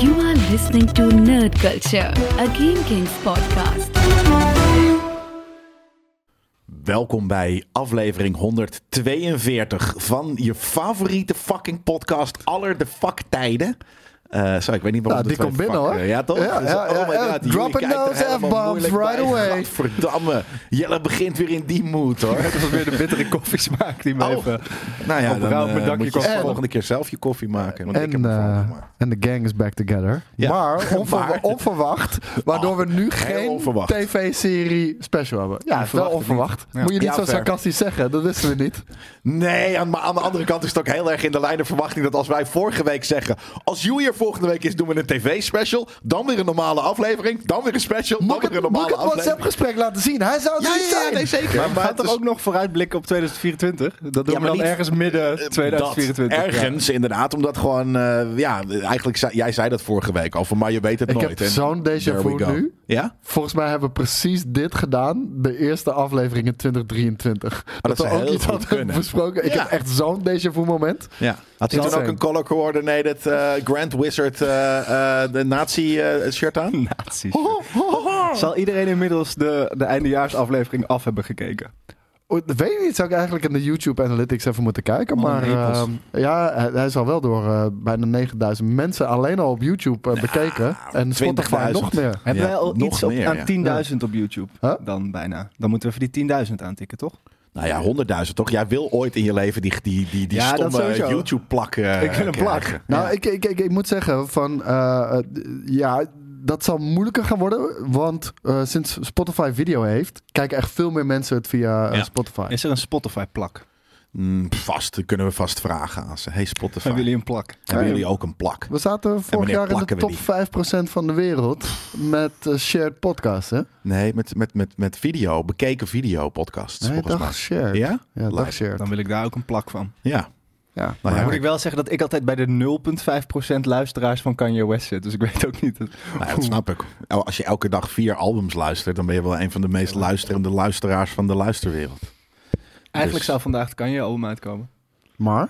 You are listening to Nerd Culture, a Game Kings podcast. Welkom bij aflevering 142 van je favoriete fucking podcast aller de fuck tijden. Eh ik weet niet waarom Nou, de die komt binnen, hoor. ja, toch? Ja, Dus, ja, oh my god, Dropping Jullie those F-bombs right away. Gadverdamme. Jelle begint weer in die mood hoor. Het was weer de bittere koffiesmaak die me Oh. even... nou ja, dan moet je de volgende keer zelf je koffie maken. Want ik heb En, hem eh, en de gang is back together. Maar, onver- Maar- onverwacht. Waardoor we nu geen tv-serie special hebben. Ja, wel onverwacht. Moet je niet zo sarcastisch zeggen. Dat wisten we niet. Nee, maar aan de andere kant is het ook heel erg in de lijn de verwachting dat als wij vorige week zeggen... als er volgende week is, doen we een tv-special. Dan weer een normale aflevering. Dan weer een special. Moet Dan ik weer een het, moet ik normale het aflevering. WhatsApp-gesprek laten zien? Hij zou het Ja, niet ja, ja, zijn. nee, zeker. Maar we gaan toch het is- ook nog vooruitblikken op 2024? Dat doen Ja, we maar dan niet- ergens midden Dat, 2024. ergens, inderdaad. Omdat gewoon, eh, ja, eigenlijk, zei, jij zei dat vorige week al, van maar je weet het Ik nooit. heb En zo'n déjà we vu nu. Ja? Volgens mij hebben we precies dit gedaan. De eerste aflevering in 2023. dat we zou ook iets hadden kunnen. besproken. Ik Ja. heb echt zo'n déjà vu moment. ja. Had hij toen Insane. ook een color coordinated eh, Grand Wizard eh, eh, de nazi eh, shirt aan? Nazi's. Zal iedereen inmiddels de, de eindejaarsaflevering af hebben gekeken? Oh, dat weet niet. Zou ik eigenlijk in de YouTube Analytics even moeten kijken. Een Maar ehm, ja, hij, is al wel door eh, bijna 9000 mensen alleen al op YouTube bekeken. En Spotify 20.000. nog meer. Hebben Ja, wij al iets op, aan ja. 10.000 op YouTube? Huh? Dan bijna. Dan moeten we even die 10.000 aantikken, toch? Nou ja, 100.000 toch? Jij wil ooit in je leven die, die, die, die Ja, dat stomme sowieso. YouTube-plak eh, Ik wil een plak. Nou, Ja. ik, ik, ik, ik moet zeggen van... eh, eh, ja, dat zal moeilijker gaan worden. Want eh, sinds Spotify video heeft... kijken echt veel meer mensen het via eh, Ja. Spotify. Is er een Spotify-plak? Mm, vast, dat kunnen we vast vragen aan ze. Hey Spotify, Hebben jullie een plak? hebben Ja, jullie ook een plak? We zaten vorig jaar in de top die? 5% van de wereld met eh, shared podcasts, hè? Nee, met, met, met, met video, bekeken video podcasts Nee, volgens mij. dag shared. Ja? Ja, dag Lijp. shared. Dan wil ik daar ook een plak van. Ja. Ja. Nou Maar ja, moet ik wel zeggen dat ik altijd bij de 0,5% luisteraars van Kanye West zit. Dus ik weet ook niet. Nou ja, dat snap ik. Als je elke dag vier albums luistert, dan ben je wel een van de meest luisterende luisteraars van de luisterwereld. Eigenlijk Dus- zou vandaag het Kanye album uitkomen. Maar?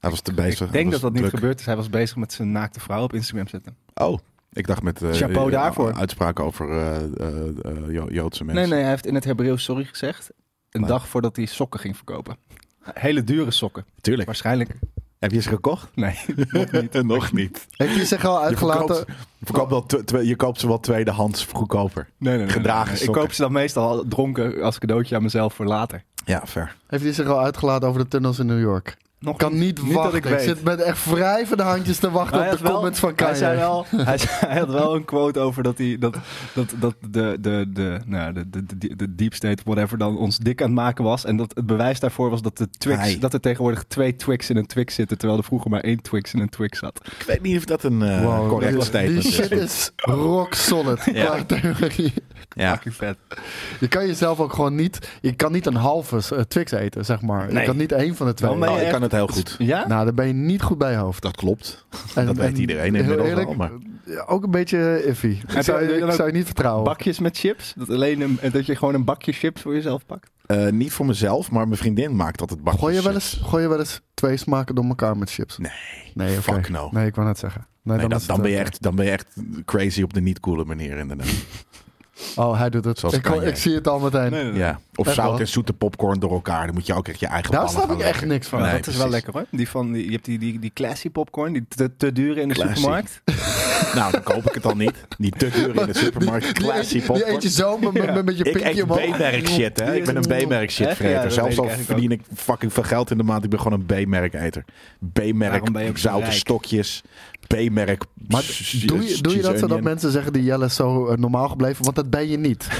Hij was te bezig. Ik denk dat dat niet gebeurd is. Hij was bezig met zijn naakte vrouw op Instagram zetten. Oh, ik dacht met eh, Chapeau eh, daarvoor. uitspraken over eh, eh, eh, Jo- Joodse mensen. Nee, nee, hij heeft in het Hebreeuws sorry gezegd. Een Maar- dag voordat hij sokken ging verkopen. Hele dure sokken. Tuurlijk. Waarschijnlijk. Heb je ze gekocht? Nee, nog niet. Nog niet. Heeft hij zich al Je uitgelaten? verkoopt, je, verkoopt wel je koopt ze wel tweedehands goedkoper. Nee, nee, nee, Gedragen nee, nee. Ik koop ze dan meestal al dronken als cadeautje aan mezelf voor later. Ja, fair. Heeft hij zich al uitgelaten over de tunnels in New York? Nog Kan niet, wachten. ik zit met echt wrijvende handjes te wachten op de wel- comments van Kanye. Hij, zei wel, hij, zei- hij had wel een quote over dat, hij, dat, dat, dat de, de, de, nou, de, de, de, de deep state, whatever, dan ons dik aan het maken was. En dat het bewijs daarvoor was dat, de Twix, Hij. dat er tegenwoordig twee Twix in een Twix zitten, terwijl er vroeger maar één Twix in een Twix zat. Ik weet niet of dat een Wow, correct die- statement Die is. shit is rock solid. Ja. Ja. Vet. Je kan jezelf ook gewoon niet... Je kan niet een halve eh, Twix eten, zeg maar. Je kan niet één van de twee. Maar je echt- kan het heel goed. Ja? Nou, dan ben je niet goed bij je hoofd. Dat klopt. En- dat weet en iedereen heel inmiddels eerlijk, al, maar- Ook een beetje iffy. Ik je zou, dan ik zou je niet vertrouwen. Bakjes met chips? Dat, alleen een, dat je gewoon een bakje chips voor jezelf pakt? Eh, niet voor mezelf, maar mijn vriendin maakt altijd bakjes. Gooi je, wel chips. eens, gooi je wel eens twee smaken door elkaar met chips? Nee, Nee, oké. fuck no. Nee, ik wou net zeggen. Nee, Nee, dan, dan, is dan, het, ben je echt, dan ben je echt crazy op de niet-coole manier inderdaad. Oh, hij doet het. Zoals Ik, ik zie het al meteen. Ja. Of Echt zout wel? en zoete popcorn door elkaar. Dan moet je ook echt je eigen Daar ballen snap ik echt niks van. Nee, dat is wel lekker hoor. Die van, die, je hebt die, die, die classy popcorn, die te, te dure in de Classy. supermarkt. Nou, dan koop ik het dan niet. Die te duur in de supermarkt. Die, Classy eet, je- die popcorn. eet je zo met, met, met, met je Ik pinkje eet omhoog. B-merk shit, hè. Ik ben een B-merk shit Echt? Ja, Zelfs al ik verdien ik fucking veel geld in de maand. Ik ben gewoon een B-merk eter. B-merk Waarom ben je ook zo zoute rijk? stokjes. B-merk. Maar doe je, doe je dat zodat onion. mensen zeggen die Jelle is zo eh, normaal gebleven? Want dat ben je niet.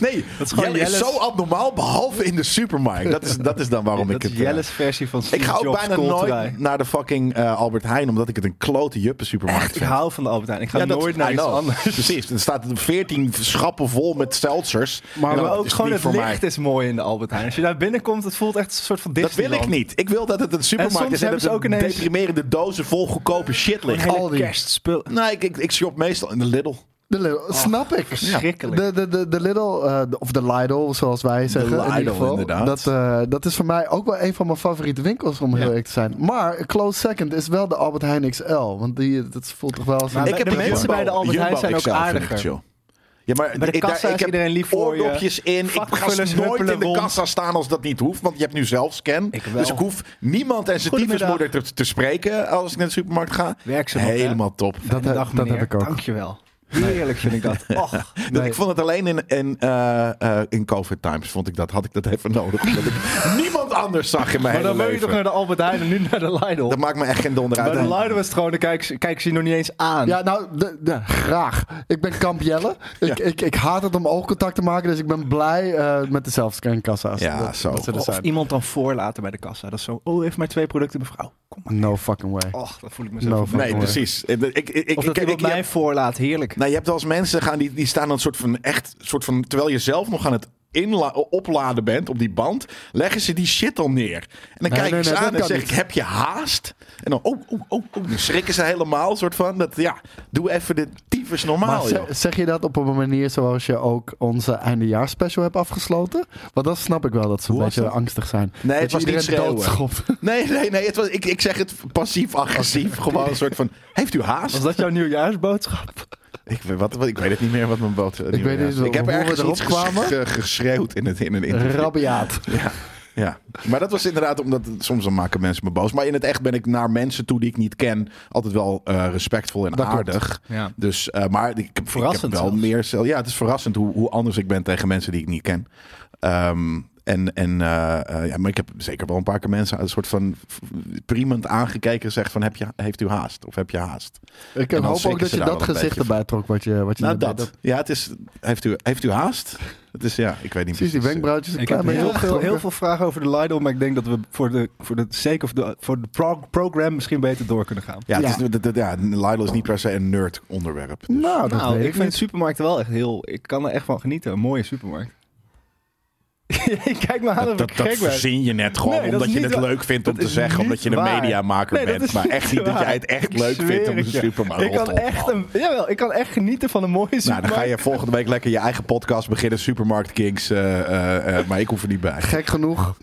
Nee, Dat is Jelle is Jelle's- zo abnormaal, behalve in de supermarkt. Dat is, dat is dan waarom dat ik het... eh, Jelle's versie van ik ga ook Jobs bijna nooit naar de fucking eh, Albert Heijn, omdat ik het een klote juppen supermarkt Echt, ik vind. hou van de Albert Heijn. Ik ga Ja, dat- nooit naar iets anders. Precies, er staat 14 schappen vol met seltzers. Maar, Maar dat ook gewoon het licht mij. is mooi in de Albert Heijn. Als je daar binnenkomt, het voelt echt een soort van Dat Disneyland. wil ik niet. Ik wil dat het een supermarkt soms is en hebben dat ze ook er ineens- deprimerende dozen vol goedkope shit Een liggen. hele Aldi. kerstspul. Nee, ik, ik, ik shop meestal in de Lidl. De Lidl, snap ik. verschrikkelijk. De, de, de, de Lidl, eh, of de Lidl, zoals wij zeggen. in Lidl, ieder geval. inderdaad. Dat, eh, dat is voor mij ook wel een van mijn favoriete winkels, om heel eerlijk te zijn. Maar een close second is wel de Albert Heijn XL. Want die, dat voelt toch wel als Maar een... ik heb de mensen Jumbo- bij de Albert Heijn zijn ook aardiger. Ja, maar Bij de ik- daar- kassa ik is heb iedereen lief voor je. in. Ik ga nooit huppelen in de rond. kassa staan als dat niet hoeft. Want je hebt nu zelf scan. Ik wel. Dus ik hoef niemand en zijn tyfusmoeder te, te spreken als ik naar de supermarkt ga. Hè? Helemaal top. Dat, Dag, dat heb ik ook. Dankjewel. Heerlijk vind ik dat. Och. Dat- Nee. Ik vond het alleen in, in, eh, eh, in COVID times. Vond ik dat, had ik dat even nodig. Ik niemand anders zag in mijn Maar dan wil je leven. toch naar de Albert Heijn en nu naar de Lidl? Dat maakt me echt geen donder uit. Bij de Lidl is het gewoon, dan kijk, ze- je nog niet eens aan. Ja, nou, de, de- graag. Ik ben Kamp Jelle. Ik, ik, ik haat het om oogcontact te maken, dus ik ben blij eh, met de zelfscankassa's. Ja, dat, zo. dat ze er of zijn. iemand dan voorlaten bij de kassa. Dat is zo, oh, even maar twee producten, mevrouw. Kom maar. No fucking way. Och, dat voel ik me No Nee, way. precies. Ik, ik, ik, Of dat ik, iemand ik- mij voorlaat, heerlijk. Nou, je hebt wel eens mensen gaan die, die staan dan een soort van echt, soort van, terwijl je zelf nog aan het opladen bent op die band, leggen ze die shit al neer. En dan Nee, kijk nee, ik ze nee, aan dat en zeg ik, heb je haast? En dan, oh, oh, oh, oh, dan schrikken ze helemaal, soort van, dat, ja, doe even de tyfus normaal, Maar joh. ze- zeg je dat op een manier zoals je ook onze eindejaarsspecial hebt afgesloten? Want dan snap ik wel dat ze een Hoe beetje dat? angstig zijn. Nee, het dat was niet schreeuwen. Nee, nee, nee, het was, ik, ik zeg het passief-agressief. Gewoon een soort van, heeft u haast? Was dat jouw nieuwjaarsboodschap? Ik, weet- wat, wat, ik weet het niet meer wat mijn boot... weet niet Ik heb ergens erop iets kwamen. ge- geschreeuwd in, het, in een interview. Rabiaat. Ja, ja, maar dat was inderdaad omdat soms dan maken mensen me boos. Maar in het echt ben ik naar mensen toe die ik niet ken altijd wel eh, respectvol en Dat aardig. Ja. Dus, eh, maar ik, ik Verrassend heb wel zelfs. meer. Ja, het is verrassend hoe, hoe anders ik ben tegen mensen die ik niet ken. Ehm, en, en eh, eh, ja, maar ik heb zeker wel een paar keer mensen een soort van priemend aangekeken en zegt van heb je, heeft u haast of heb je haast? Ik En hoop ook dat je dat gezicht erbij trok wat je, wat je Nou dat. deed. Ja, het is heeft u, heeft u haast? Het is ja, ik weet niet Precies, die precies. wenkbrauwtjes Ik heb heel veel, heel veel vragen over de Lidl, maar ik denk dat we voor de, voor de sake of de, voor de pro- program misschien beter door kunnen gaan. Ja, het Ja. Is, de- de- ja, Lidl is niet per se een nerd onderwerp. Dus- Nou, dat nou, weet ik ik vind supermarkten wel echt heel... Ik kan er echt van genieten. Een mooie supermarkt. Kijk me aan Dat, of dat, ik dat verzin je net gewoon Nee, omdat je het leuk vindt om dat te zeggen. Omdat je een mediamaker Nee, bent. Maar echt niet dat jij het echt Ik leuk vindt om de je. supermarkt Ik kan echt een, jawel, ik kan echt genieten van een mooie Nou, supermarkt. dan ga je volgende week lekker je eigen podcast beginnen. Supermarkt Kings. eh, eh, eh, maar ik hoef er niet bij. Gek genoeg.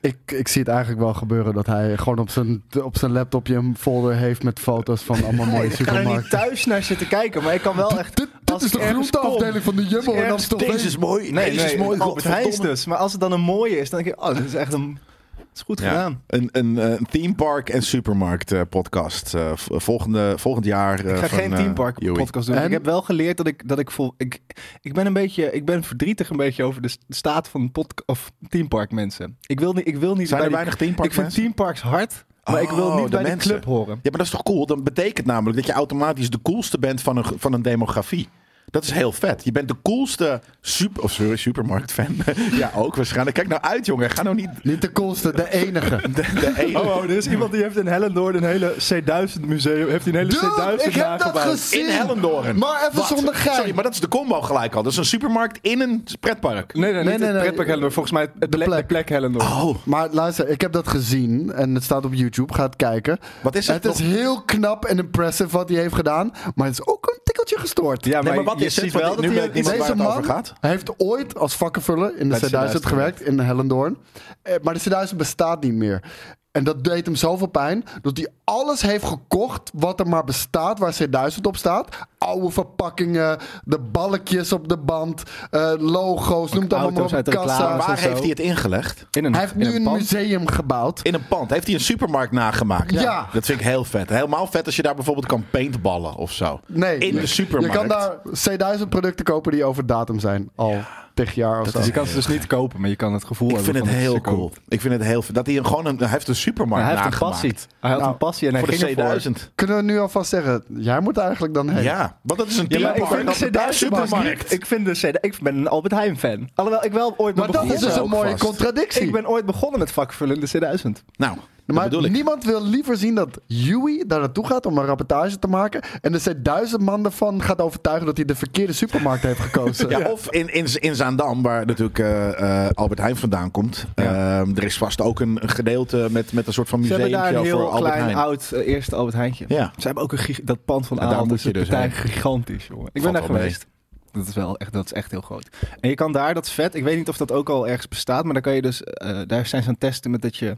Ik, ik zie het eigenlijk wel gebeuren dat hij gewoon op zijn, op zijn laptopje een folder heeft met foto's van allemaal mooie ik ga er niet supermarkten. thuis naar zitten kijken, maar ik kan wel echt... Dit, als is de groenteafdeling van de Jumbo ergens Amstelveen. Deze is mooi. Nee, Deze nee, is mooi. Albert godverdomme. dus. Maar als het dan een mooie is, dan denk ik, oh, dit is echt een... Het is goed Ja, gedaan. een, een, eh, een theme park en supermarkt eh, podcast. eh, v- volgende, volgend jaar. eh, Ik ga van, geen Team Park podcast doen. En? Ik heb wel geleerd dat ik dat ik vol. Ik, ik ben een beetje. Ik ben verdrietig een beetje over de staat van pod, of Team Park mensen. Ik wil niet. Ik wil niet. Zijn bij er weinig theme park Ik vind? Team Parks hard, maar ik wil Oh, niet de bij mensen. de club horen. Ja, maar dat is toch cool? Dat betekent namelijk dat je automatisch de coolste bent van een, van een demografie. Dat is heel vet. Je bent de coolste super, of sorry, supermarktfan. ja, ook waarschijnlijk. Kijk nou uit, jongen. Ga nou niet Niet de coolste, de enige. de, de ene. Oh, oh, er is iemand die heeft in Hellendoorn een hele C1000 museum. Heeft hij een hele Dude, C1000 ik heb dat gezien. In Hellendoorn. Maar even Wat? zonder gein. Sorry, maar dat is de combo gelijk al. Dat is een supermarkt in een pretpark. Nee, nee, Nee, niet nee, het nee. pretpark Hellendoorn. Volgens mij het plek, plek. de plek Hellendoorn. Oh, Maar luister, ik heb dat gezien en het staat op YouTube. Ga het kijken. wat is het? Het is heel knap en impressive wat hij heeft gedaan. Maar het is ook een tikkeltje gestoord. Ja, Nee, maar wat je is ziet wel dat nu hij- weet niemand waar Deze het man over gaat. heeft ooit als vakkenvuller in de Bij de C1000 C1000 gewerkt in Hellendoorn. Eh, Maar de C1000 bestaat niet meer. En dat deed hem zoveel pijn dat hij alles heeft gekocht wat er maar bestaat, waar C1000 op staat. Oude verpakkingen, de balkjes op de band, eh, logo's, noem het allemaal op, uit de reclame. kassa's. Waar en zo. heeft hij het ingelegd? In een, Hij heeft in nu een pand. museum gebouwd. In een pand. Heeft hij een supermarkt nagemaakt? Ja. Dat vind ik heel vet. Helemaal vet als je daar bijvoorbeeld kan paintballen of zo. Nee, In de supermarkt. Je kan daar C1000 producten kopen die over datum zijn. Al tig jaar of zo. Dus je kan ze dus niet kopen, maar je kan het gevoel Ik hebben vind het heel kopen. cool. Ik vind het heel. Dat hij een, gewoon een, hij heeft een supermarkt hij heeft een passie. Hij had Nou, een passie en hij Voor ging de ervoor. C1000. Kunnen we nu alvast zeggen, jij moet eigenlijk dan heen. Ja, want dat is een Ja, ik vind de Dat is C1000 een dus supermarkt. Ik vind de C Ik ben een Albert Heijn fan. Alhoewel ik wel ooit ben Maar dat is dus een mooie vast. contradictie. Ik ben ooit begonnen met vakvullen in de C1000. Nou, Maar niemand wil liever zien dat Huey daar naartoe gaat om een rapportage te maken. En er zijn duizend man ervan gaat overtuigen dat hij de verkeerde supermarkt heeft gekozen. Ja, Of in, in, in Zaandam, waar natuurlijk eh, eh, Albert Heijn vandaan komt. Ja. Ehm, er is vast ook een, een gedeelte met, met een soort van Ze hebben daar museum een voor heel Albert klein Heijn. oud eh, eerste Albert Heijntje. Ja. Ze hebben ook een dat pand van daar Aal. moet is dus gigantisch, jongen. Ik ben daar mee. geweest. Dat is wel echt, dat is echt heel groot. En je kan daar, dat is vet. Ik weet niet of dat ook al ergens bestaat, maar daar kan je dus, eh, daar zijn ze aan het testen met dat je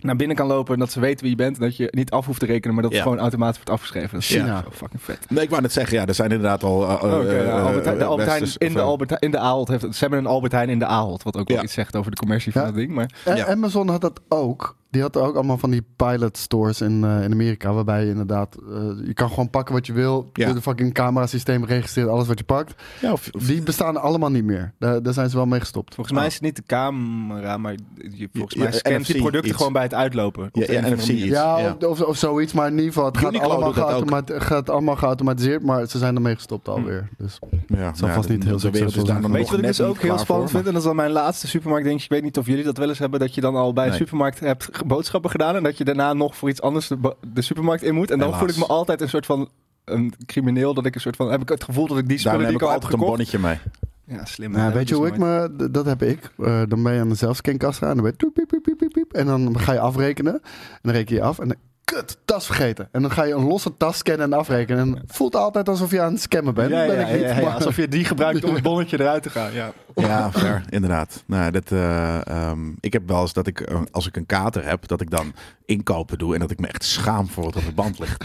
naar binnen kan lopen en dat ze weten wie je bent. En dat je niet af hoeft te rekenen, maar dat het Ja. gewoon automatisch wordt afgeschreven. Dat is China. zo fucking vet. Nee, ik wou net zeggen, ja, er zijn inderdaad al... eh, Oké, eh, ja, eh, Albert Heijn- de Albert Heijn westers- in de Albert Heijn- in de Ahold heeft ze hebben een Albert Heijn in de Ahold, wat ook wel Ja. iets zegt over de commercie van Ja. het ding. Maar. Amazon had dat ook. Die had ook allemaal van die pilot stores in, eh, in Amerika. Waarbij je inderdaad, eh, je kan gewoon pakken wat je wil. Ja. De fucking camerasysteem registreert alles wat je pakt. Ja, of, of- Die bestaan allemaal niet meer. Daar, daar zijn ze wel mee gestopt. volgens mij is het niet de camera, maar je, volgens Ja, mij scant die producten iets. gewoon bij het uitlopen. Ja, ja, een of andere NFC. Ja, ja. Of, of zoiets. Maar in ieder geval, het gaat allemaal, gaat allemaal geautomatiseerd. Maar ze zijn ermee gestopt alweer. Dus ja, zal ja, vast niet heel succesvol zijn. Weet je wat ik dus ook heel spannend vind? En dat is dan mijn laatste supermarkt. Denk ik, weet niet of jullie dat wel eens hebben. Dat je dan al bij de supermarkt hebt boodschappen gedaan. En dat je daarna nog voor iets anders de, supermarkt in moet. En dan Helaas. voel ik me altijd een soort van een crimineel. Dat ik een soort van. Heb ik het gevoel dat ik die spullen die ik ik al heb altijd een gekocht. bonnetje mee. Ja, slim. Nou, Dat weet je heb hoe ik me... Dat heb ik. Eh, dan ben je aan de zelfscankassa en dan ben je... toep, piep, piep, piep, piep, piep, en dan ga je afrekenen. En dan reken je af en dan... Kut, tas vergeten. En dan ga je een losse tas scannen en afrekenen. En het voelt altijd alsof je aan het scammen bent. Ja, ben ja, ik niet. ja, ja, maar- alsof je die gebruikt om het bonnetje eruit te gaan. Ja. Ja, fair, inderdaad. Nou, dat, eh, ehm, ik heb wel eens dat ik, als ik een kater heb, dat ik dan inkopen doe en dat ik me echt schaam voor wat op de band ligt.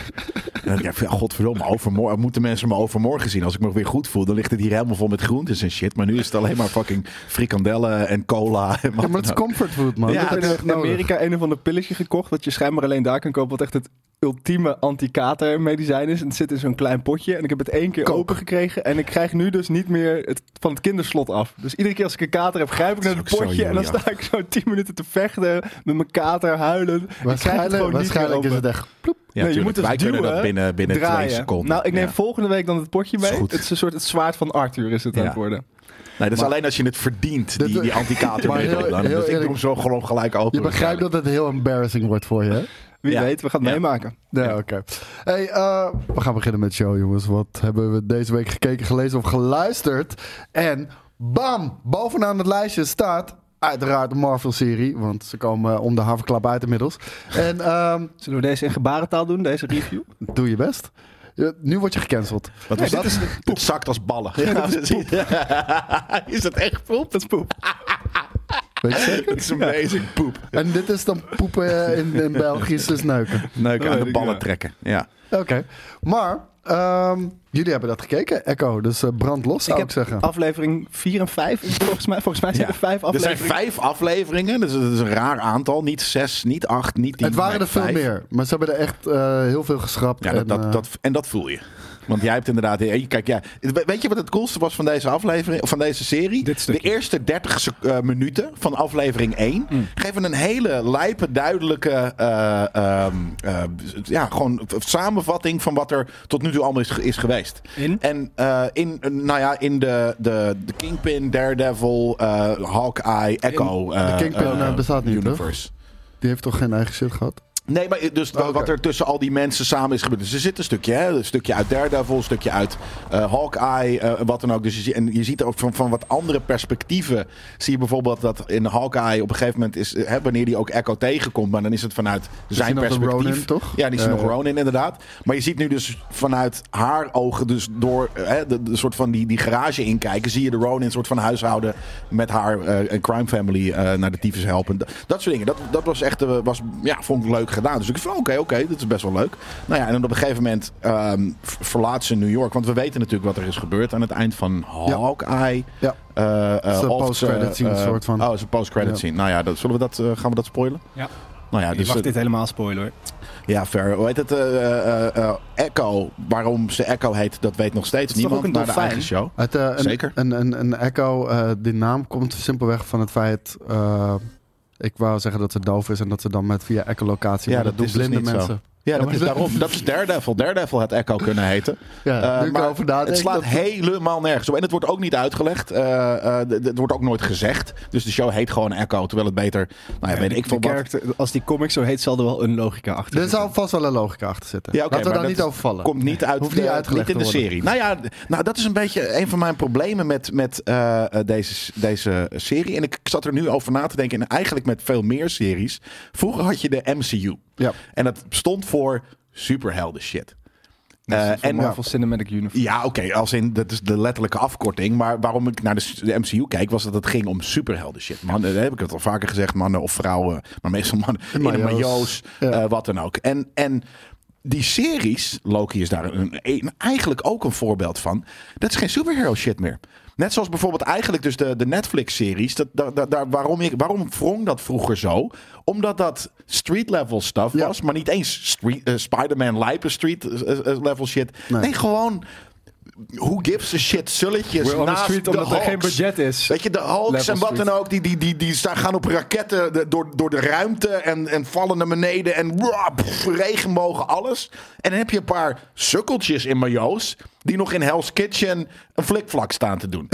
en dan denk ik, ja, godverdomme, overmorgen, moeten mensen me overmorgen zien. Als ik me weer goed voel, dan ligt het hier helemaal vol met groentes en shit. Maar nu is het alleen maar fucking frikandellen en cola. En Ja, maar het is comfortfood, man. Ja, dat in nodig. Amerika een of ander pilletje gekocht. Wat je schijnbaar alleen daar kan kopen. Wat echt het ultieme anti-kater medicijn is. En het zit in zo'n klein potje. En ik heb het één keer open gekregen. En ik krijg nu dus niet meer het, van het kinderslot af. Dus iedere keer als ik een kater heb, grijp ik naar het potje. En dan sta ik zo tien minuten te vechten met mijn kater huilen. Het Waarschijnlijk, is het echt... ploep. Ja, Nee, je moet dus Wij kunnen duwen, dat binnen, binnen twee seconden. Nou, ik neem Ja. volgende week dan het potje mee. Is. Het is een soort het zwaard van Arthur is het aan Ja. het worden. Nee, dat is Maar- alleen als je het verdient, die, die heel Dus ik doe hem zo gewoon gelijk open. Je begrijpt dat het heel embarrassing wordt voor je, hè? Wie Ja. weet, we gaan het Ja. meemaken. Ja, oké. Hey, eh, we gaan beginnen met de show, jongens. Wat hebben we deze week gekeken, gelezen of geluisterd? En bam! Bovenaan het lijstje staat uiteraard de Marvel-serie. Want ze komen om de haverklap uit inmiddels. En ehm, Zullen we deze in gebarentaal doen, deze review? doe je best. Ja, nu word je gecanceld. Wat was dat? Het zakt als ballen. is het echt poep? Dat is poep. Weet je zeker? Het is amazing poep. En dit is dan poepen in, in België, is dus neuken. Neuken aan de ik, ballen ja. trekken. Ja. Oké. Maar ehm, jullie hebben dat gekeken, Echo. Dus eh, brand los, zou ik, zeggen. aflevering 4 en 5, volgens mij. Volgens mij zijn Ja. er vijf Er zijn afleveringen. vijf afleveringen. Dus dat is een raar aantal. Niet zes, niet acht, niet tien. Het waren er veel vijf. meer. Maar ze hebben er echt eh, heel veel geschrapt. Ja, dat, en, dat, eh, dat, en dat voel je. Want jij hebt inderdaad. Kijk, ja, weet je wat het coolste was van deze aflevering, of van deze serie? Dit De eerste 30 sec- eh, minuten van aflevering 1 Mm. geven een hele lijpe, duidelijke. eh, ehm, eh, ja, gewoon samenvatting van wat er tot nu toe allemaal is, is geweest. In? En eh, in, nou ja, in de, de, de Kingpin, Daredevil, eh, Hawkeye, Echo. eh, Kingpin, bestaat niet, Universe. Die heeft toch geen eigen shit gehad? Nee, maar dus Oh, Oké. wat er tussen al die mensen samen is gebeurd. Dus er zit een stukje, hè? Een stukje uit Daredevil, een stukje uit eh, Hawkeye, eh, wat dan ook. Dus je, en je ziet ook van, van wat andere perspectieven. Zie je bijvoorbeeld dat in Hawkeye op een gegeven moment is, eh, hè, wanneer die ook Echo tegenkomt, maar dan is het vanuit zijn perspectief. Ronin, toch? Ja, die is Ja, nog. Ronin inderdaad. Maar je ziet nu dus vanuit haar ogen, dus door hè, de, de soort van die, die garage inkijken, zie je de Ronin soort van huishouden met haar crime family naar de tyfus helpen. Dat, dat soort dingen. Dat, dat was echt, was, ja, vond ik leuk gedaan. Dus ik vond, oké, oké, dat is best wel leuk. Nou ja, en dan op een gegeven moment ehm, v- verlaat ze New York. Want we weten natuurlijk wat er is gebeurd aan het eind van Hawkeye. Ja. Eh, eh, post-credit scene eh, soort van. Oh, is een post-credit Ja. scene. Nou ja, dat, zullen we dat, eh, gaan we dat spoilen? Ja. Nou ja, Je dus, mag dit helemaal spoilen hoor. ja, fair. Hoe heet het? eh, eh, eh, Echo. Waarom ze Echo heet, dat weet nog steeds is toch niemand. ook een naar de eigen show. Het, een, Zeker. Een, een, een echo, eh, die naam komt simpelweg van het feit... ik wou zeggen dat ze doof is en dat ze dan met via echolocatie... Ja, maar dat doen dus blinde niet zo. Ja, dat is daarom. Dat is Daredevil. Daredevil had Echo kunnen heten. Ja, Eh, maar het slaat helemaal nergens op. En het wordt ook niet uitgelegd. Eh, eh, het wordt ook nooit gezegd. Dus de show heet gewoon Echo. Terwijl het beter... Nou ja, weet ik veel wat. als die comic zo heet, zal er wel een logica achter Er zitten. zal vast wel een logica achter zitten. Ja, oké, Laten we daar niet over vallen. Komt niet uit Hoeft niet uitgelegd niet in de serie. Nou ja, nou, dat is een beetje een van mijn problemen met, met deze, deze serie. En ik zat er nu over na te denken. En eigenlijk met veel meer series. Vroeger had je de MCU. Ja. En dat stond voor superhelden shit. Dat is Eh, van en Marvel Cinematic Universe. ja, oké, als in dat is de letterlijke afkorting. Maar waarom ik naar de, de MCU kijk, was dat het ging om superhelden shit. Man, dat heb ik het al vaker gezegd, mannen of vrouwen, maar meestal mannen in In een majo's. Ja. eh, wat dan ook. En, en die series, Loki is daar een, een- eigenlijk ook een voorbeeld van. Dat is geen superhero shit meer. Net zoals bijvoorbeeld eigenlijk dus de, de Netflix-series. Dat, daar, daar, daar- waarom, ik, waarom wrong dat vroeger zo? Omdat dat street-level stuff Ja. was. Maar niet eens street, eh, Spider-Man lijpen street-level shit. Nee. nee, gewoon who gives a shit zulletjes We're naast street de omdat er geen budget is. Weet je, de Hulks en wat dan ook, die, die, die, die staan- gaan op raketten de- door, door de ruimte en, en vallen naar beneden en wah, pff, regenbogen, alles. En dan heb je een paar sukkeltjes in majo's die nog in Hell's Kitchen een flikvlak staan te doen.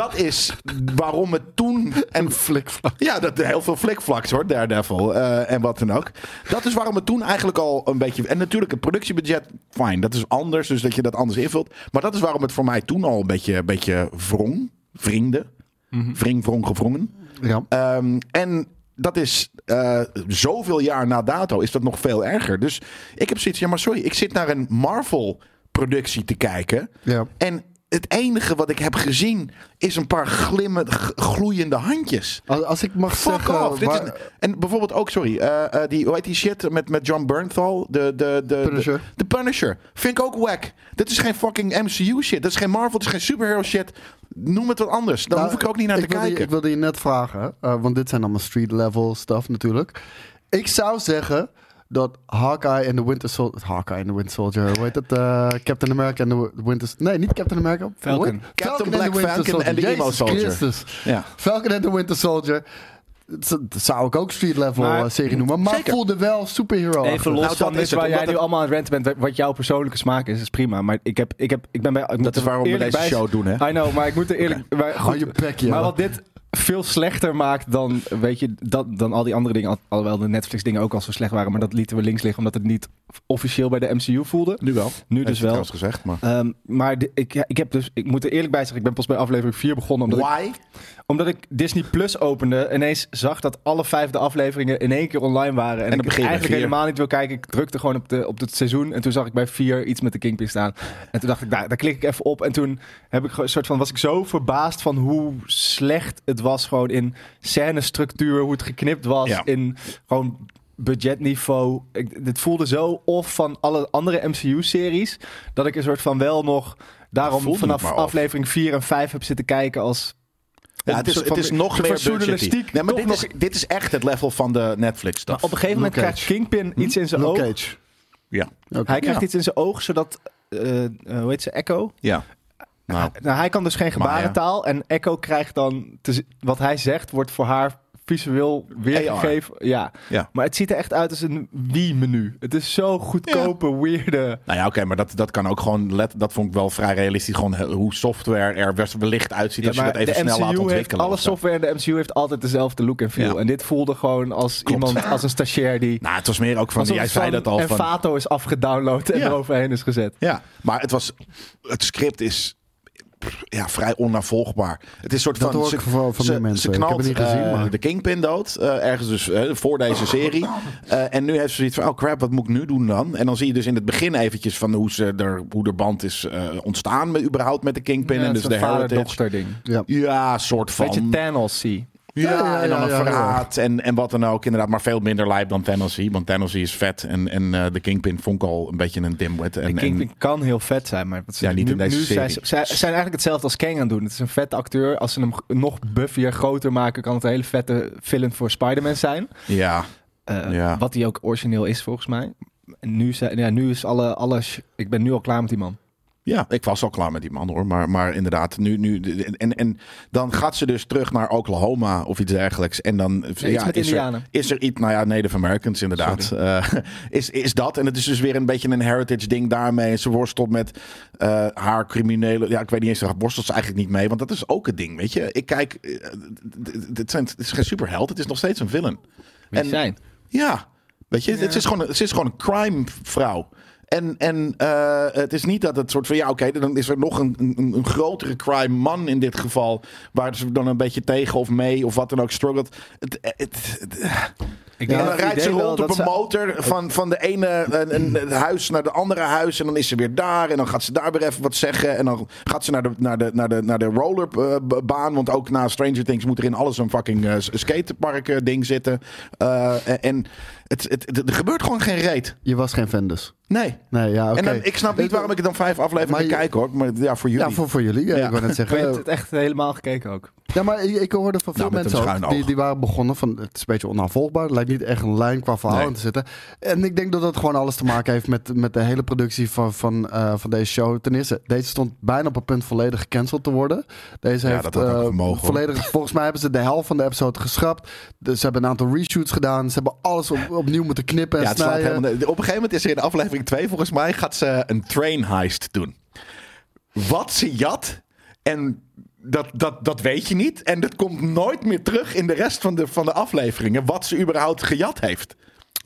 dat is waarom het toen... En Flikvlak. ja, dat heel veel flikvlaks hoor, Daredevil eh, en wat dan ook. Dat is waarom het toen eigenlijk al een beetje... En natuurlijk, het productiebudget, fijn, dat is anders, dus dat je dat anders invult. Maar dat is waarom het voor mij toen al een beetje, een beetje wrong, vrienden. Wring, wrong, gewrongen. Ja. Ehm, en dat is eh, zoveel jaar na dato is dat nog veel erger. Dus ik heb zoiets, ja maar sorry, ik zit naar een Marvel productie te kijken. Ja. En het enige wat ik heb gezien is een paar glimmen, gloeiende handjes. Als, als ik mag Fuck zeggen... off. Dit waar- is, en bijvoorbeeld ook, sorry, eh, eh, die, hoe heet die shit met, met John Bernthal? De, de, de, Punisher. De, de Punisher. Vind ik ook wack. Dit is geen fucking MCU shit. Dat is geen Marvel, dat is geen superhero shit. Noem het wat anders. Dan Nou, hoef ik ook niet naar te wilde kijken. ik wilde je net vragen, eh, want dit zijn allemaal street level stuff natuurlijk. Ik zou zeggen dat Hawkeye en de Winter Soldier... Hawkeye en de Winter Soldier, hoe heet het? Eh, Captain America en de Winter... Nee, niet Captain America. Falcon. Captain and the Black Winter Falcon en de Emo Soldier. Ja. Falcon en de Winter Soldier. Dat zou ik ook street level Maar- eh, serie noemen. Maar Zeker. voelde wel superhero Even los Nou, van dat dit waar jij nu allemaal aan het renten bent, wat jouw persoonlijke smaak is, is prima. Maar ik, heb, ik, heb, ik ben bij. ik moet Dat is waarom we deze bij- show doen, hè? I know, maar ik moet er eerlijk. Maar, goed, je ja. maar wat dit veel slechter maakt dan, weet je, dat, dan al die andere dingen. Al- Alhoewel de Netflix dingen ook al zo slecht waren, maar dat lieten we links liggen omdat het niet officieel bij de MCU voelde. Nu wel. Nu Heeft dus wel. trouwens gezegd, maar... Ehm, maar de- ik, ik heb dus, ik moet er eerlijk bij zeggen, ik ben pas bij aflevering 4 begonnen. Omdat ik, Why? Omdat ik Disney Plus opende, ineens zag dat alle vijfde afleveringen in één keer online waren. En, dan ik eigenlijk vier. helemaal niet wil kijken. Ik drukte gewoon op, de, op het seizoen. En toen zag ik bij 4 iets met de Kingpin staan. En toen dacht ik, daar, daar klik ik even op. En toen heb ik een soort van, was ik zo verbaasd van hoe slecht het was. Gewoon in scènestructuur, hoe het geknipt was. Ja. In gewoon budgetniveau. Ik, dit voelde zo off van alle andere MCU-series. Dat ik een soort van wel nog... Daarom vanaf aflevering 4 en 5 heb zitten kijken als... Ja, het is, het is nog meer journalistiek. Nee, maar dit is, nog- dit is echt het level van de Netflix Maar op een gegeven moment Luke krijgt Cage. Kingpin iets in zijn Luke oog. Cage. Ja. Hij krijgt Ja. iets in zijn oog, zodat... eh, eh, hoe heet ze? Echo? Ja. Nou, Nou, hij kan dus geen Maar ja. gebarentaal. En Echo krijgt dan... te wat hij zegt, wordt voor haar visueel weergegeven. Ja. Ja. Maar het ziet er echt uit als een Wii-menu. Het is zo goedkope, weirde... nou ja, oké, maar dat, dat kan ook gewoon... Let, dat vond ik wel vrij realistisch. Gewoon hoe software er wellicht uitziet als je dat even snel laat MCU ontwikkelen. alle software in de MCU heeft altijd dezelfde look en feel. Ja. En dit voelde gewoon als Klopt. iemand, als een stagiair die. Nou, het was meer ook van... Jij zei dat al. Van, Envato is afgedownload en Ja. eroverheen is gezet. ja, maar het was... Het script is... Ja, vrij onnavolgbaar. Het is een soort Dat van... hoor ze- ik van, van ze, meer mensen. Ze ik heb knalt het niet gezien, eh, maar... de Kingpin dood. eh, ergens dus eh, voor deze serie. Eh, en nu heeft ze zoiets van, oh crap, wat moet ik nu doen dan? En dan zie je dus in het begin eventjes van hoe, ze er, hoe de band is eh, ontstaan met, überhaupt met de Kingpin. Ja, en dus de een heritage. vader-dochter ding. Ja. Ja, soort van. Beetje Thanos zie. Ja, Ja, ja, en dan een ja, ja. verraad en, en wat dan ook. Inderdaad, maar veel minder lijp dan Thanos. Want Thanos is vet. En, en eh, de Kingpin vond ik al een beetje een dimwit. En, De Kingpin kan heel vet zijn, maar wat ze Ja, niet nu, in deze nu serie. Zijn, ze zij zijn eigenlijk hetzelfde als Kang aan het doen. Het is een vette acteur. Als ze hem nog buffier, groter maken, kan het een hele vette villain voor Spider-Man zijn. ja, Eh, Ja. Wat hij ook origineel is, volgens mij. En nu, zijn, ja, nu is alle, alles. Ik ben nu al klaar met die man. Ja, ik was al klaar met die man hoor. Maar, maar inderdaad, nu, nu. En, en dan gaat ze dus terug naar Oklahoma of iets dergelijks. En dan ja, met is, er, Indianen. is er iets, nou ja, Native Americans inderdaad. Eh, is, is dat. En het is dus weer een beetje een heritage ding daarmee. Ze worstelt met eh, haar criminele. Ja, ik weet niet eens, daar worstelt ze eigenlijk niet mee. Want dat is ook het ding, weet je. Ik kijk, eh, het, zijn, het is geen superheld. Het is nog steeds een villain. Wie En- zijn. Ja, weet je, het, is gewoon, het is gewoon een crime vrouw. En, en eh, het is niet dat het soort van, ja oké, dan is er nog een, een, een grotere crime man in dit geval. Waar ze dan een beetje tegen of mee of wat dan ook struggelt. Het, het, het- Ik en dan rijdt ze rond op een ze- motor van, van de ene een, een, een huis naar de andere huis. En dan is ze weer daar. En dan gaat ze daar weer even wat zeggen. En dan gaat ze naar de, naar de, naar de, naar de rollerbaan. Want ook na Stranger Things moet er in alles een fucking eh, skatepark eh, ding zitten. Eh, en het, het, het- er gebeurt gewoon geen reet. Je was geen fan dus. Nee. Nee, ja, oké. En dan, ik snap niet waarom ik het dan vijf afleveringen je- kijk hoor. Maar ja, voor jullie. Ja, voor, voor jullie. Ja, Ja. Ik wou net zeggen. heb het echt helemaal gekeken ook. Ja, maar ik, ik hoorde van veel Nou, mensen ook, die, die waren begonnen van het is een beetje onafvolgbaar. Er lijkt niet echt een lijn qua verhaal Nee. te zitten. En ik denk dat dat gewoon alles te maken heeft met, met de hele productie van, van, eh, van deze show. Ten eerste, deze stond bijna op het punt volledig gecanceld te worden. Deze Ja, heeft eh, hoor. volledig, volgens mij hebben ze de helft van de episode geschrapt. Dus ze hebben een aantal reshoots gedaan. Ze hebben alles op, opnieuw moeten knippen en Ja, het slaat snijden. helemaal, op een gegeven moment is er in aflevering 2, volgens mij, gaat ze een train heist doen. Wat ze jat en dat, dat, dat weet je niet. En dat komt nooit meer terug in de rest van de, van de afleveringen. Wat ze überhaupt gejat heeft.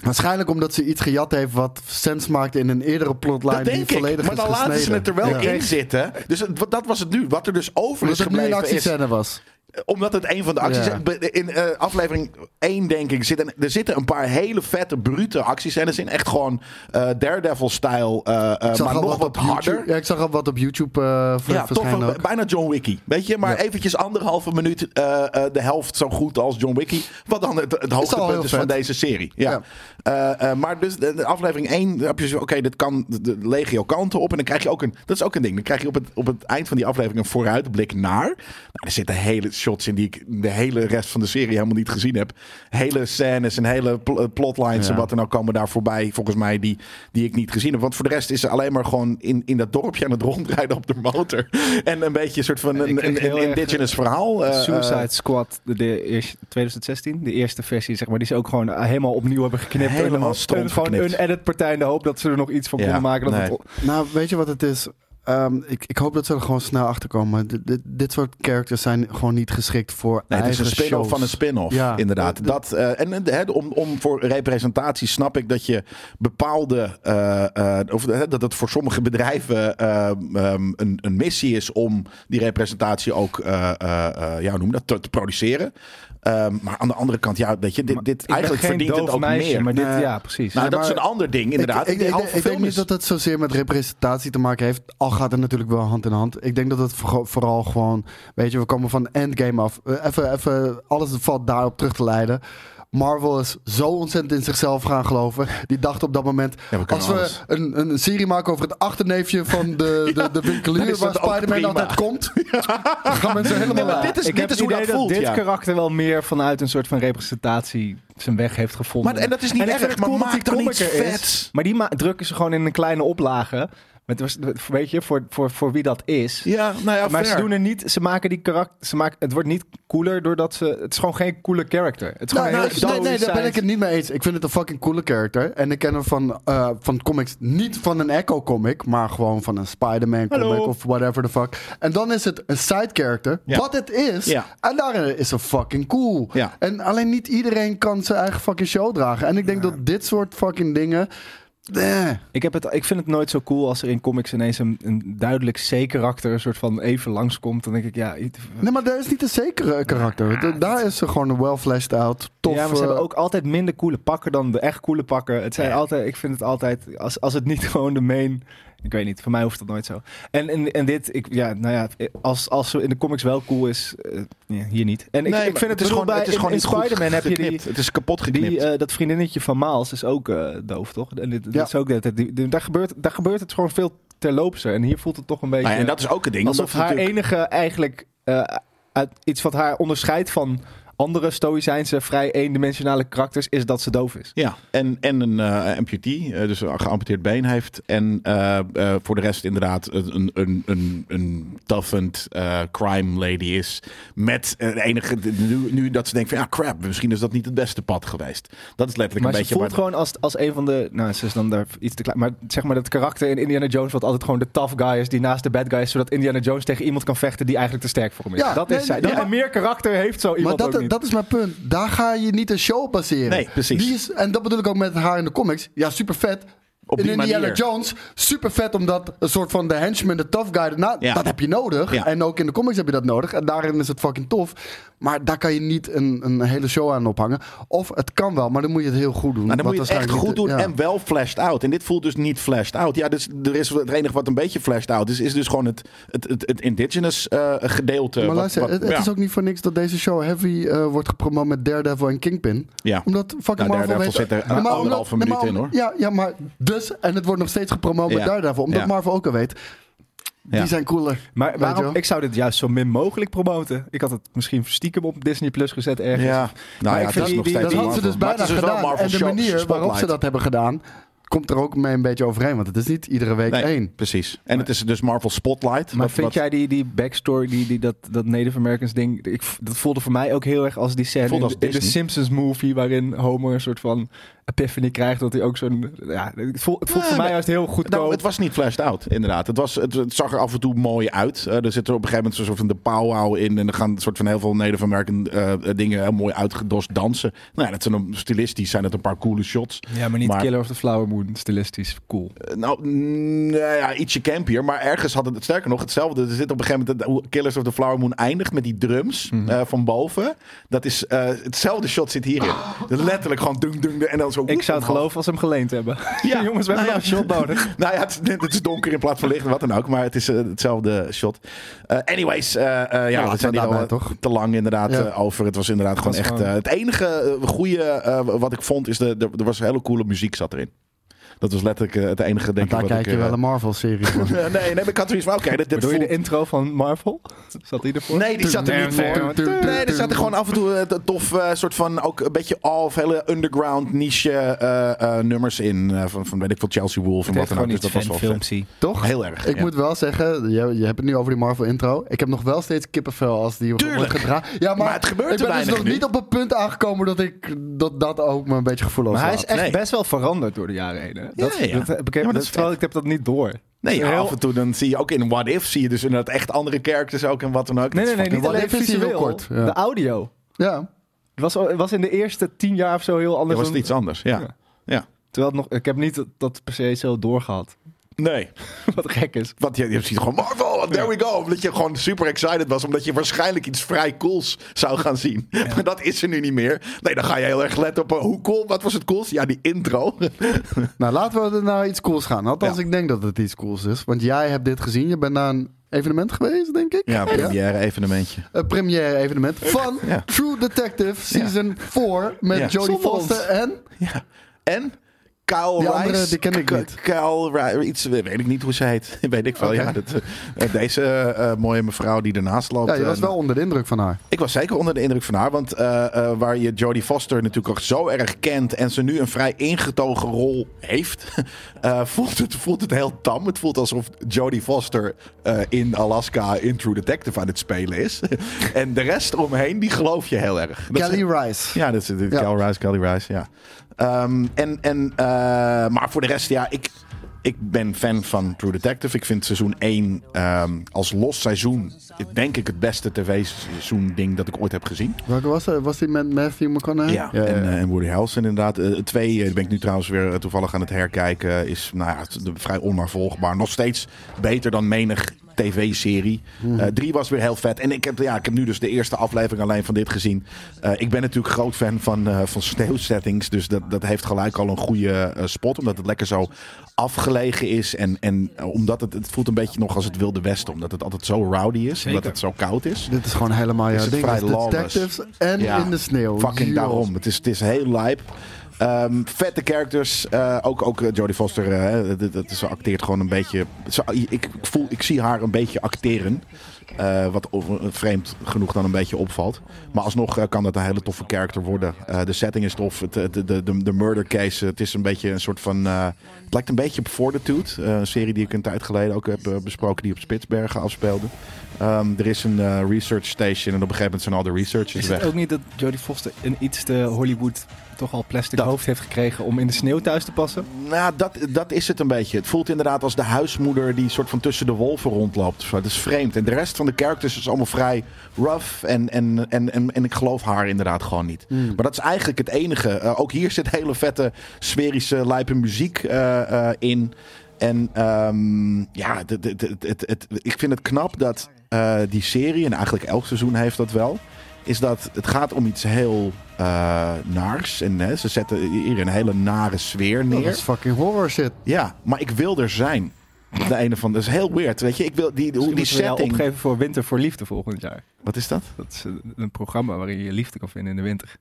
Waarschijnlijk omdat ze iets gejat heeft wat sens maakte in een eerdere plotline Dat die ik. volledig Maar is dan laten ze het er wel Ja. in zitten. Dus dat was het nu. Wat er dus over Omdat is het nu een gebleven is... actiescène was. Omdat het een van de acties Ja. is. In eh, aflevering 1, denk ik, zitten, er zitten een paar hele vette, brute actiescènes in. Echt gewoon eh, Daredevil-style, eh, maar nog wat YouTube. harder. Ja, ik zag al wat op YouTube Ja, toch bijna John Wicky. Weet je, maar Ja. eventjes anderhalve minuut de helft zo goed als John Wicky. Wat dan het, het hoogtepunt heel is van deze serie. Ja. Eh, eh, maar dus de, de aflevering 1 heb je zo, oké, dit kan de, de legio kanten op. En dan krijg je ook een, dat is ook een ding. Dan krijg je op het, op het eind van die aflevering een vooruitblik naar. Nou, er zitten hele shots in die ik de hele rest van de serie helemaal niet gezien heb. Hele scènes en hele pl- eh, plotlines Ja. en wat er nou komen daar voorbij. Volgens mij die, die ik niet gezien heb. Want voor de rest is ze alleen maar gewoon in, in dat dorpje aan het rondrijden op de motor. En een beetje een soort van een, een, indigenous verhaal. Suicide Squad, de, de eerste, 2016, de eerste versie, zeg maar, die ze ook gewoon helemaal opnieuw hebben geknipt. Helemaal stront een, gewoon een editpartij in de hoop dat ze er nog iets van Ja, konden maken. Dat het, Nou, weet je wat het is? Ehm, ik, ik hoop dat ze er gewoon snel achter komen. Dit, dit, dit soort characters zijn gewoon niet geschikt voor Nee, het is een spin-off shows. van een spin-off, Ja. inderdaad. Dat, eh, en om, om voor representatie snap ik dat je bepaalde... eh, eh, of, hè, dat het voor sommige bedrijven eh, ehm, een, een missie is om die representatie ook eh, eh, eh, ja, hoe noem dat, te, te produceren. Ehm, maar aan de andere kant, ja, weet je, dit, dit ik eigenlijk verdient het ook meisje, meer. maar dit, ja, precies. nou, Ja, dat is een ander ding, inderdaad. Ik, ik, denk film niet is- dat het zozeer met representatie te maken heeft. Al gaat het natuurlijk wel hand in hand. Ik denk dat het voor- vooral gewoon... Weet je, we komen van Endgame af. Eh, Even, even, alles valt daarop terug te leiden. Marvel is zo ontzettend in zichzelf gaan geloven. Die dacht op dat moment... Ja, we kunnen als we alles. een, een serie maken over het achterneefje van de, de, de winkelier... waar dat Spider-Man altijd komt... dan gaan mensen helemaal... Nee, dit is- ik heb is hoe idee dat voelt, dit ja. karakter wel meer vanuit een soort van representatie zijn weg heeft gevonden. Maar, en dat is niet En vind erg, het maar cool dat maak die dan comic iets er is. vets. Maar die ma- drukken ze gewoon in een kleine oplage. Met, weet je, voor, voor, voor wie dat is. Ja, nou ja, maar ze doen er niet, ze maken die karakter, ze maken, het wordt niet cooler doordat ze, het is gewoon geen coole character. Het is Nou, gewoon nou, nee, nee, daar ben ik het niet mee eens. Ik vind het een fucking coole character. En ik ken hem van, eh, van comics, niet van een Echo comic, maar gewoon van een Spider-Man comic Hallo. of whatever the fuck. En dan is het een side character, Ja. wat het is. Ja. En daarin is ze fucking cool. Ja. En alleen niet iedereen kan zijn eigen fucking show dragen. En ik denk dat dit soort fucking dingen. Ik, heb het, ik vind het nooit zo cool als er in comics ineens een, een duidelijk C-karakter een soort van even langskomt. Dan denk ik, ja... Nee, maar daar is niet een zekere karakter. Da- daar is ze gewoon een well fleshed out. Tof. ja, maar ze hebben eh, ook altijd minder coole pakken dan de echt coole pakken. Het zijn Ja. altijd, ik vind het altijd, als, als het niet gewoon de main... Ik weet niet, voor mij hoeft dat nooit zo. En, en, en dit, ik, ja, nou ja, als, als ze in de comics wel cool is, eh, ja, hier niet. En ik, Nee, ik vind het, is gewoon, bij, het is in- gewoon in niet goed Spider-Man heb je die. Het is kapot geknipt. die, eh, dat vriendinnetje van Miles is ook eh, doof, toch? En dit, Ja. is ook, dat, die, die- daar, gebeurt, daar gebeurt het gewoon veel terloopser. En hier voelt het toch een beetje... Nou ja, en dat is ook het ding. Alsof haar natuurlijk- enige eigenlijk eh, uit iets wat haar onderscheidt van andere stoïcijnse, vrij eendimensionale karakters, is dat ze doof is. Ja, en, en een eh, amputee, eh, dus een geamputeerd been heeft. En eh, eh, voor de rest inderdaad een, een, een, een toughened crime lady is. Met de enige, nu, nu dat ze denkt van ja crap, misschien is dat niet het beste pad geweest. Dat is letterlijk Maar een ze beetje... voelt waar- gewoon als, als een van de... Nou, ze is dan daar iets te klein. Maar zeg maar dat karakter in Indiana Jones... wat altijd gewoon de tough guy is die naast de bad guy is... zodat Indiana Jones tegen iemand kan vechten die eigenlijk te sterk voor hem is. Ja, dat nee, is zij. nee, Ja, maar- meer karakter heeft zo Maar iemand ook dat, niet. dat is mijn punt. Daar ga je niet een show op baseren. Nee, precies. Die is, en dat bedoel ik ook met haar in de comics. Ja, super vet. Op in die Indiana manier. Jones, super vet omdat een soort van de henchman, de tough guy, nou, Ja. dat heb je nodig. Ja. En ook in de comics heb je dat nodig. En daarin is het fucking tof. Maar daar kan je niet een, een hele show aan ophangen. Of het kan wel, maar dan moet je het heel goed doen. Maar dan moet je het echt goed doen ja. en wel flashed out. En dit voelt dus niet flashed out. Ja, dus er is het enige wat een beetje flashed out is, is dus gewoon het, het, het, het indigenous eh, gedeelte. Maar wat- luister, wat- het, is ook niet voor niks dat deze show heavy eh, wordt gepromoot met Daredevil en Kingpin. Ja. Omdat fucking Nou, Marvel Daredevil weet... zit er maar anderhalve minuut in, om- Ja, ja, maar En het wordt nog steeds gepromoot met Ja. Daredevil. Omdat Ja. Marvel ook al weet... Die Ja. zijn cooler. Maar waarom, ik zou dit juist zo min mogelijk promoten. Ik had het misschien stiekem op Disney Plus gezet ergens. Ja, nou ik ja, het vind is die- nog die- steeds Dat hadden ze dus bijna Maar dus gedaan. En de manier waarop ze dat hebben gedaan... komt er ook mee een beetje overheen. Want het is niet iedere week Nee, één. precies. En het is dus Marvel Spotlight. Maar wat- vind wat- jij die, die backstory, die, die, dat, dat Native Americans ding, ik, dat voelde voor mij ook heel erg als die scène in, als in de. Simpsons movie, waarin Homer een soort van epiphany krijgt, dat hij ook zo'n, ja, het voelt, het voelt Ja, voor mij juist heel goed Nou, het was niet flashed out, inderdaad. Het, was, het, het zag er af en toe mooi uit. Eh, er zit er op een gegeven moment een soort van de powwow in. En er gaan een soort van heel veel Native American eh, dingen heel mooi uitgedost dansen. Nou ja, dat zijn een, stilistisch zijn het een paar coole shots. Ja, maar niet Maar- Killer of the Flower Moon, stilistisch cool. Eh, nou, nou ja, ietsje campier. Maar ergens had het, sterker nog, hetzelfde. Er zit op een gegeven moment, hoe Killers of the Flower Moon eindigt met die drums Mhm. eh, van boven. Dat is, eh, hetzelfde shot zit hierin. Letterlijk gewoon dung, dung, en dan zo... Ik zou het geloven als ze hem geleend hebben. Ja, Jongens, we hebben nou een shot nodig. Nou ja, het, is- het is donker in plaats van licht, wat dan ook. Maar het is hetzelfde shot. Anyways, ja, laten we zijn hier al toch? te lang inderdaad Ja. over. Het was inderdaad gewoon was echt... gewoon- het enige goede wat ik vond is, de, de- er was hele coole muziek zat erin. Dat was letterlijk eh, het enige, denk Daar ik, wat kijk ik... je eh, wel een Marvel-serie voor. nee, nee, maar ik had zoiets van, oké, dit, dit Bedoel je de intro van Marvel? Zat die ervoor? Nee, die zat er niet voor. nee, er zaten gewoon af en toe eh, t- tof eh, soort van ook een beetje off, hele underground niche eh, eh, nummers in. eh, van, van weet ik veel, Chelsea Wolf en wat dan ook. gewoon Dus dat was wel fanfilmsie. Toch? Heel erg. Ik ja. moet wel zeggen, je, je hebt het nu over die Marvel intro. Ik heb nog wel steeds kippenvel als die wordt gedraaid. Ja, maar, Maar het gebeurt ik ben dus weinig nog nu. niet op het punt aangekomen dat ik dat, dat ook me een beetje gevoelloos Maar hij is echt Nee. best wel veranderd door de jaren heen. Hè? Dat, Ja, ja. Dat heb ik, Ja, maar dat terwijl ik heb dat niet door. Nee, Heel- af en toe dan zie je ook in What If zie je dus inderdaad echt andere characters ook en wat dan ook. Nee, nee, nee, niet What alleen If is hier heel visueel. kort, ja. De audio. Ja, Dus Het was, was in de eerste tien jaar of zo heel anders. Ja, was het iets anders, ja. Ja. ja. Terwijl het nog, ik heb niet dat, dat per se zo doorgehad. Nee, Wat gek is. want je, je ziet gewoon Marvel, there we go. Omdat je gewoon super excited was, omdat je waarschijnlijk iets vrij cools zou gaan zien. Maar dat is er nu niet meer. Nee, dan ga je heel erg letten op eh, hoe cool, wat was het coolst? Ja, die intro. nou laten we naar iets cools gaan. Althans, Ja. ik denk dat het iets cools is. Want jij hebt dit gezien. Je bent naar een evenement geweest, denk ik. Ja, première evenementje. Een première evenement van Ja. True Detective Season 4 met. Jodie. Foster en... Ja. En Kyle Die Rice. die ken ik niet. Kyle Rice, iets, weet ik niet hoe ze heet. weet ik wel. Ja, dat, eh, deze eh, mooie mevrouw die ernaast loopt. Ja, je was eh, wel onder de indruk van haar. Ik was zeker onder de indruk van haar. Want eh, eh, waar je Jodie Foster natuurlijk ook zo erg kent. en ze nu een vrij ingetogen rol heeft. eh, voelt, het, voelt het heel tam. Het voelt alsof Jodie Foster eh, in Alaska in True Detective aan het spelen is. en de rest omheen, die geloof je heel erg. Kelly Rice. ja, dat is Ja. Cal Rice, Kelly Rice, ja. Ehm, en, en, eh, maar voor de rest, ja, ik, ik ben fan van True Detective. Ik vind seizoen 1 ehm, als los seizoen, denk ik, het beste tv-seizoen ding dat ik ooit heb gezien. Welke was dat? Was die met Matthew McConaughey? Ja, en, eh, en Woody Harrelson inderdaad. Eh, twee eh, ben ik nu trouwens weer toevallig aan het herkijken. Is nou ja, vrij onnavolgbaar. Nog steeds beter dan menig tv-serie. Eh, drie was weer heel vet. En ik heb, ja, ik heb nu dus de eerste aflevering alleen van dit gezien. Eh, ik ben natuurlijk groot fan van, eh van sneeuwsettings. Dus dat, dat heeft gelijk al een goede spot. Omdat het lekker zo afgelegen is. En, en omdat het, het voelt een beetje nog als het Wilde Westen. Omdat het altijd zo rowdy is. Omdat het zo koud is. Dit is gewoon helemaal jouw ding. vrij detectives en Ja, in de sneeuw. Fucking daarom. Het is, het is heel lijp. Ehm, vette characters. Eh, ook ook eh, Jodie Foster. eh, dat- ze acteert gewoon een beetje. Ze, ik, voel, ik zie haar een beetje acteren. Wat vreemd genoeg dan een beetje opvalt. Maar alsnog kan dat een hele toffe character worden. De setting is tof. Het, de, de, de, de murder case. Het is een beetje een soort van. het lijkt een beetje op Fortitude. een serie die ik een tijd geleden ook heb besproken. Die op Spitsbergen afspeelde. Ehm, er is een research station. En op een gegeven moment zijn al de researchers Is weg. het ook niet dat Jodie Foster een iets te Hollywood toch al plastic Dat. hoofd heeft gekregen om in de sneeuw thuis te passen? Nou, dat, dat is het een beetje. Het voelt inderdaad als de huismoeder die soort van tussen de wolven rondloopt. Dat is vreemd. En de rest van de characters is allemaal vrij rough. En, en, en, en, en ik geloof haar inderdaad gewoon niet. Maar dat is eigenlijk het enige. Eh, ook hier zit hele vette sferische, lijpe muziek eh, eh, in. En ehm, ja, het, het, het, het, het- ik vind het knap dat eh, die serie, en eigenlijk elk seizoen heeft dat wel, is dat het gaat om iets heel eh, naars. En hè, ze zetten hier een hele nare sfeer Dat neer. is fucking horror shit. Ja, maar ik wil er zijn. Op de ene van, dat is heel weird, weet je. Ik wil die, hoe die setting. opgeven voor Winter voor Liefde volgend jaar. Wat is dat? Dat is een, een programma waarin je je liefde kan vinden in de winter.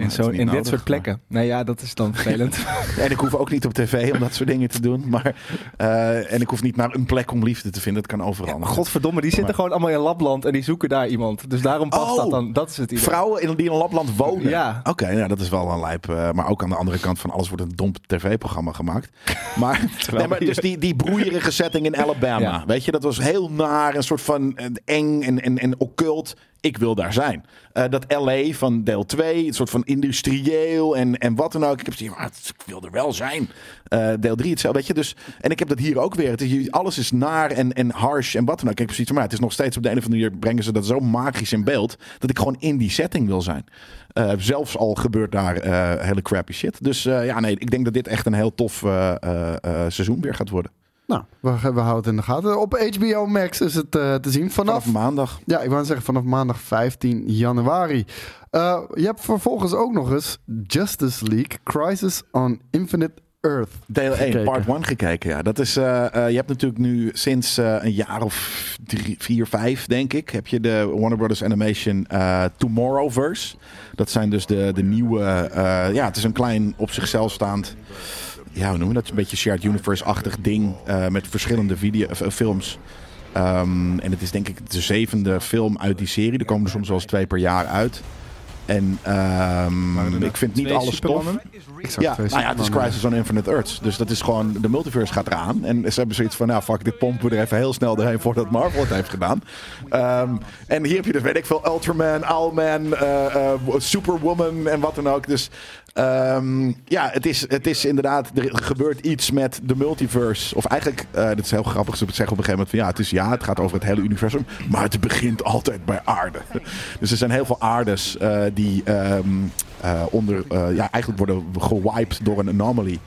In, Nou, zo, in dit soort plekken. Nee, ja, dat is dan vervelend. En ik hoef ook niet op tv om dat soort dingen te doen. Maar, eh, en ik hoef niet naar een plek om liefde te vinden. Dat kan overal. Ja, godverdomme, die zitten Maar- gewoon allemaal in Lapland en die zoeken daar iemand. Dus daarom past Oh, dat dan. Dat is het idee. Vrouwen in- die in een lapland wonen. Ja. Oké, nou, dat is wel een lijp. eh, maar ook aan de andere kant van alles wordt een dom tv-programma gemaakt. Maar, nee, maar dus die, die broeierige setting in Alabama. Ja. Weet je, dat was heel naar. Een soort van eh, eng en, en, en occult. Ik wil daar zijn. Eh, dat LA van deel 2, een soort van industrieel en, en wat dan ook. Ik heb zoiets van, ja, ik wil er wel zijn. Eh, deel 3 hetzelfde, weet je. Dus, en ik heb dat hier ook weer. Het is, alles is naar en, en harsh en wat dan ook. Ik heb precies, maar het is nog steeds op de een of andere manier brengen ze dat zo magisch in beeld dat ik gewoon in die setting wil zijn. Eh, zelfs al gebeurt daar hele crappy shit. Dus ja, nee, ik denk dat dit echt een heel tof seizoen weer gaat worden. Nou, we, we houden het in de gaten. Op HBO Max is het eh, te zien vanaf... Vanaf maandag. Ja, ik wou zeggen vanaf maandag 15 januari. Eh, je hebt vervolgens ook nog eens Justice League Crisis on Infinite Earth. Deel 1, gekeken. part 1 gekeken. Ja, dat is. eh, je hebt natuurlijk nu sinds een jaar of drie, vier, vijf, denk ik, heb je de Warner Brothers Animation Tomorrowverse. Dat zijn dus de, de nieuwe. ja, het is een klein op zichzelf staand. Ja, hoe noemen we dat? Een beetje shared universe-achtig ding eh, met verschillende video, eh, films. Ehm, en het is denk ik de zevende film uit die serie. Er komen er soms wel eens twee per jaar uit. En ehm, ik vind niet alles tof. Exact, Ja, nou ja, het is. Crisis on Infinite Earths. Dus dat is gewoon, de multiverse gaat eraan. En ze hebben zoiets van, nou fuck, dit pompen we er even heel snel doorheen voordat Marvel het heeft gedaan. Ehm, en hier heb je dus, weet ik veel, Ultraman, Owlman, eh, eh, Superwoman en wat dan ook. Dus ehm, ja, het is, het is inderdaad, er gebeurt iets met de multiverse. Of eigenlijk, eh dat is heel grappig, ze zeggen op een gegeven moment van, ja, het is ja, het gaat over het hele universum. Maar het begint altijd bij aarde. Dus er zijn heel veel aardes eh, die ehm, eh, onder, ja, eigenlijk worden gewiped door een anomaly.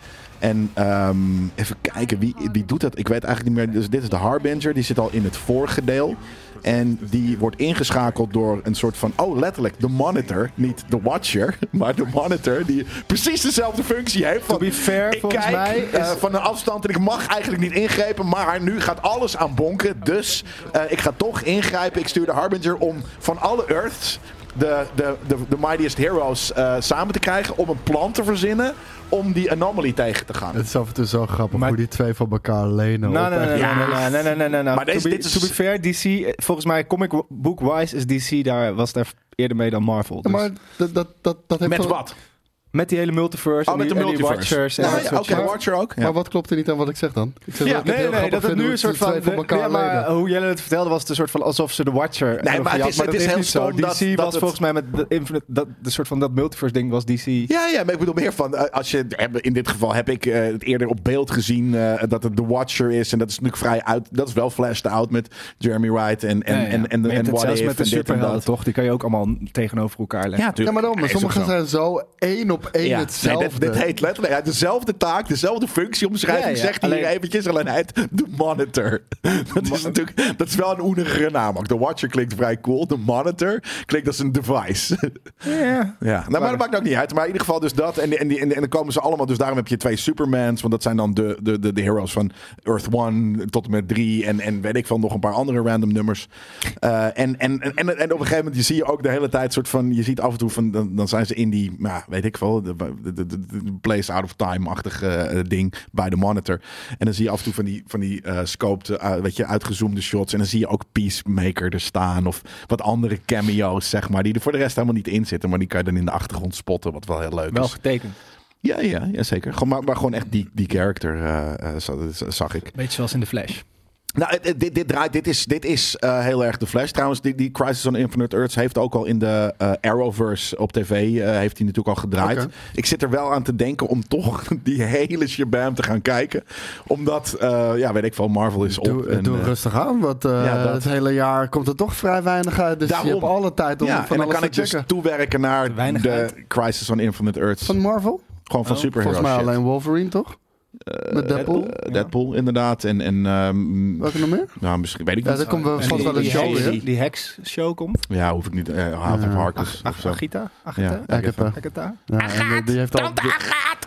En ehm, even kijken, wie, wie doet dat? Ik weet eigenlijk niet meer. Dus dit is de Harbinger, die zit al in het vorige deel. En die wordt ingeschakeld door een soort van, oh letterlijk, de monitor. Niet de watcher, maar de monitor. Die precies dezelfde functie heeft. Van, To be fair, ik volgens kijk mij eh, van een afstand en ik mag eigenlijk niet ingrijpen. Maar nu gaat alles aan bonken. Dus eh, ik ga toch ingrijpen. Ik stuur de Harbinger om van alle Earths de, de, de, de Mightiest Heroes eh, samen te krijgen. Om een plan te verzinnen om die anomaly tegen te gaan. Het is af en toe zo grappig Maar- hoe die twee van elkaar lenen. Nee, op nee, nee, nee, Ja. nee, nee, nee, nee, nee, nee. Maar deze- to, be, dit is- to be fair, DC, volgens mij comic book wise is DC daar, was daar eerder mee dan Marvel. Ja, Dus maar dat, dat, dat, dat heeft Met wat? Met die hele multiverse Oh, en, met die, de en die multiverse. Watchers en Ja, ja, Oké. Watcher ook. Ja. Maar wat klopt er niet aan wat ik zeg dan? Ik zeg Ja, dat Nee, nee, dat het nu een soort de van... elkaar ja, maar hoe Jelle het vertelde was het een soort van alsof ze de Watcher Nee, maar het is- het is heel zo. stom DC dat- dat was het- volgens mij met de Infinite, dat, de soort van dat multiverse ding was DC. Ja, ja, maar ik bedoel meer van, eh, als je, in dit geval heb ik eh, het eerder op beeld gezien eh, dat het The Watcher is. En dat is natuurlijk vrij uit, dat is wel flashed out met Jeremy Wright en, en, en, en, What zelfs met de en dit en superhelden, toch? Die kan je ook allemaal tegenover elkaar leggen. Ja, maar dan, maar Nee, is sommige ook zo. zijn zo één op één Ja, nee, hetzelfde. dit, dit heet letterlijk hij dezelfde taak, dezelfde functieomschrijving. Ja, ja, Zegt hij hier alleen- eventjes, alleen hij heet de monitor. Dat is natuurlijk, dat is wel een oenigere naam ook. De Watcher klinkt vrij cool. De monitor klinkt als een device. Ja. Ja, nou, maar dat maakt ook niet uit. Maar in ieder geval dus dat. En, die- en, die, en, die- en dan komen ze allemaal. Dus daarom heb je twee Supermans. Want dat zijn dan de, de, de, de heroes van Earth 1 tot en met 3. En, en weet ik van nog een paar andere random nummers. Eh, en, en, en, en, en op een gegeven moment je zie je ook de hele tijd soort van. Je ziet af en toe van. Dan, dan zijn ze in die. Nou, weet ik wel. Wel? De, place out of time-achtige eh, ding bij de monitor. En dan zie je af en toe van die, van die eh scoped, eh, weet je, uitgezoomde shots. En dan zie je ook Peacemaker er staan. Of wat andere cameo's, zeg maar. Die er voor de rest helemaal niet in zitten. Maar die kan je dan in de achtergrond spotten. Wat wel heel leuk Wel is. getekend. Ja, ja, ja zeker. Gewoon, maar, maar gewoon echt die, die character za- zag ik. Beetje zoals in de Flash. Nou, het- het- dit, dit, draait, dit is, dit is eh, heel erg de Flash. Trouwens, die, die Crisis on Infinite Earths heeft ook al in de eh, Arrowverse op tv, eh, heeft hij natuurlijk al gedraaid. Ik zit er wel aan te denken om toch die hele shabam te gaan kijken. Omdat, eh, ja, weet ik veel, Marvel is op. Doe, en, doe eh, rustig aan, want eh, ja, dat- het hele jaar komt er toch vrij weinig uit. Dus Daarom. je hebt alle tijd om ja, van en dan alles kan ik dus toewerken naar Weinig de uit. Crisis on Infinite Earths. Van Marvel? Gewoon van Oh, Volgens mij shit. alleen Wolverine, toch? Met Deadpool? Eh, Deadpool, inderdaad. En, en ehm, Welke nog meer? nou, misschien weet ik Ja, niet. daar komt wel vast die- wel een die show weer. Die Hex show komt. Ja, hoef ik niet. eh House of. Harkness of Ach, zo. Agita? Agita? Ja, Agatha. Agatha? Ja, eh, die, heeft al, die,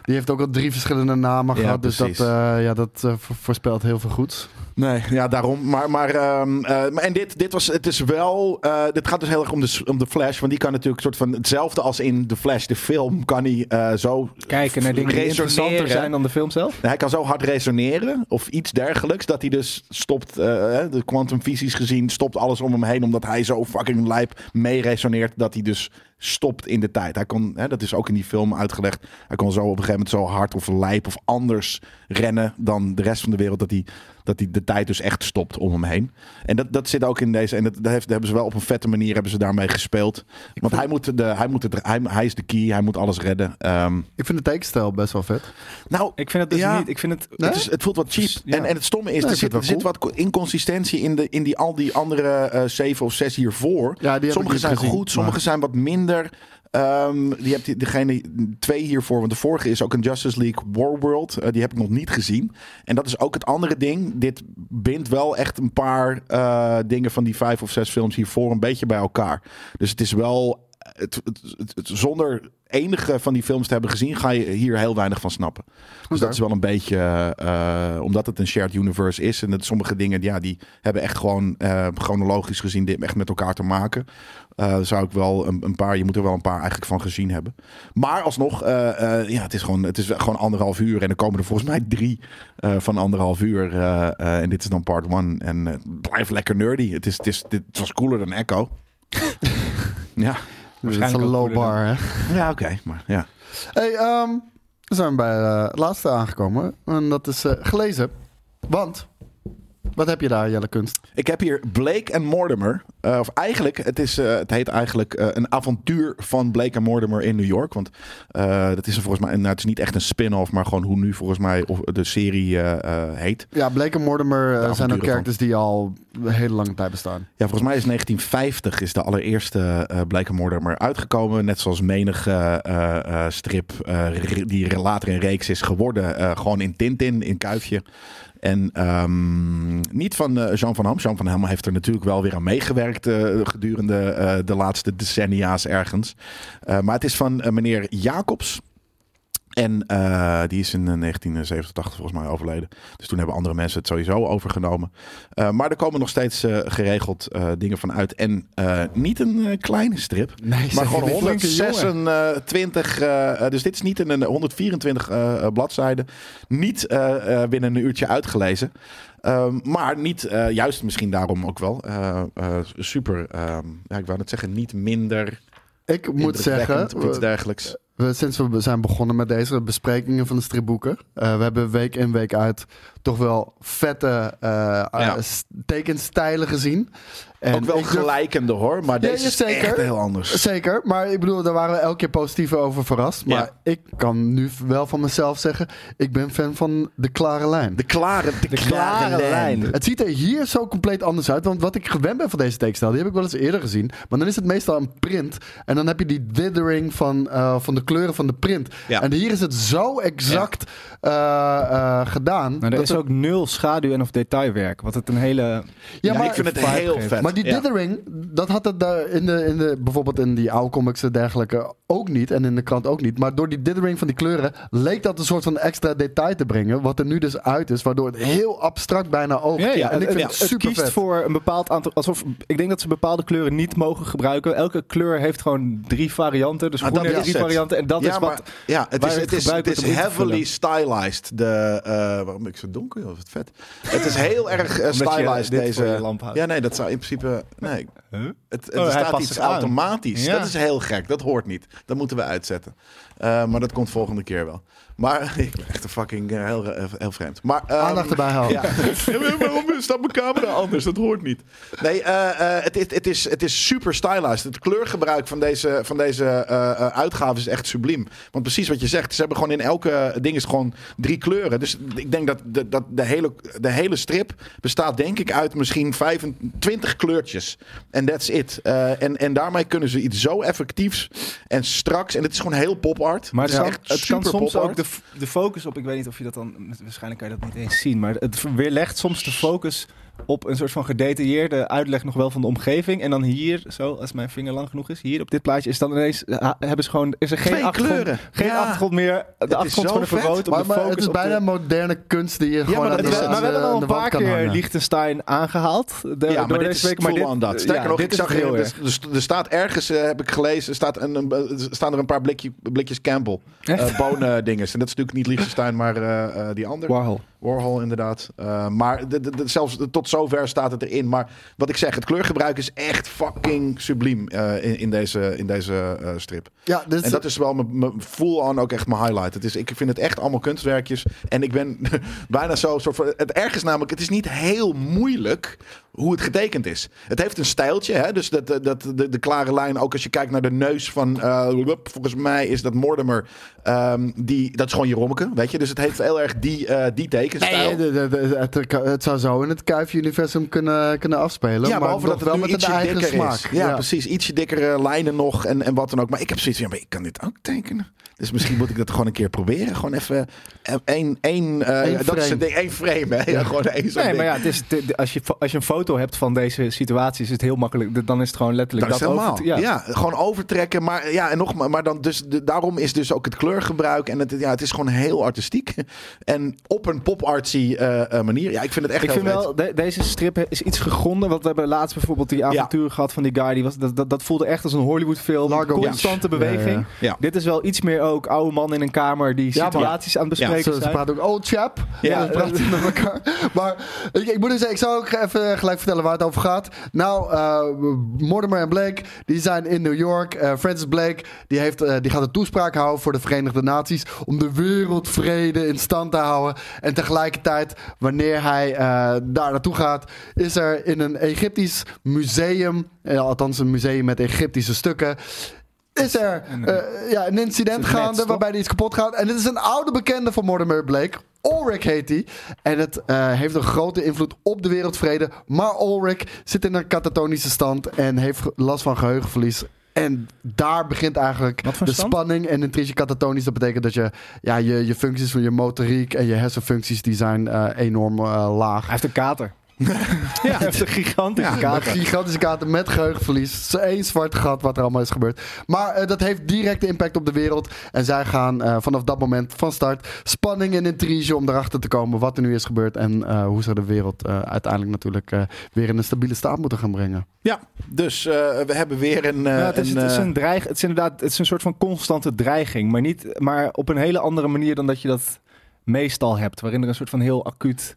die heeft ook al drie verschillende namen Ja, gehad. Dus dat, eh, ja, dat eh, vo- voorspelt heel veel goeds. Nee, ja, daarom. Maar, maar, ehm, eh, maar en dit, dit was, het is wel, eh, dit gaat dus heel erg om de, om de Flash, want die kan natuurlijk soort van hetzelfde als in de Flash, de film, kan hij eh, zo Kijken naar dingen die interessanter zijn dan de film zelf. Hij kan zo hard resoneren of iets dergelijks dat hij dus stopt, de quantumfysisch gezien, stopt alles om hem heen omdat hij zo fucking lijp mee resoneert dat hij dus stopt in de tijd. Hij kon, hè, dat is ook in die film uitgelegd, hij kon zo op een gegeven moment zo hard of lijp of anders rennen dan de rest van de wereld dat hij, dat hij de tijd dus echt stopt om hem heen. En dat, dat zit ook in deze, en dat, dat heeft, dat hebben ze wel op een vette manier hebben ze daarmee gespeeld. Want hij, moet de, hij, moet het, hij, hij is de key, hij moet alles redden. Ehm, Ik vind de tekenstijl best wel vet. nou, Ik vind het dus Ja. niet. Ik vind het. Nee? het, is, het voelt wat cheap. Ja. En, en het stomme is, er zit, er zit wat inconsistentie in, de, in die, al die andere eh, zeven of zes hiervoor. Ja, sommige zijn gezien, goed, sommige maar- zijn wat minder. Ehm, die hebt degene twee hiervoor, want de vorige is ook een Justice League Warworld. Eh, die heb ik nog niet gezien. En dat is ook het andere ding. Dit bindt wel echt een paar eh, dingen van die vijf of zes films hiervoor een beetje bij elkaar. Dus het is wel. Het- het- zonder enige van die films te hebben gezien, ga je hier heel weinig van snappen. Dus dat is wel een beetje, eh, omdat het een shared universe is. En dat sommige dingen, ja, die hebben echt gewoon eh, chronologisch gezien dit echt met elkaar te maken. Eh, zou ik wel een, een paar, je moet er wel een paar eigenlijk van gezien hebben. Maar alsnog, eh, eh, ja, het is, gewoon, het is gewoon anderhalf uur. En er komen er volgens mij drie eh, van anderhalf uur. eh, eh, en dit is dan part one. En eh, blijft lekker nerdy. Het, is, het, is, dit, was cooler dan Echo. ja, Waarschijnlijk een low bar, hè? ja oké. maar ja. Hey, ehm, dan zijn we bij eh, het laatste aangekomen. En dat is eh, gelezen. Want, wat heb je daar, Jelle Kunst? Ik heb hier Blake en Mortimer. Eh, of eigenlijk, het, is, eh, het heet eigenlijk eh, een avontuur van Blake en Mortimer in New York. Want dat is er volgens mij, nou, het is niet echt een spin-off, maar gewoon hoe nu volgens mij of de serie heet. Ja, Blake en Mortimer zijn ook characters die al een hele lange tijd bestaan. Ja, volgens mij is 1950 is de allereerste Blake en Mortimer uitgekomen. Net zoals menige strip die later een reeks is geworden. gewoon in Tintin, in Kuifje. En ehm, niet van eh, Jean van Ham. Jean van Ham heeft er natuurlijk wel weer aan meegewerkt eh, gedurende eh, de laatste decennia's ergens. Maar het is van meneer Jacobs. En eh, die is in eh, 1987 volgens mij overleden. Dus toen hebben andere mensen het sowieso overgenomen. Eh, maar er komen nog steeds eh, geregeld eh, dingen van uit. En eh, niet een eh, kleine strip. Nee, Maar gewoon een flinke jongen. 126, eh, eh, dus dit is niet een, een 124 eh, eh, bladzijden. Niet eh, eh, binnen een uurtje uitgelezen. Ehm, maar niet, eh, juist misschien daarom ook wel, eh, eh, super, ehm, ja, ik wou net zeggen, niet minder Ik moet zeggen, iets dergelijks. We, sinds we zijn begonnen met deze besprekingen van de stripboeken, eh, we hebben week in week uit toch wel vette eh, Ja. eh, tekenstijlen gezien. En ook wel gelijkende hoor, maar deze ja, is zeker. echt heel anders. Zeker, maar ik bedoel, daar waren we elke keer positief over verrast. Maar Ja. ik kan nu wel van mezelf zeggen, ik ben fan van de klare lijn. De klare, de, De klare lijn. Het ziet er hier zo compleet anders uit. Want wat ik gewend ben van deze tekenstijl, die heb ik wel eens eerder gezien. Maar dan is het meestal een print. En dan heb je die dithering van, eh, van de kleuren van de print. Ja. En hier is het zo exact eh, eh, gedaan. Maar er dat is ook nul schaduw en of detailwerk. Wat het een hele... Ja, Ja, maar ik vind het heel vet. Die Ja. dithering, dat had het daar in de, in de, bijvoorbeeld in die oude comics en dergelijke ook niet. En in de krant ook niet. Maar door die dithering van die kleuren leek dat een soort van extra detail te brengen. Wat er nu dus uit is, waardoor het heel abstract bijna oogt. Ja, ja, en ik het, vind het, het super kiest vet. voor een bepaald aantal... Alsof, ik denk dat ze bepaalde kleuren niet mogen gebruiken. Elke kleur heeft gewoon drie varianten. Dus Ah, groen heeft drie het. varianten. En dat ja, is maar, wat... ja, het is, het het is, het is heavily stylized. De, eh, waarom ben ik zo donker? joh? Wat vet. Het is heel erg eh, stylized deze. lamp. Ja, nee, dat zou in principe. Nee, Huh? het, het Oh, er staat iets automatisch. Ja. Dat is heel gek. Dat hoort niet. Dat moeten we uitzetten. Eh, maar dat komt volgende keer wel. Maar ik ben echt een fucking eh, heel, heel, heel vreemd. Maar, ehm, Aandacht erbij houden. Ja. Waarom staat mijn camera anders? Dat hoort niet. Nee, eh, eh, het, is, het, is, het is super stylized. Het kleurgebruik van deze, van deze eh, eh, uitgave is echt subliem. Want precies wat je zegt, ze hebben gewoon in elke ding is gewoon drie kleuren. Dus ik denk dat de, dat de, hele, de hele strip bestaat denk ik uit misschien 25 kleurtjes. En that's it. Eh, en, en daarmee kunnen ze iets zo effectiefs en straks. En het is gewoon heel pop art. Maar het, is kan, echt het kan super soms pop ook de, de focus op, ik weet niet of je dat dan, waarschijnlijk kan je dat niet eens zien, maar het weerlegt soms de focus op een soort van gedetailleerde uitleg nog wel van de omgeving. En dan hier, zo, als mijn vinger lang genoeg is, hier op dit plaatje, is dan ineens, hebben ze gewoon, is er geen Twee achtergrond, kleuren. geen Ja. achtergrond meer. De is achtergrond zo wordt even vet. rood op Maar, het is bijna de- moderne kunst die je gewoon maar de, is- maar we hebben al aan een paar keer. Liechtenstein aangehaald. De, Ja, maar dit is week. Maar dit, dat. Sterker ja, nog, dit ik is zag heel er, er staat ergens, eh, heb ik gelezen, er staat een, een, staan er een paar blikje, blikjes Campbell. Echt? eh bonen dinges. En dat is natuurlijk niet Liechtenstein, maar eh, eh, die andere. Warhol. Warhol inderdaad. Eh, maar de, de, de- zelfs tot zover staat het erin. Maar wat ik zeg, het kleurgebruik is echt fucking subliem eh, in, in deze, in deze eh, strip. Ja, dus En dat is wel mijn- mijn full on ook echt mijn highlight. Het is, ik vind het echt allemaal kunstwerkjes. En ik ben bijna zo soort van. Het erg is namelijk, het is niet heel moeilijk hoe het getekend is. Het heeft een stijltje. Hè? Dus dat, dat, de, de klare lijn, ook als je kijkt naar de neus van. eh, volgens mij is dat Mortimer. ehm, die, dat is gewoon Jerommeke, weet je. Dus het heeft heel erg die, eh die tekenstijl. Nee, de- de- de- het, het zou zo in het Kuifje-universum kunnen, kunnen afspelen. Ja, maar behalve dat het wel met een ietsje eigen dikker smaak. is. Ja, precies. Ietsje dikkere lijnen nog en, en wat dan ook. Maar ik heb zoiets van, ja, ik kan dit ook tekenen. Dus misschien moet ik dat gewoon een keer proberen. Gewoon even eh, één, één, dat is frame. het ding, één frame. Hè? Ja, gewoon één zo'n Nee, ding. maar ja, het is, als, je, als je een foto hebt van deze situatie, is het heel makkelijk. Dan is het gewoon letterlijk Dat is helemaal. over- ja. ja. gewoon overtrekken. Maar ja, en nog maar, maar dan dus de, daarom is dus ook het kleurgebruik en het, ja, het is gewoon heel artistiek en op een pop-artsy eh, eh, manier. Ja, ik vind het echt Ik heel vind wel, de- deze strip is iets gegronde. Want we hebben laatst bijvoorbeeld die avontuur gehad van die guy. Die was, dat, dat, dat voelde echt als een Hollywood film. Largo Constante Beach. beweging. Ja, ja. Ja. Dit is wel iets meer ook oude man in een kamer die Ja, situaties aan het Ja, bespreken Ze, ze zijn. praten ook old chap. Ja. Ja, ze praten met elkaar. Maar ik, ik moet dus zeggen, ik zou ook even gelijk vertellen waar het over gaat. Nou, eh, Mortimer en Blake, die zijn in New York. Eh, Francis Blake, die, heeft, eh, die gaat een toespraak houden voor de Verenigde Naties. Om de wereldvrede in stand te houden. En tegelijkertijd, wanneer hij daar naartoe gaat, is er in een Egyptisch museum, althans een museum met Egyptische stukken. Is er eh, ja, een incident net, gaande waarbij er iets kapot gaat. En dit is een oude bekende van Mortimer Blake. Ulrich heet hij. En het eh, heeft een grote invloed op de wereldvrede. Maar Ulrich zit in een katatonische stand en heeft last van geheugenverlies. En daar begint eigenlijk de stand? spanning. En intrinsisch katatonisch, dat betekent dat je, ja, je, je functies van je motoriek en je hersenfuncties, die zijn eh, enorm eh, laag. Hij heeft een kater. Ja, hij heeft een gigantische Een kater. gigantische kater met geheugenverlies. Één zwart gat wat er allemaal is gebeurd. Maar eh, dat heeft directe impact op de wereld. En zij gaan eh, vanaf dat moment van start spanning en intrige om erachter te komen wat er nu is gebeurd. En eh, hoe ze de wereld eh, uiteindelijk natuurlijk eh, weer in een stabiele staat moeten gaan brengen. Ja, dus eh, we hebben weer een... eh, Ja, het, is, een, het, is een dreig, het is inderdaad het is een soort van constante dreiging. Maar, niet, maar op een hele andere manier dan dat je dat meestal hebt. Waarin er een soort van heel acuut...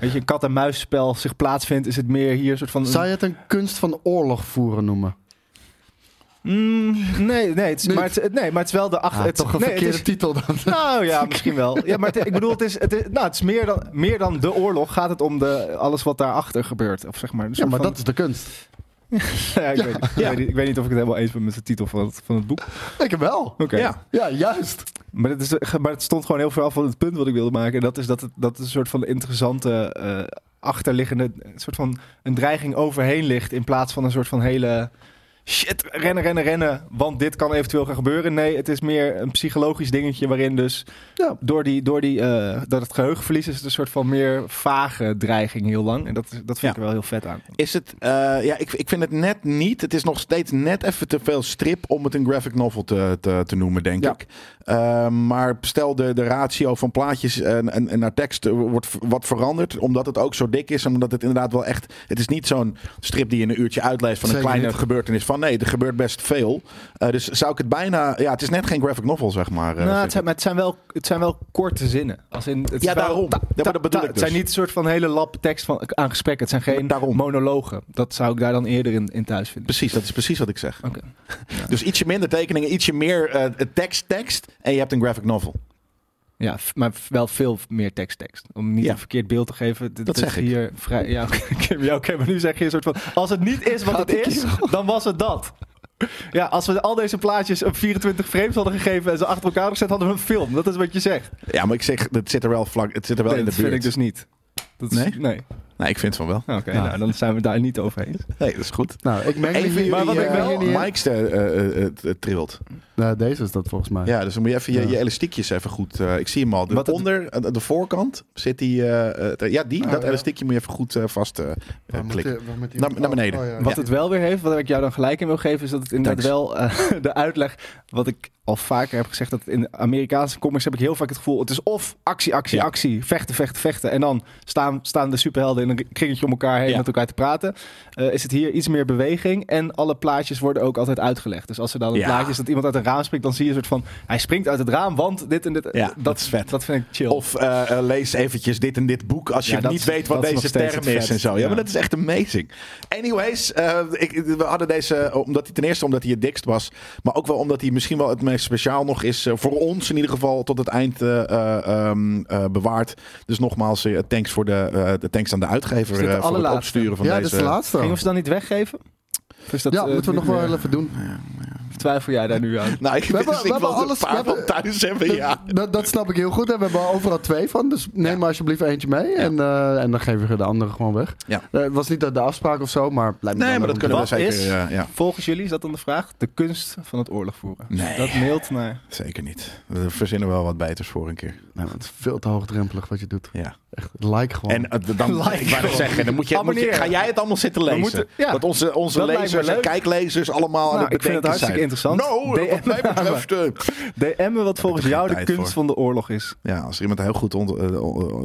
Weet je, een kat-en-muisspel zich plaatsvindt, is het meer hier een soort van... Zou je het een kunst van oorlog voeren noemen? Mm, nee, nee, het is, maar het, nee, maar het is wel de... Ach, Ah, het, toch een nee, verkeerde is- titel dan. Nou ja, misschien wel. Ja, maar het- ik bedoel, het is, het is, nou, het is meer, dan, meer dan de oorlog. Gaat het om de, alles wat daarachter gebeurt. Of zeg maar, Ja, maar van- dat is de kunst. Ja, ik, Weet, ik, weet niet, ik weet niet of ik het helemaal eens ben met de titel van het, van het boek. Ik wel. Oké. Ja, Ja, juist. Maar, het is, maar het stond gewoon heel veel af van het punt wat ik wilde maken. En dat is dat het, dat het een soort van interessante eh, achterliggende... Een soort van een dreiging overheen ligt. In plaats van een soort van hele... shit, rennen, rennen, rennen, want dit kan eventueel gaan gebeuren. Nee, het is meer een psychologisch dingetje waarin dus Ja. door, die, door die, eh, dat het geheugenverlies is het een soort van meer vage dreiging heel lang. En dat, dat vind Ja. ik er wel heel vet aan. Is het, eh, ja, ik, ik vind het net niet. Het is nog steeds net even te veel strip om het een graphic novel te, te, te noemen, denk Ja. ik. Ehm, maar stel de, de ratio van plaatjes en, en, en naar tekst eh, wordt wat veranderd. Omdat het ook zo dik is. En omdat het inderdaad wel echt. Het is niet zo'n strip die je in een uurtje uitleest van een kleine niet. gebeurtenis. Van nee, er gebeurt best veel. Eh, dus zou ik het bijna. Ja, het is net geen graphic novel, zeg maar. eh, nou, het zijn, maar het zijn, wel, het zijn wel korte zinnen. Als in, het Ja, daarom. ta- Ja, maar dat bedoel ta- ik Het zijn dus. niet een soort van hele lap tekst van, aan gesprekken. Het zijn geen Daarom. monologen. Dat zou ik daar dan eerder in, in thuis vinden. Precies, dat is precies wat ik zeg. Oké. Dus ietsje minder tekeningen, ietsje meer eh, tekst, tekst. En je hebt een graphic novel. Ja, maar wel veel meer tekst, tekst. Om niet Ja. een verkeerd beeld te geven. Dat is zeg ik. hier vrij. Ja, oké, oké, maar nu zeg je een soort van. Als het niet is wat het is, dan was het dat. Ja, als we al deze plaatjes op 24 frames hadden gegeven en ze achter elkaar gezet, hadden we een film. Dat is wat je zegt. Ja, maar ik zeg, het zit er wel vlak. Het zit er wel Nee, in de dat buurt. vind ik dus niet. Dat is, Nee? Nee. Nee, ik vind van wel. Oké, Ja. nou, dan zijn we daar niet over eens. Nee, dat is goed. Nou, ik meng me Even hier, maar wat ik wel- in. Mike's eh, eh, eh, het trilt. Nou, deze is dat volgens mij. Ja, dus dan moet je even je, Ja. je elastiekjes even goed... eh, ik zie hem al. De, het- onder, eh, de voorkant zit die... eh, eh, ja, die. Oh, dat ja. elastiekje moet je even goed eh, vast eh, eh, klikken. Naar- naar beneden. Oh, ja. Wat het wel weer heeft, wat ik jou dan gelijk in wil geven, is dat het inderdaad wel eh, de uitleg, wat ik al vaker heb gezegd, dat in Amerikaanse comics heb ik heel vaak het gevoel, het is of actie, actie, Ja. actie, vechten, vechten, vechten. En dan staan, staan de superhelden in een kringetje om elkaar heen Ja. met elkaar te praten. Eh, is het hier iets meer beweging en alle plaatjes worden ook altijd uitgelegd. Dus als er dan een Ja. plaatje is dat iemand uit een raam springt, dan zie je een soort van, hij springt uit het raam, want dit en dit. Ja, dat is vet. Dat vind ik chill. Of eh, lees eventjes dit en dit boek als je Ja, dat niet weet wat dat deze term het is en zo. Ja, Ja. maar dat is echt amazing. Anyways, ik, we hadden deze, omdat hij ten eerste omdat hij het dikst was, maar ook wel omdat hij misschien wel het meest speciaal nog is voor ons in ieder geval tot het eind eh, eh, ehm, eh, bewaard. Dus nogmaals, thanks voor de, de thanks aan de uitgever voor het opsturen van ja, deze. dit is de laatste. Gingen we ze dan niet weggeven? Of is dat, ja, eh, moeten we nog wel even doen. Of twijfel jij daar nu aan? Nou, ik We hebben- we alles- een paar we hebben- van thuis hebben, ja. Dat, dat snap ik heel goed. En we hebben overal twee van. Dus neem Ja. maar alsjeblieft eentje mee. En, eh, en dan geven we de andere gewoon weg. Ja. Eh, het was niet de, de afspraak of zo, maar me Nee, wel maar dat kunnen we Wat zeker. is- ja. Volgens jullie is dat dan de vraag? De kunst van het oorlog voeren. Nee. Dat mailt naar. Zeker niet. We verzinnen wel wat beters voor een keer. want het is veel te hoogdrempelig wat je doet. Ja. Echt, like gewoon. En eh, dan, Like ik zeggen, dan moet je, moet je, ga jij het allemaal zitten We lezen? moeten- ja. dat onze, onze Dat lezers en kijklezers allemaal aan Nou, het ik vind het bedenken hartstikke zijn. Interessant. Nou, wat mij DM betreft... eh, DM me wat volgens jou de kunst voor. van de oorlog is. ja, als er iemand heel goed... Ont, eh,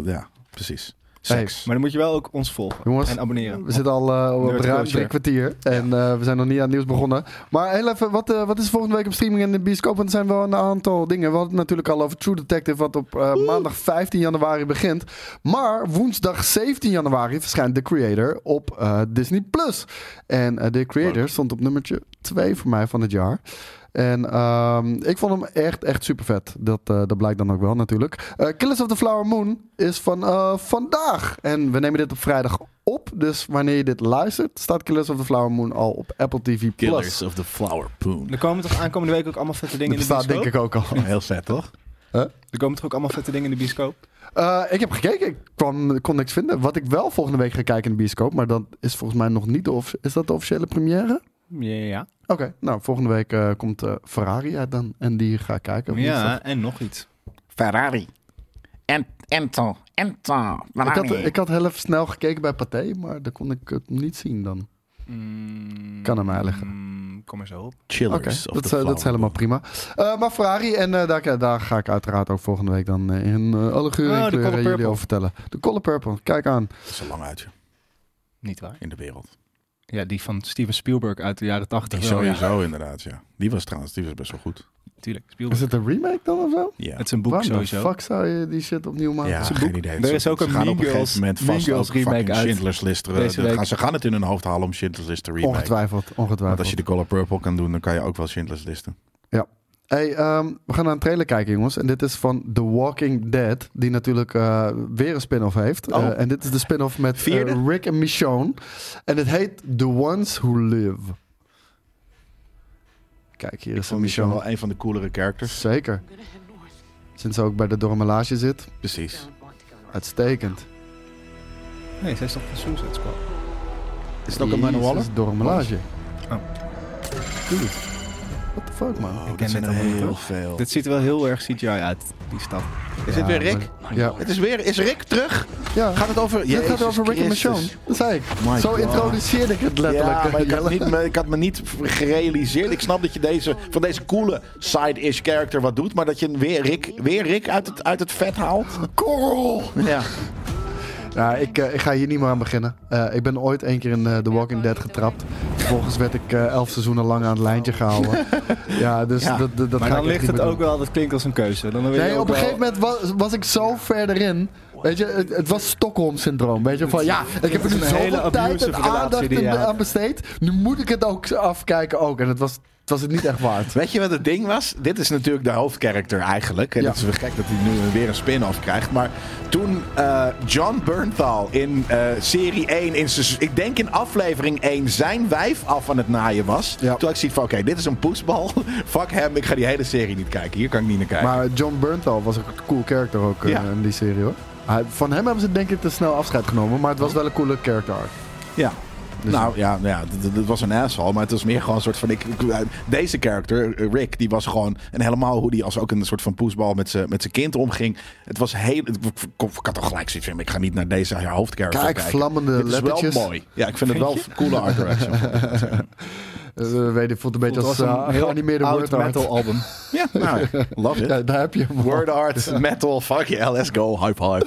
ja, precies. Seks. Maar dan moet je wel ook ons volgen Jongens, en abonneren. We zitten al eh, op ruim drie kwartier. En eh, we zijn nog niet aan het nieuws begonnen. Maar heel even, wat, wat is volgende week op streaming in de bioscoop? Want er zijn wel een aantal dingen. We hadden het natuurlijk al over True Detective, wat op eh, maandag 15 januari begint. Maar woensdag 17 januari verschijnt The Creator op eh, Disney+. Plus. En The Creator stond op nummertje 2 voor mij van het jaar. En ehm, ik vond hem echt, echt super vet. Dat, eh, dat blijkt dan ook wel natuurlijk. Eh, Killers of the Flower Moon is van eh, vandaag. En we nemen dit op vrijdag op. Dus wanneer je dit luistert, staat Killers of the Flower Moon al op Apple TV Plus. Killers of the Flower Poon. Er komen toch aankomende week ook allemaal vette dingen Dat in de bioscoop? denk ik ook al. Heel vet, toch? Er komen toch ook allemaal vette dingen in de bioscoop? Eh, ik heb gekeken, ik kwam, kon niks vinden. Wat ik wel volgende week ga kijken in de bioscoop, maar dat is volgens mij nog niet de, is dat de officiële première? Ja, ja. Oké, nou volgende week eh, komt eh, Ferrari uit dan en die ga ik kijken. ja en nog iets. Ferrari. En, Ento. Ento. Ik had, ik had heel even snel gekeken bij Pathé, maar daar kon ik het niet zien dan. Mm, Kan aan mij liggen. mm, Kom zo op. Chillers of dat, eh, dat is helemaal prima. Eh, maar Ferrari, en eh, daar, daar ga ik uiteraard ook volgende week dan in alle geuren Oh, en kleuren jullie over vertellen. De Color Purple, kijk aan. Dat is een lang uitje Niet waar. in de wereld. Ja, die van Steven Spielberg uit de jaren 80. Die wel, ja. sowieso inderdaad, ja. Die was trouwens die was best wel goed. Tuurlijk, Is het een remake dan of zo? Ja. Het is een boek Waarom sowieso. fuck zou je die shit opnieuw maken? Ja, Het is een geen boek. idee. Er is Ze- ook een gaan Mean op een gegeven moment Mean vast fucking remake uit. Schindler's List. eh, gaan, ze gaan het in hun hoofd halen om Schindler's List te remake. Ongetwijfeld, Want ongetwijfeld. als je de Color Purple kan doen, dan kan je ook wel Schindler's Listen. Hey, ehm, we gaan naar een trailer kijken, jongens. En dit is van The Walking Dead, die natuurlijk eh, weer een spin-off heeft. Oh. Eh, en dit is de spin-off met eh? Rick en Michonne. En het heet The Ones Who Live. Kijk, hier Ik is vond Michonne wel een van de coolere characters. Zeker. Sinds ze ook bij de Dormelage zit. Precies. Uitstekend. Nee, zij is toch van Suicide Squad? Is het ook een Amanda Waller? Dormelage. Dude. What the fuck, man? Oh, ken dat zijn dit allemaal heel veel. Dit ziet er wel heel erg CGI uit, die stad. Is Ja, dit weer Rick? maar- Ja. Het is weer, is Rick terug? ja. Gaat het over... Dit gaat over Rick en. Michonne. Dat zei ik. My Zo God. introduceerde ik het letterlijk. Ja, maar ik had, niet, me- ik had me niet gerealiseerd. Ik snap dat je deze, van deze coole side-ish character wat doet. Maar dat je weer Rick, weer Rick uit, het, uit het vet haalt. Korrel! Ja. Ja, ik, eh, ik ga hier niet meer aan beginnen. Eh, ik ben ooit één keer in eh, The Walking Dead getrapt. Vervolgens werd ik elf seizoenen lang aan het lijntje gehouden. ja, dus Ja. dat, dat, dat maar ga dan ik ligt het ook wel, dat klinkt als een keuze. Dan Nee, op een wel- gegeven moment was, was ik zo verder in. Weet je, het, het was Stockholm-syndroom. Weet je, van ja, ik heb er nu is een hele zoveel tijd en aandacht aan besteed. Nu moet ik het ook afkijken ook. En het was, was het niet echt waard. Weet je wat het ding was? Dit is natuurlijk de hoofdkarakter eigenlijk. En Ja. het is wel gek dat hij nu weer een spin-off krijgt. Maar toen eh, John Bernthal in eh, serie 1, in ik denk in aflevering 1, zijn wijf af aan het naaien was. Ja. Toen ik zoiets van, oké, dit is een poesbal. Fuck hem, ik ga die hele serie niet kijken. Hier kan ik niet naar kijken. Maar John Bernthal was een cool character ook eh, Ja. in die serie hoor. Hij- van hem hebben ze denk ik te snel afscheid genomen. Maar het was wel een coole character arc. Ja. Dus- nou ja, ja het- het- het was een asshole, maar het was meer gewoon een soort van. Ik, ik- deze character, eh, Rick, die was gewoon. En helemaal hoe die als ook een soort van poesbal met zijn met zijn kind omging. Het was heel. Ik, had toch gelijk zoiets van. Ik ga niet naar deze hoofdcharacter Kijk, kijken. vlammende Dit is lettertjes. wel mooi. Ja, ik vind het wel coole art direction. Eh, weet je, voelt een beetje Het als was uh, een heel geanimeerde oud word art. metal album. ja, nou, love it. Ja, daar heb je hem. Word art, metal, fuck yeah, let's go, hype hype.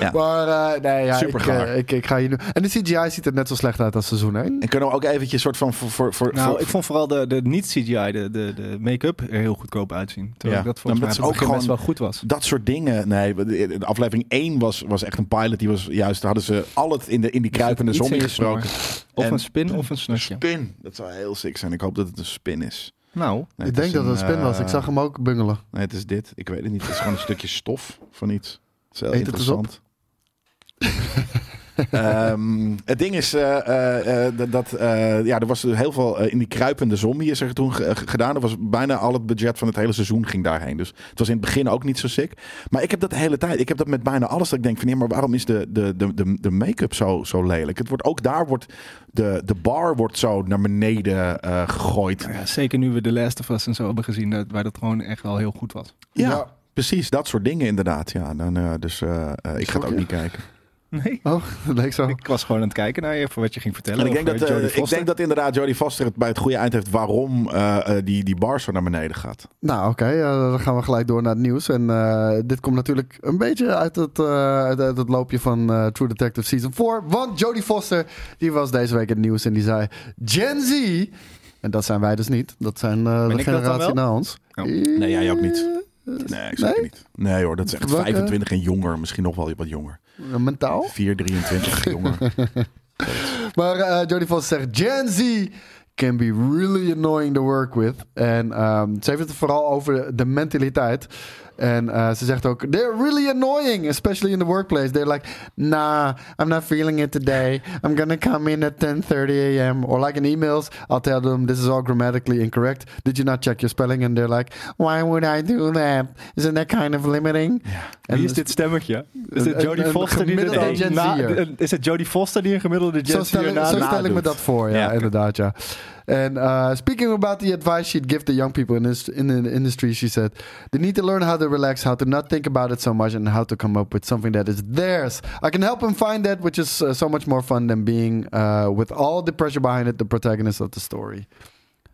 Ja. Maar eh, nee, ja, Super ik, gaar. eh, ik, ik ga hier nu... En de CGI ziet er net zo slecht uit als seizoen 1. En kunnen we ook eventjes soort van voor, voor, voor, Nou, voor- ik vond vooral de, de niet-CGI, de, de, de make-up, er heel goedkoop uitzien. Terwijl Ja. ik dat volgens Ja, mij ook best wel goed was. dat soort dingen. Nee, de aflevering 1 was, was echt een pilot. Die was juist, daar hadden ze al het in, de, in die kruipende zombie snor. gesproken. Of En- een spin of een snurkje. Spin. Dat zou heel sick zijn. Ik hoop dat het een spin is. Nou, Nee, ik denk dat het een spin was. eh, Ik zag hem ook bungelen. Nee, het is dit. Ik weet het niet. Het is gewoon een stukje stof van iets. Het is heel Eet het Ehm, het ding is eh, eh, eh, dat, eh, ja, er was heel veel in die kruipende zombie is er toen ge- ge- gedaan. Er was bijna al het budget van het hele seizoen ging daarheen. Dus het was in het begin ook niet zo sick. Maar ik heb dat de hele tijd. Ik heb dat met bijna alles. Dat ik denk van ja, maar waarom is de, de, de, de, de make-up zo, zo lelijk? Het wordt ook daar wordt de, de bar wordt zo naar beneden eh, gegooid. ja, zeker nu we The Last of Us en zo hebben gezien, dat, waar dat gewoon echt wel heel goed was. Ja, Ja. precies. Dat soort dingen inderdaad. Ja, dan, eh, dus ik ga het ook niet kijken. Nee, Oh, dat leek zo. ik was gewoon aan het kijken naar je voor wat je ging vertellen. En ik denk, over dat, eh, ik denk dat inderdaad Jodie Foster het bij het goede eind heeft waarom eh, eh, die, die bar zo naar beneden gaat. Nou, oké. dan gaan we gelijk door naar het nieuws. En eh, dit komt natuurlijk een beetje uit het, eh, uit, uit het loopje van eh, True Detective Season 4. Want Jodie Foster, die was deze week in het nieuws en die zei... Gen Z... En dat zijn wij dus niet. Dat zijn eh, de generatie na ons. Oh. Nee, jij ook niet. Nee, ik Nee? niet. Nee hoor, dat is echt Welke? 25 en jonger. Misschien nog wel wat jonger. Mentaal. 4, 23 jonger. Maar eh Jodie Foster zegt: Gen Z can be really annoying to work with. En ehm, ze heeft het vooral over de mentaliteit. En eh, ze zegt ook: They're really annoying, especially in the workplace. They're like, Nah, I'm not feeling it today. I'm gonna come in at 10:30 a.m. Or like in emails, I'll tell them this is all grammatically incorrect. Did you not check your spelling? And they're like, Why would I do that? Isn't that kind of limiting? En Wie is dus- dit stemmetje? Is het Jodie Foster die dit na- Is het Jodie Foster die een gemiddelde Zo Gen stel, ik, zo stel ik me nadoet. dat voor, ja, inderdaad, ja. En uh, speaking about the advice she'd give the young people in, this, in the industry, she said, they need to learn how to relax, how to not think about it so much, and how to come up with something that is theirs. I can help them find that, which is uh, so much more fun than being, uh, with all the pressure behind it, the protagonist of the story.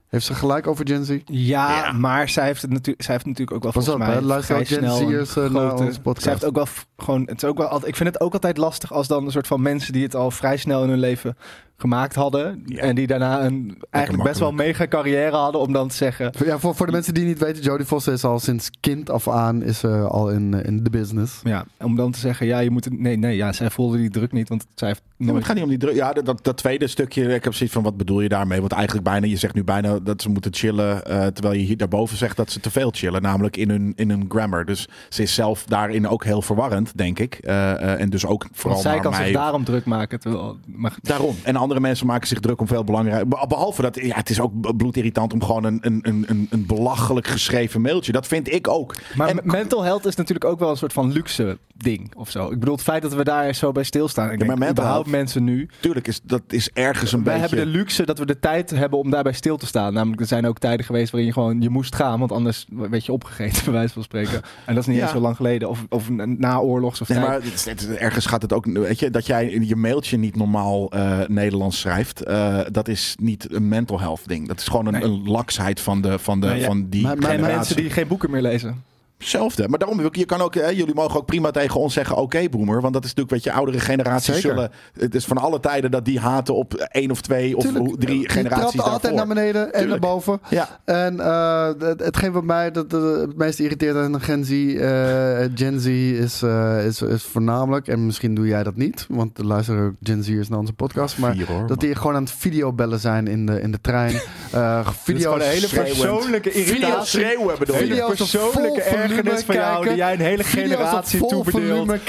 Heeft ze gelijk over Gen Z? Ja, Ja. maar zij heeft, het natuurlijk, zij heeft natuurlijk ook wel Pas volgens op, mij luister Gen Z'ers, naar onze podcast. Zij heeft ook wel gewoon, het is ook wel altijd, ik vind het ook altijd lastig als dan een soort van mensen die het al vrij snel in hun leven gemaakt hadden Ja. en die daarna een eigenlijk best wel mega carrière hadden om dan te zeggen, Ja, voor, voor de mensen die niet weten, Jodie Foster is al sinds kind af aan is, ze al in, eh, in de business. ja, om dan te zeggen, ja, je moet nee, nee, ja, zij voelde die druk niet, want zij heeft Ja, het gaat niet om die druk. Ja, dat, dat, dat tweede stukje. Ik heb zoiets van: wat bedoel je daarmee? Want eigenlijk bijna, je zegt nu bijna dat ze moeten chillen. eh, terwijl je hier daarboven zegt dat ze te veel chillen. Namelijk in hun, in hun grammar. Dus ze is zelf daarin ook heel verwarrend, denk ik. Eh, eh, en dus ook vooral Want zij naar kan mij. zich daarom druk maken. Terwijl, maar Daarom. En andere mensen maken zich druk om veel belangrijk. be- Behalve dat, ja, het is ook bloedirritant om gewoon een, een, een, een- belachelijk geschreven mailtje. Dat vind ik ook. Maar En- me- mental health is natuurlijk ook wel een soort van luxe ding of zo. Ik bedoel, het feit dat we daar zo bij stilstaan. Ik Ja, denk, maar health- mensen nu. Tuurlijk is dat is ergens een Wij beetje. hebben de luxe dat we de tijd hebben om daarbij stil te staan. Namelijk, er zijn ook tijden geweest waarin je gewoon je moest gaan, want anders werd je opgegeten, bij wijze van spreken. En dat is niet Ja. eens zo lang geleden, of, of na oorlogs of Nee, maar het het ergens gaat het ook. Weet je, dat jij je mailtje niet normaal eh, Nederlands schrijft. eh, dat is niet een mental health ding. Dat is gewoon een, Nee. een laksheid van, de, van, de, Nee, ja. van die Maar- maar mensen die geen boeken meer lezen. Hetzelfde. Maar daarom, je kan ook, hè, jullie mogen ook prima tegen ons zeggen: oké, boomer. Want dat is natuurlijk, weet je, oudere generaties Zeker. zullen. Het is van alle tijden dat die haten op één of twee of Tuurlijk, drie die generaties. trapt altijd naar beneden en naar boven. Ja, En eh, het- hetgeen wat mij dat, het meest irriteert aan Gen Z, eh, Gen Z is, eh, is, is voornamelijk, en misschien doe jij dat niet, want luisteren ook Gen Z'ers naar onze podcast, maar Vier, hoor, dat die gewoon aan het videobellen zijn in de, in de trein. Is video's gewoon een hele persoonlijke Video irritatie. schreeuwen bedoel je? Video- Video's persoonlijke ergernis van jou, kijken. die jij een hele generatie toebedeelt. Omdat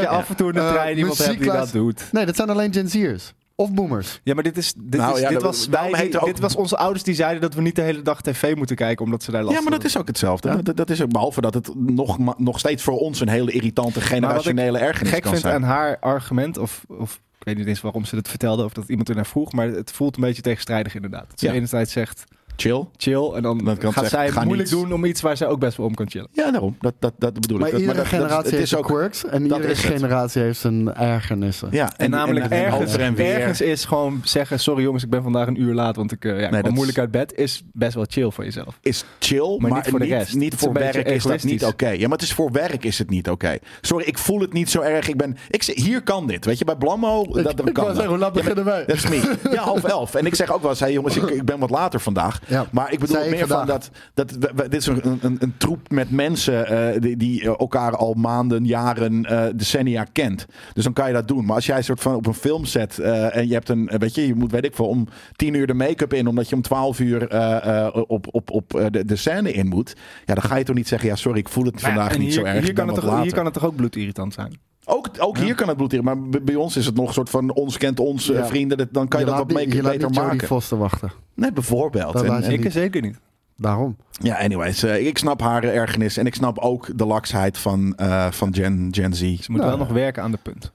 je af en toe in de Eh, trein iemand hebt die dat doet. Nee, dat zijn alleen Gen Z'ers. Of boomers. Ja, maar dit, is, dit, Nou is, ja, dit, dat- was, wij, ook- dit was onze ouders die zeiden dat we niet de hele dag tv moeten kijken omdat ze daar last Ja, maar dat is ook hetzelfde. Ja. Dat, dat is ook, behalve dat het nog, nog steeds voor ons een hele irritante generationele ergernis gek kan vind zijn. aan haar argument, of, of ik weet niet eens waarom ze het vertelde, of dat iemand er naar vroeg, maar het voelt een beetje tegenstrijdig inderdaad. Dat ze Ja. enerzijds zegt Chill. chill en dan Dan kan gaat zij moeilijk doen om iets waar zij ook best wel om kan chillen. Ja, daarom. Dat, dat, dat bedoel Maar ik. Iedere dat- dat- generatie het heeft is ook. quirks. En dat iedere generatie heeft zijn ergernissen. Ja, En, namelijk en ergens, over en weer. ergens is gewoon zeggen, sorry jongens, ik ben vandaag een uur laat, want ik, eh, ja, is- moeilijk uit bed, is best wel chill voor jezelf. is chill, maar, niet voor de rest. niet voor werk is dat niet oké. Ja, maar het is voor werk is het niet oké. Sorry, ik voel het niet zo erg. Ik ben, ik, hier kan dit. Weet je, bij Blammo, dat, ik kan zeggen, hoe laat maar- beginnen wij? Dat is me. Ja, half elf. En ik zeg ook wel eens, jongens, ik, ik ben wat later vandaag. Ja. Maar ik bedoel meer van dat, dat we- we- dit is een, een, een troep met mensen eh, die, die eh, elkaar al maanden, jaren, eh, decennia kent. Dus dan kan je dat doen. Maar als jij soort van op een filmset eh, en je hebt een, weet je, je moet weet ik veel, om tien uur de make-up in, omdat je om twaalf uur eh, eh, op, op, op de, de scène in moet. Ja, dan ga je toch niet zeggen, ja sorry, ik voel het vandaag niet hier, zo erg. Hier kan, het toch, hier kan het toch ook bloedirritant zijn? Ook, ook hier kan het bloed in. Maar bij ons is het nog een soort van ons kent ons Ja. vrienden. Dat- Dan kan je, dat wat make- je laat beter niet maken. Foster wachten. Nee, bijvoorbeeld. Dat En- laat je en- Ik zeker niet. Daarom. ja, anyways. eh, ik snap haar ergernis. En ik snap ook de laksheid van, eh, van Gen, Gen Z. Ze moet Nou, wel nog werken aan de punt.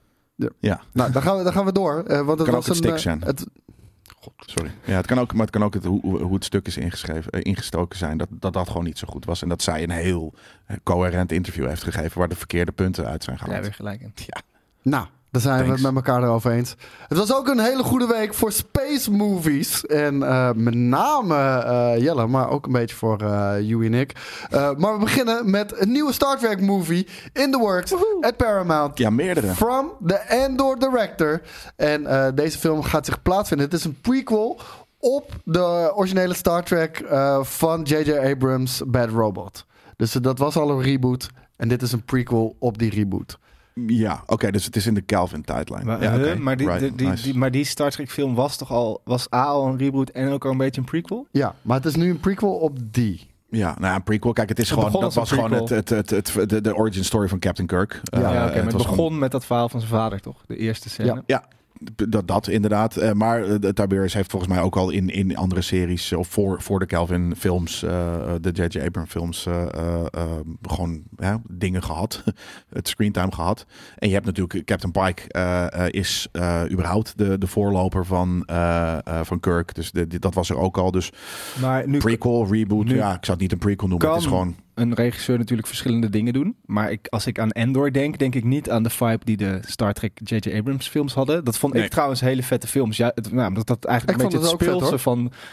Ja, Nou, dan gaan we, dan gaan we door. eh, want het Kan was ook een, stik zijn. Het, sorry. Ja, het kan ook, maar het kan ook het, hoe, hoe het stuk is ingeschreven, eh, ingestoken zijn. Dat, dat dat gewoon niet zo goed was. En dat zij een heel eh, coherent interview heeft gegeven. Waar de verkeerde punten uit zijn gehaald. weer gelijk in. nou, daar zijn Thanks. we het met elkaar erover eens. Het was ook een hele goede week voor space movies. En eh, met name eh, Jelle, maar ook een beetje voor eh Joey en ik. Eh, maar we beginnen met een nieuwe Star Trek movie in the works at Paramount. Ja, meerdere. From the Andor Director. En eh, deze film gaat zich plaatsvinden. Het is een prequel op de originele Star Trek eh, van J.J. Abrams' Bad Robot. Dus dat was al een reboot. En dit is een prequel op die reboot. Ja, oké. dus het is in de Calvin-tijdlijn. Maar, ja, maar, die, Right, die, die, nice. die- maar die Star Trek film was toch al, was A al een reboot en ook al een beetje een prequel? Ja, maar het is nu een prequel op die. Ja, nou ja, een prequel. Kijk, het is Het gewoon, dat was gewoon het, het, het, het, de, de origin story van Captain Kirk. Ja, Eh, ja, oké, maar het begon gewoon- met dat verhaal van zijn vader, toch? De eerste scène. Ja. Dat, dat inderdaad. Eh, maar eh, de Tiberius heeft volgens mij ook al in, in andere series, of voor, voor de Calvin films, eh, de J.J. Abrams films, eh, eh, eh, gewoon dingen gehad. het screentime gehad. En je hebt natuurlijk Captain Pike eh, eh, is eh, überhaupt de, de voorloper van, eh, eh, van Kirk. Dus de, die- dat was er ook al. Dus Maar nu prequel, reboot. nu ja, ik zou het niet een prequel noemen. kan Het is gewoon... een regisseur natuurlijk verschillende dingen doen. Maar ik, als ik aan Endor denk, denk ik niet aan de vibe die de Star Trek J.J. Abrams films hadden. Dat vond Nee. ik trouwens hele vette films. Ja, het, nou, dat dat eigenlijk Ik een beetje vond het het ook vet, speelse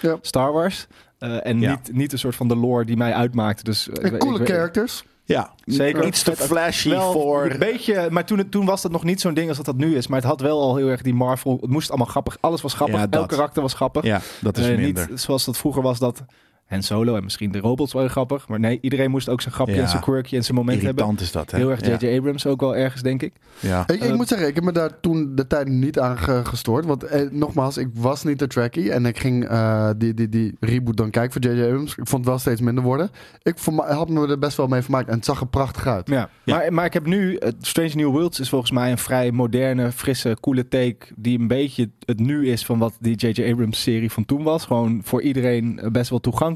van Ja. Star Wars. Eh, en Ja. niet, niet een soort van de lore die mij uitmaakte. Dus, eh, En ik- coole ik- characters. Ja, Zeker. Iets te flashy wel voor... Een beetje, maar toen, het- toen was dat nog niet zo'n ding als dat dat nu is. Maar het had wel al heel erg die Marvel. Het moest allemaal grappig. Alles was grappig. Ja, Elk karakter was grappig. Ja, dat is Eh, minder. niet zoals dat vroeger was dat Han Solo en misschien de robots wel heel grappig. Maar nee, iedereen moest ook zijn grapje Ja. en zijn quirkje en zijn moment hebben. Irritant is dat, hè? Heel erg Ja. J.J. Abrams ook wel ergens, denk ik. Ja. Ik, ik Eh, moet zeggen, ik heb me daar toen de tijd niet aan ge- gestoord. Want eh, nogmaals, ik was niet de trackie. En ik ging eh, die, die, die reboot dan kijken voor J.J. Abrams. Ik vond het wel steeds minder worden. Ik vond, had me er best wel mee vermaakt. En het zag er prachtig uit. Ja. Ja. Maar, maar ik heb nu... eh, Strange New Worlds is volgens mij een vrij moderne, frisse, coole take... die een beetje het nu is van wat die J.J. Abrams serie van toen was. Gewoon voor iedereen best wel toegankelijk.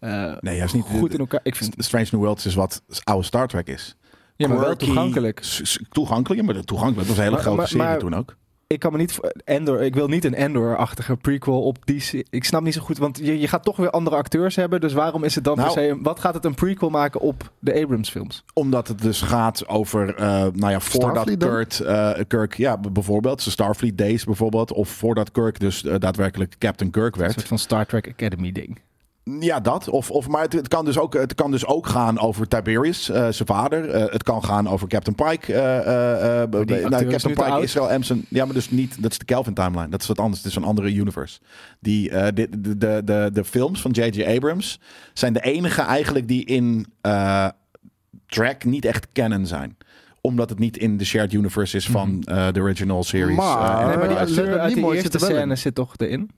Eh, Nee, juist niet. Goed in elkaar. Ik vind, Strange New Worlds is wat oude Star Trek is. ja, maar wel toegankelijk. Toegankelijk, ja, maar toegankelijk. Dat was een hele Maar- grote maar- serie maar- toen ook. ik kan me niet voor Endor. Ik wil niet een Endor-achtige prequel op die. se- Ik snap niet zo goed, want je, je gaat toch weer andere acteurs hebben. Dus waarom is het dan Nou- per se? een- Wat gaat het een prequel maken op de Abrams-films? Omdat het dus gaat over, eh, nou ja, voordat? Kurt, eh, Kirk, ja, bijvoorbeeld, de Starfleet Days bijvoorbeeld, of voordat Kirk dus daadwerkelijk Captain Kirk Een werd. soort van Star Trek Academy ding. Ja, dat. Of, of, maar het, het, kan dus ook, het kan dus ook gaan over Tiberius, eh, zijn vader. Eh, het kan gaan over Captain Pike. eh, eh, eh, die nou, is Captain te Pike. Israel Emsen. Ja, maar dus niet. Dat is de Kelvin timeline. Dat is wat anders. Het is een andere universe. Die, eh, de, de, de, de, de films van J.J. Abrams zijn de enige eigenlijk die in eh, track niet echt canon zijn omdat het niet in de shared universe is van eh, de original series. Maar- nee, maar die acteur Leonard uit de eerste zit er wel in. scène zit toch erin?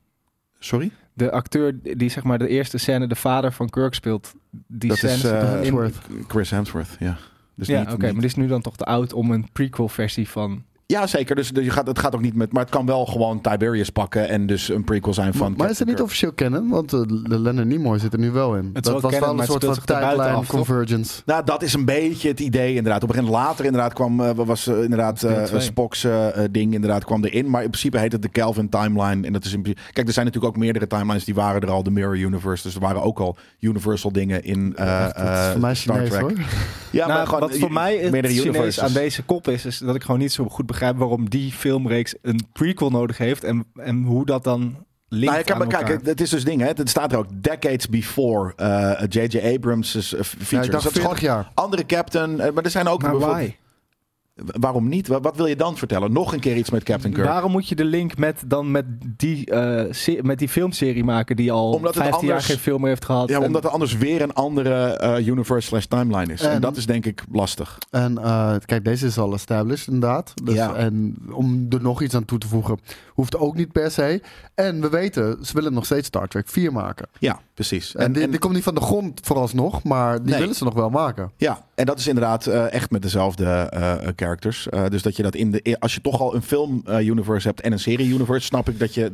sorry? De acteur die zeg maar de eerste scène de vader van Kirk speelt, die Dat scène is, zit eh? Hemsworth. Chris Hemsworth, ja. Dus Ja, oké, maar die is nu dan toch te oud om een prequel versie van. Ja, zeker. Dus, dus je gaat, het gaat ook niet met. Maar het kan wel gewoon Tiberius pakken en dus een prequel zijn van. Maar, maar is het niet officieel kennen? Want eh, de Leonard Nimoy zit er nu wel in. is dat was canon, wel een het soort van toch? convergence. Nou, dat is een beetje het idee inderdaad. Op een gegeven moment later inderdaad kwam, eh, was eh, inderdaad eh. Spock's ding inderdaad kwam erin. Maar in principe heet het de Kelvin timeline. En dat is in principe- Kijk, er zijn natuurlijk ook meerdere timelines die waren er al. De Mirror Universe. Dus er waren ook al Universal dingen in Echt, dat is voor mij Star Chinees Trek. hoor. Ja, Nou, maar gewoon wat voor mij het meerdere Chinees aan deze kop is, is dat ik gewoon niet zo goed begrijp waarom die filmreeks een prequel nodig heeft en, en hoe dat dan linkt Nou, kijk, aan maar elkaar. kijk, het is dus ding, hè. Het staat er ook decades before eh, J.J. Abrams' eh, features. Ja, ik dacht dat is 40 gewoon jaar. andere captain. eh, maar er zijn ook maar bijvoorbeeld- why? Waarom niet? Wa- Wat wil je dan vertellen? Nog een keer iets met Captain Kirk. Waarom moet je de link met, dan met, die, eh, met die filmserie maken die al Omdat het 15 jaar anders- geen film meer heeft gehad? Ja, En- omdat er anders weer een andere eh, universe slash timeline is. En, En- dat is denk ik lastig. En eh, kijk, deze is al established inderdaad. Dus, Ja. En om er nog iets aan toe te voegen, hoeft ook niet per se. En we weten, ze willen nog steeds Star Trek 4 maken. Ja, precies. En, die, die komt niet van de grond vooralsnog, maar die Nee. willen ze nog wel maken. Ja, en dat is inderdaad eh, echt met dezelfde eh, eh, characters. Eh, dus dat je dat in de. Als je toch al een film eh, universe hebt en een serie universe, snap ik dat je Ja,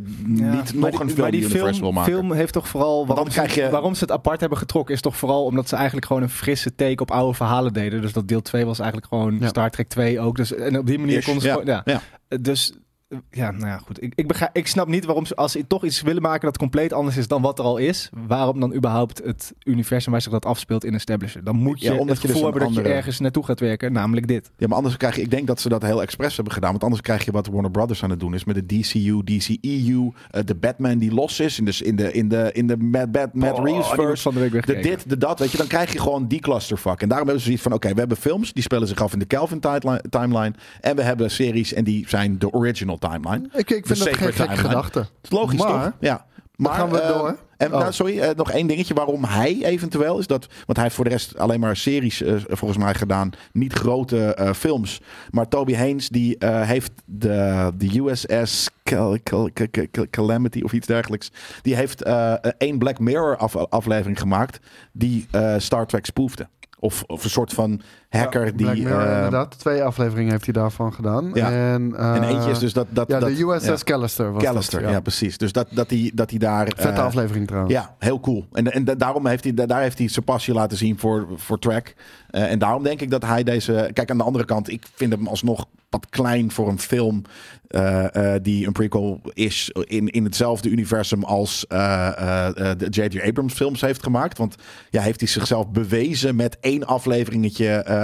niet maar nog die- een film maar die universe film, wil maken. film heeft toch vooral waarom, dan ze, krijg je- waarom ze het apart hebben getrokken is toch vooral omdat ze eigenlijk gewoon een frisse take op oude verhalen deden. Dus dat deel 2 was eigenlijk gewoon Ja. Star Trek 2 ook. Dus en op die manier Ish, konden ze ja, gewoon, ja. ja. Dus ja, nou ja, goed. Ik, ik, begrijp, ik snap niet waarom ze, als ze toch iets willen maken dat compleet anders is dan wat er al is, waarom dan überhaupt het universum waar zich dat afspeelt in establishen. Dan moet je Ja, omdat het je dus gevoel hebben dat je ergens naartoe gaat werken, namelijk dit. Ja, maar anders krijg je. Ik denk dat ze dat heel expres hebben gedaan. Want anders krijg je wat Warner Brothers aan het doen is met de DCU, DCEU, eh, de Batman die los is. En dus in de, in de, in de Matt, Matt, Matt Oh, Reeves verse. van de week De dit, de dat, weet je, dan krijg je gewoon die clusterfuck. En daarom hebben ze zoiets van, oké, we hebben films, die spelen zich af in de Kelvin timeline, timeline. En we hebben series en die zijn de original timeline. Ik, ik vind dat geen gekke gedachte. Dat is logisch, Maar- toch? Ja. Maar gaan we eh, door. En, Oh. nou, sorry, eh, nog één dingetje waarom hij eventueel is dat. Want hij heeft voor de rest alleen maar series eh, volgens mij gedaan. Niet grote films. Maar Toby Haynes die heeft de, de USS Cal- Cal- Cal- Cal- Calamity of iets dergelijks. Die heeft één Black Mirror af- aflevering gemaakt. Die Star Trek spoefde. Of, of een soort van hacker Ja, die. Mirror, eh, inderdaad. Twee afleveringen heeft hij daarvan gedaan. Ja. En, eh, en eentje is dus dat. dat Ja, dat, de USS ja. Callister was Callister, dat, ja. precies. Dus dat, dat, hij, dat hij daar. Vette eh, aflevering trouwens. Ja, heel cool. En, en da- daarom heeft hij, da- daar heeft hij zijn passie laten zien voor, voor track. Eh, en daarom denk ik dat hij deze. Kijk, aan de andere kant, ik vind hem alsnog wat klein voor een film. eh, eh, die een prequel is in, in hetzelfde universum als eh, eh, eh, de J.J. Abrams films heeft gemaakt. Want ja, heeft hij zichzelf bewezen met één afleveringetje eh, eh, eh, eh,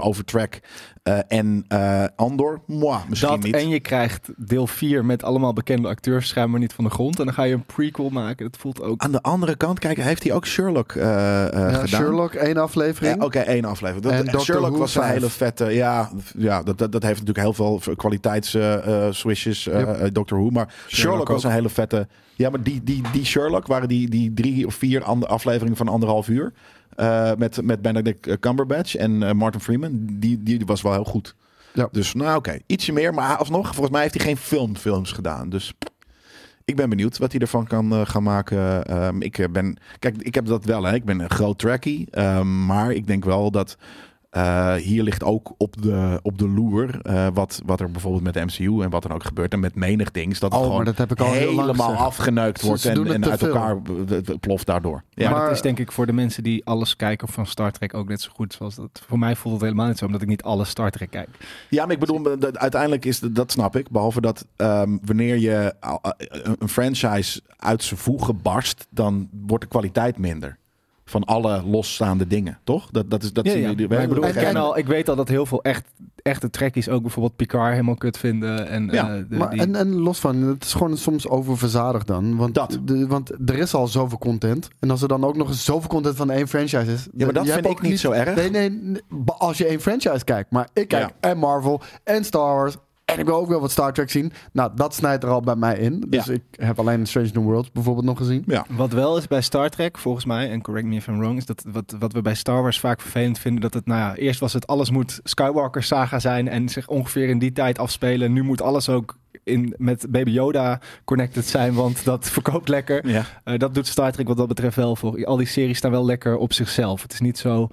over track eh, en eh, Andor. Moi, misschien Dat niet. en je krijgt deel 4 met allemaal bekende acteurs schijnbaar niet van de grond. En dan ga je een prequel maken. Dat voelt ook... Aan de andere kant, kijk, heeft hij ook Sherlock eh, eh, Ja, gedaan? Sherlock, één aflevering. Ja, Oké, één aflevering. En Dat, Doctor Sherlock Who was een hele vette. Ja, ja dat, dat, dat heeft natuurlijk heel veel kwaliteits eh, eh, swishes. eh, Yep. eh, Doctor Who. Maar Sherlock, was ook. een hele vette. Ja, maar die, die, die Sherlock waren die, die drie of vier afleveringen van anderhalf uur. Eh, met, met Benedict Cumberbatch en eh, Martin Freeman. Die, die was wel heel goed. Ja. Dus nou oké, ietsje meer. Maar alsnog, volgens mij heeft hij geen filmfilms gedaan. Dus ik ben benieuwd wat hij ervan kan eh, gaan maken. Ehm, ik ben, kijk, ik heb dat wel. Hè. Ik ben een groot trackie. Ehm, maar ik denk wel dat eh, hier ligt ook op de, op de loer eh, wat, wat er bijvoorbeeld met de MCU en wat dan ook gebeurt. En met menig dings. Dat het Oh, gewoon maar dat heb ik al helemaal afgeneukt wordt ze en, uit veel. elkaar b- ploft daardoor. Ja. Maar, Maar- dat is denk ik voor de mensen die alles kijken van Star Trek ook net zo goed. Zoals dat. Voor mij voelt het helemaal niet zo, omdat ik niet alle Star Trek kijk. Ja, maar ik bedoel, dat- uiteindelijk is dat, dat snap ik. Behalve dat ehm, wanneer je een franchise uit zijn voegen barst, dan wordt de kwaliteit minder. Van alle losstaande dingen, toch? Dat, dat is dat Ja, zien ja. jullie Maar ik, bedoel, En- ik, ken en- al, ik weet al dat heel veel echt, echte trekkies ook bijvoorbeeld Picard helemaal kut vinden. En, Ja, eh, de- Maar, die- en, en los van, het is gewoon soms oververzadigd dan. Want, Dat. De, want er is al zoveel content. En als er dan ook nog eens zoveel content van één franchise is. Ja, maar dat vind ik niet zo erg. Nee, nee, nee, als je één franchise kijkt. Maar ik kijk en Marvel en Star Wars. En ik wil ook wel wat Star Trek zien. Nou, dat snijdt er al bij mij in. Dus Ja. ik heb alleen Strange New Worlds bijvoorbeeld nog gezien. Ja. Wat wel is bij Star Trek, volgens mij, en correct me if I'm wrong, is dat wat, wat we bij Star Wars vaak vervelend vinden, dat het, nou ja, eerst was het alles moet Skywalker saga zijn en zich ongeveer in die tijd afspelen. Nu moet alles ook in, met Baby Yoda connected zijn, want dat verkoopt lekker. Ja. Eh, dat doet Star Trek wat dat betreft wel voor. Al die series staan wel lekker op zichzelf. Het is niet zo,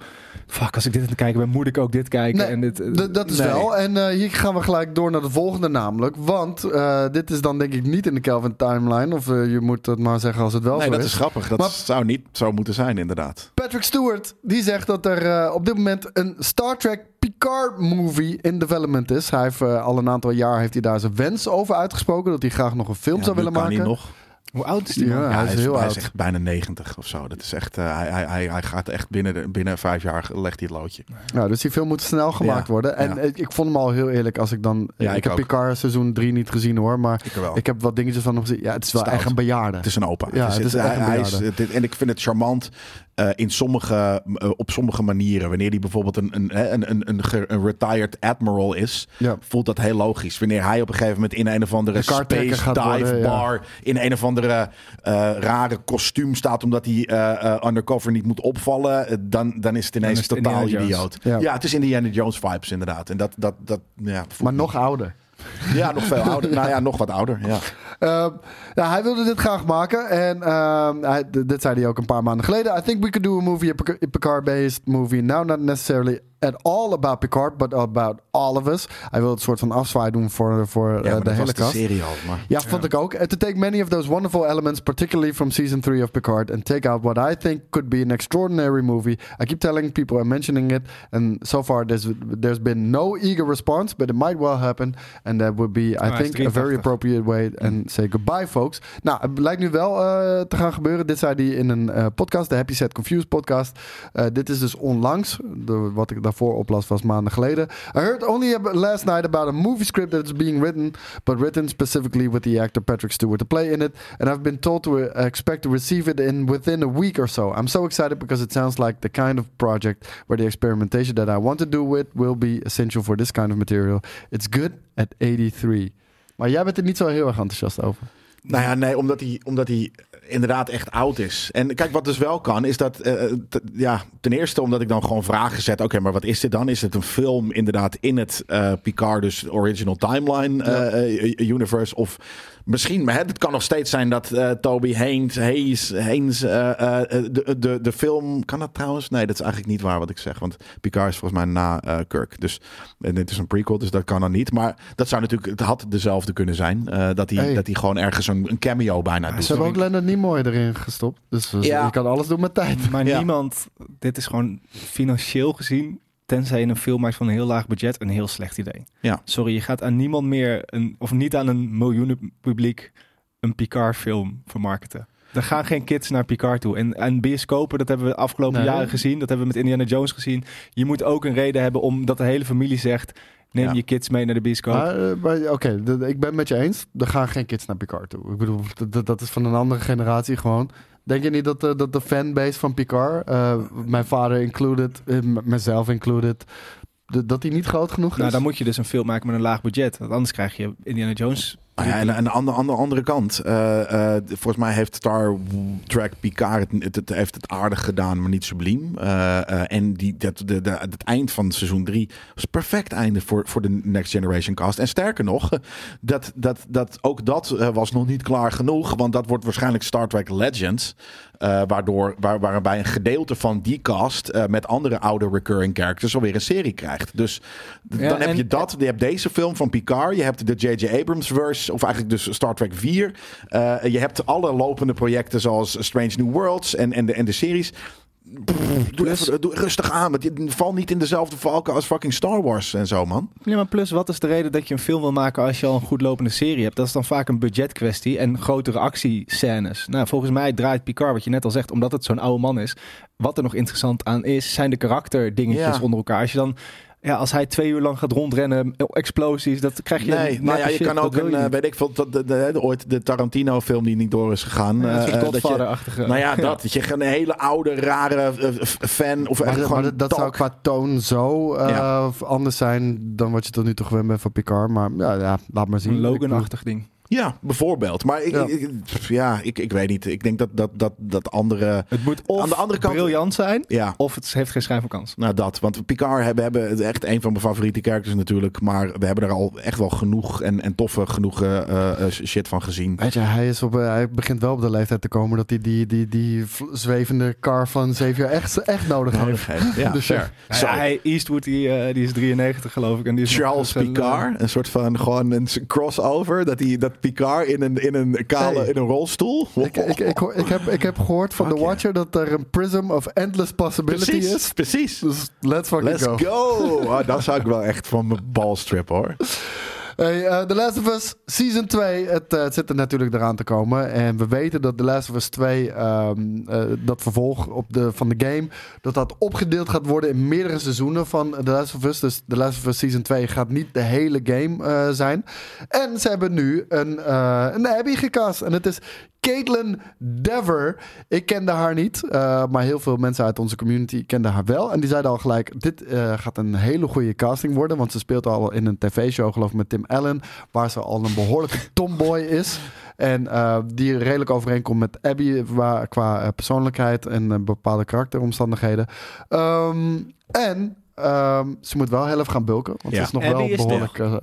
fuck, als ik dit aan het kijken ben, moet ik ook dit kijken. Nee, en dit, eh, dat is nee. wel. En eh, hier gaan we gelijk door naar de volgende namelijk. Want eh, dit is dan denk ik niet in de Kelvin timeline. Of je moet het maar zeggen als het wel Nee, zo dat is. is grappig. Dat Maar- zou niet zo moeten zijn, inderdaad. Patrick Stewart, die zegt dat er eh, op dit moment een Star Trek Picard movie in development is. Hij heeft eh, al een aantal jaar heeft hij daar zijn wens over uitgesproken. Dat hij graag nog een film Ja, zou willen kan maken. hij nog. hoe oud is die Ja, man? hij is heel hij oud. is echt bijna 90 of zo. Dat is echt, eh, hij, hij, hij, hij gaat echt binnen, de- binnen vijf jaar legt hij het loodje. Ja, dus die film moet snel gemaakt Ja, worden. En ja. ik, ik vond hem al heel eerlijk als ik dan... Ja, ik, ik heb. Picard seizoen 3 niet gezien hoor. Maar Ik ik heb wat dingetjes van hem gezien. Ja, het is wel Stout. echt een bejaarde. Het is een opa. Ja, het is echt hij- een hij bejaarde. het- en ik vind het charmant eh, in sommige, eh, op sommige manieren. Wanneer hij bijvoorbeeld een, een, hè, een, een, een, ge- een retired admiral is, Ja. voelt dat heel logisch. Wanneer hij op een gegeven moment in een of andere space dive worden, ja. bar in een of andere eh, rare kostuum staat omdat hij eh, eh, undercover niet moet opvallen, dan, dan is het ineens is het totaal idioot. Ja. Ja. het is Indiana Jones vibes inderdaad. En dat, dat, dat ja, Maar niet. nog ouder. Ja, nog veel ouder. nou ja, nog wat ouder. Ja. Ehm, hij wilde dit graag maken. En ehm, hij, dit zei hij ook een paar maanden geleden. I think we could do a movie, a Picard-based movie. Now not necessarily at all about Picard, but about all of us. Hij wil het soort van afzwaai doen voor, voor Ja, eh, maar de hele cast. serie al. Maar... Ja, vond ik ook. To take many of those wonderful elements, particularly from season three of Picard, and take out what I think could be an extraordinary movie. I keep telling people and mentioning it, and so far there's there's been no eager response, but it might well happen, and that would be, I think, a 83. very appropriate way. And say goodbye, folks. Nou, het lijkt nu wel eh, te gaan gebeuren. Dit zei hij in een eh, podcast, de Happy Set Confused podcast. Eh, dit is dus onlangs. De, wat ik daarvoor oplas was maanden geleden. I heard only last night about a movie script that is being written, but written specifically with the actor Patrick Stewart to play in it. And I've been told to uh, expect to receive it in within a week or so. I'm so excited because it sounds like the kind of project where the experimentation that I want to do with will be essential for this kind of material. It's good at 83. Maar jij bent er niet zo heel erg enthousiast over. Nou ja, nee, omdat hij, omdat hij inderdaad echt oud is. En kijk, wat dus wel kan, is dat... eh, t- ja, ten eerste omdat ik dan gewoon vragen zet. Oké, maar wat is dit dan? Is het een film inderdaad in het eh Picard, dus original timeline eh, eh, universe? Of misschien, maar het kan nog steeds zijn dat eh, Toby Haynes, Hayes, Haynes eh, eh, de, de, de film... Kan dat trouwens? Nee, dat is eigenlijk niet waar wat ik zeg. Want Picard is volgens mij na eh, Kirk. Dus en dit is een prequel, dus dat kan dan niet. Maar dat zou natuurlijk, het had dezelfde kunnen zijn. eh, dat, hij, Hey. dat hij gewoon ergens een, een cameo bijna doet. Ze hebben ook Leonard Nimoy erin gestopt. Dus Ja. je kan alles doen met tijd. Maar Ja. niemand, dit is gewoon financieel gezien, tenzij je een film maakt van een heel laag budget, een heel slecht idee. Ja. Sorry, je gaat aan niemand meer, een, of niet aan een miljoenen publiek, een Picard film vermarkten. Er gaan geen kids naar Picard toe. En, en bioscopen, dat hebben we de afgelopen Nee. jaren gezien. Dat hebben we met Indiana Jones gezien. Je moet ook een reden hebben omdat de hele familie zegt... neem Ja. je kids mee naar de bioscoop. Eh, maar, Oké, ik ben het met je eens. Er gaan geen kids naar Picard toe. Ik bedoel, dat- is van een andere generatie gewoon. Denk je niet dat de, dat de fanbase van Picard, eh, mijn vader included, eh, mezelf included, dat die niet groot genoeg is? nou, dan moet je dus een film maken met een laag budget. Want anders krijg je Indiana Jones... Ah ja, en en aan de andere, andere kant, eh, eh, volgens mij heeft Star Trek Picard het, het, het heeft het aardig gedaan, maar niet subliem. Eh, en die, dat, de, de, het eind van seizoen 3 was perfect einde voor, voor de Next Generation cast. En sterker nog, dat, dat, dat, ook dat was nog niet klaar genoeg, want dat wordt waarschijnlijk Star Trek Legends. waardoor, waar, waarbij een gedeelte van die cast met andere oude recurring characters alweer een serie krijgt. Dus Ja, dan heb je dat. Je hebt deze film van Picard. Je hebt de J.J. Abrams verse, of eigenlijk dus Star Trek 4. Eh, je hebt alle lopende projecten zoals Strange New Worlds en, en, de, en de series. Pff, doe, even, doe rustig aan. Want je val niet in dezelfde valken als fucking Star Wars en zo, man. Ja, maar plus, wat is de reden dat je een film wil maken als je al een goed lopende serie hebt? Dat is dan vaak een budgetkwestie en grotere actiescènes. Nou, volgens mij draait Picard, wat je net al zegt, omdat het zo'n oude man is. Wat er nog interessant aan is, zijn de karakterdingetjes Ja. onder elkaar. Als je dan, ja, als hij twee uur lang gaat rondrennen, explosies, dat krijg je. Nee, nou natte ja, je shit, kan ook een, eh, weet ik veel, dat de, de, de- ooit de Tarantino-film die niet door is gegaan. Ja, een eh, eh, dat je, nou ja, dat. Dat je een hele oude, rare eh, fan of Maar, gewoon maar dat, zou qua toon zo eh, Ja. anders zijn dan wat je tot nu toe gewend bent van Picard. Maar ja, ja laat maar zien. Een Logan-achtig ding. Ja, bijvoorbeeld. Maar ik, Ja. ik, ik- ja, ik, ik weet niet. Ik denk dat, dat, dat, dat andere... Het moet of Aan de andere kant- briljant zijn, Ja, of het heeft geen schijn van kans. Nou, dat. Want Picard hebben, hebben echt een van mijn favoriete characters natuurlijk. Maar we hebben er al echt wel genoeg en, en toffe genoeg eh, eh, shit van gezien. Weet je, hij, is op, eh, hij begint wel op de leeftijd te komen dat hij die, die, die v- zwevende car van Xavier echt, echt nodig heeft. Ja, Dus. Ja, hij, Eastwood, die, die is 93 geloof ik. En die is Charles Picard, een soort van gewoon een crossover. Dat, hij, dat Picard in een, in een kale, Hey. in een rolstoel. Ik, ik, ik, hoor- ik, heb, ik heb gehoord van Fuck The yeah. Watcher dat er een prism of endless possibility precies, is. precies. Dus let's fucking Let's go. go. Oh, dan zou ik wel echt van mijn bal strippen hoor. Hey, eh, The Last of Us Season 2, het, eh, het zit er natuurlijk eraan te komen. En we weten dat The Last of Us 2, ehm, eh, dat vervolg op de, van de game, dat dat opgedeeld gaat worden in meerdere seizoenen van The Last of Us. Dus The Last of Us Season 2 gaat niet de hele game zijn. En ze hebben nu een, een Abby gecast. En het is Caitlin Dever. Ik kende haar niet, eh, maar heel veel mensen uit onze community kenden haar wel. En die zeiden al gelijk, dit eh, gaat een hele goede casting worden. Want ze speelt al in een tv-show, geloof ik, met Tim Allen. Waar ze al een behoorlijke tomboy is. En eh, die redelijk overeenkomt met Abby qua, qua persoonlijkheid en bepaalde karakteromstandigheden. Ehm, en ehm, ze moet wel heel even gaan bulken. Want Ja. ze is nog Abby wel is behoorlijk eh,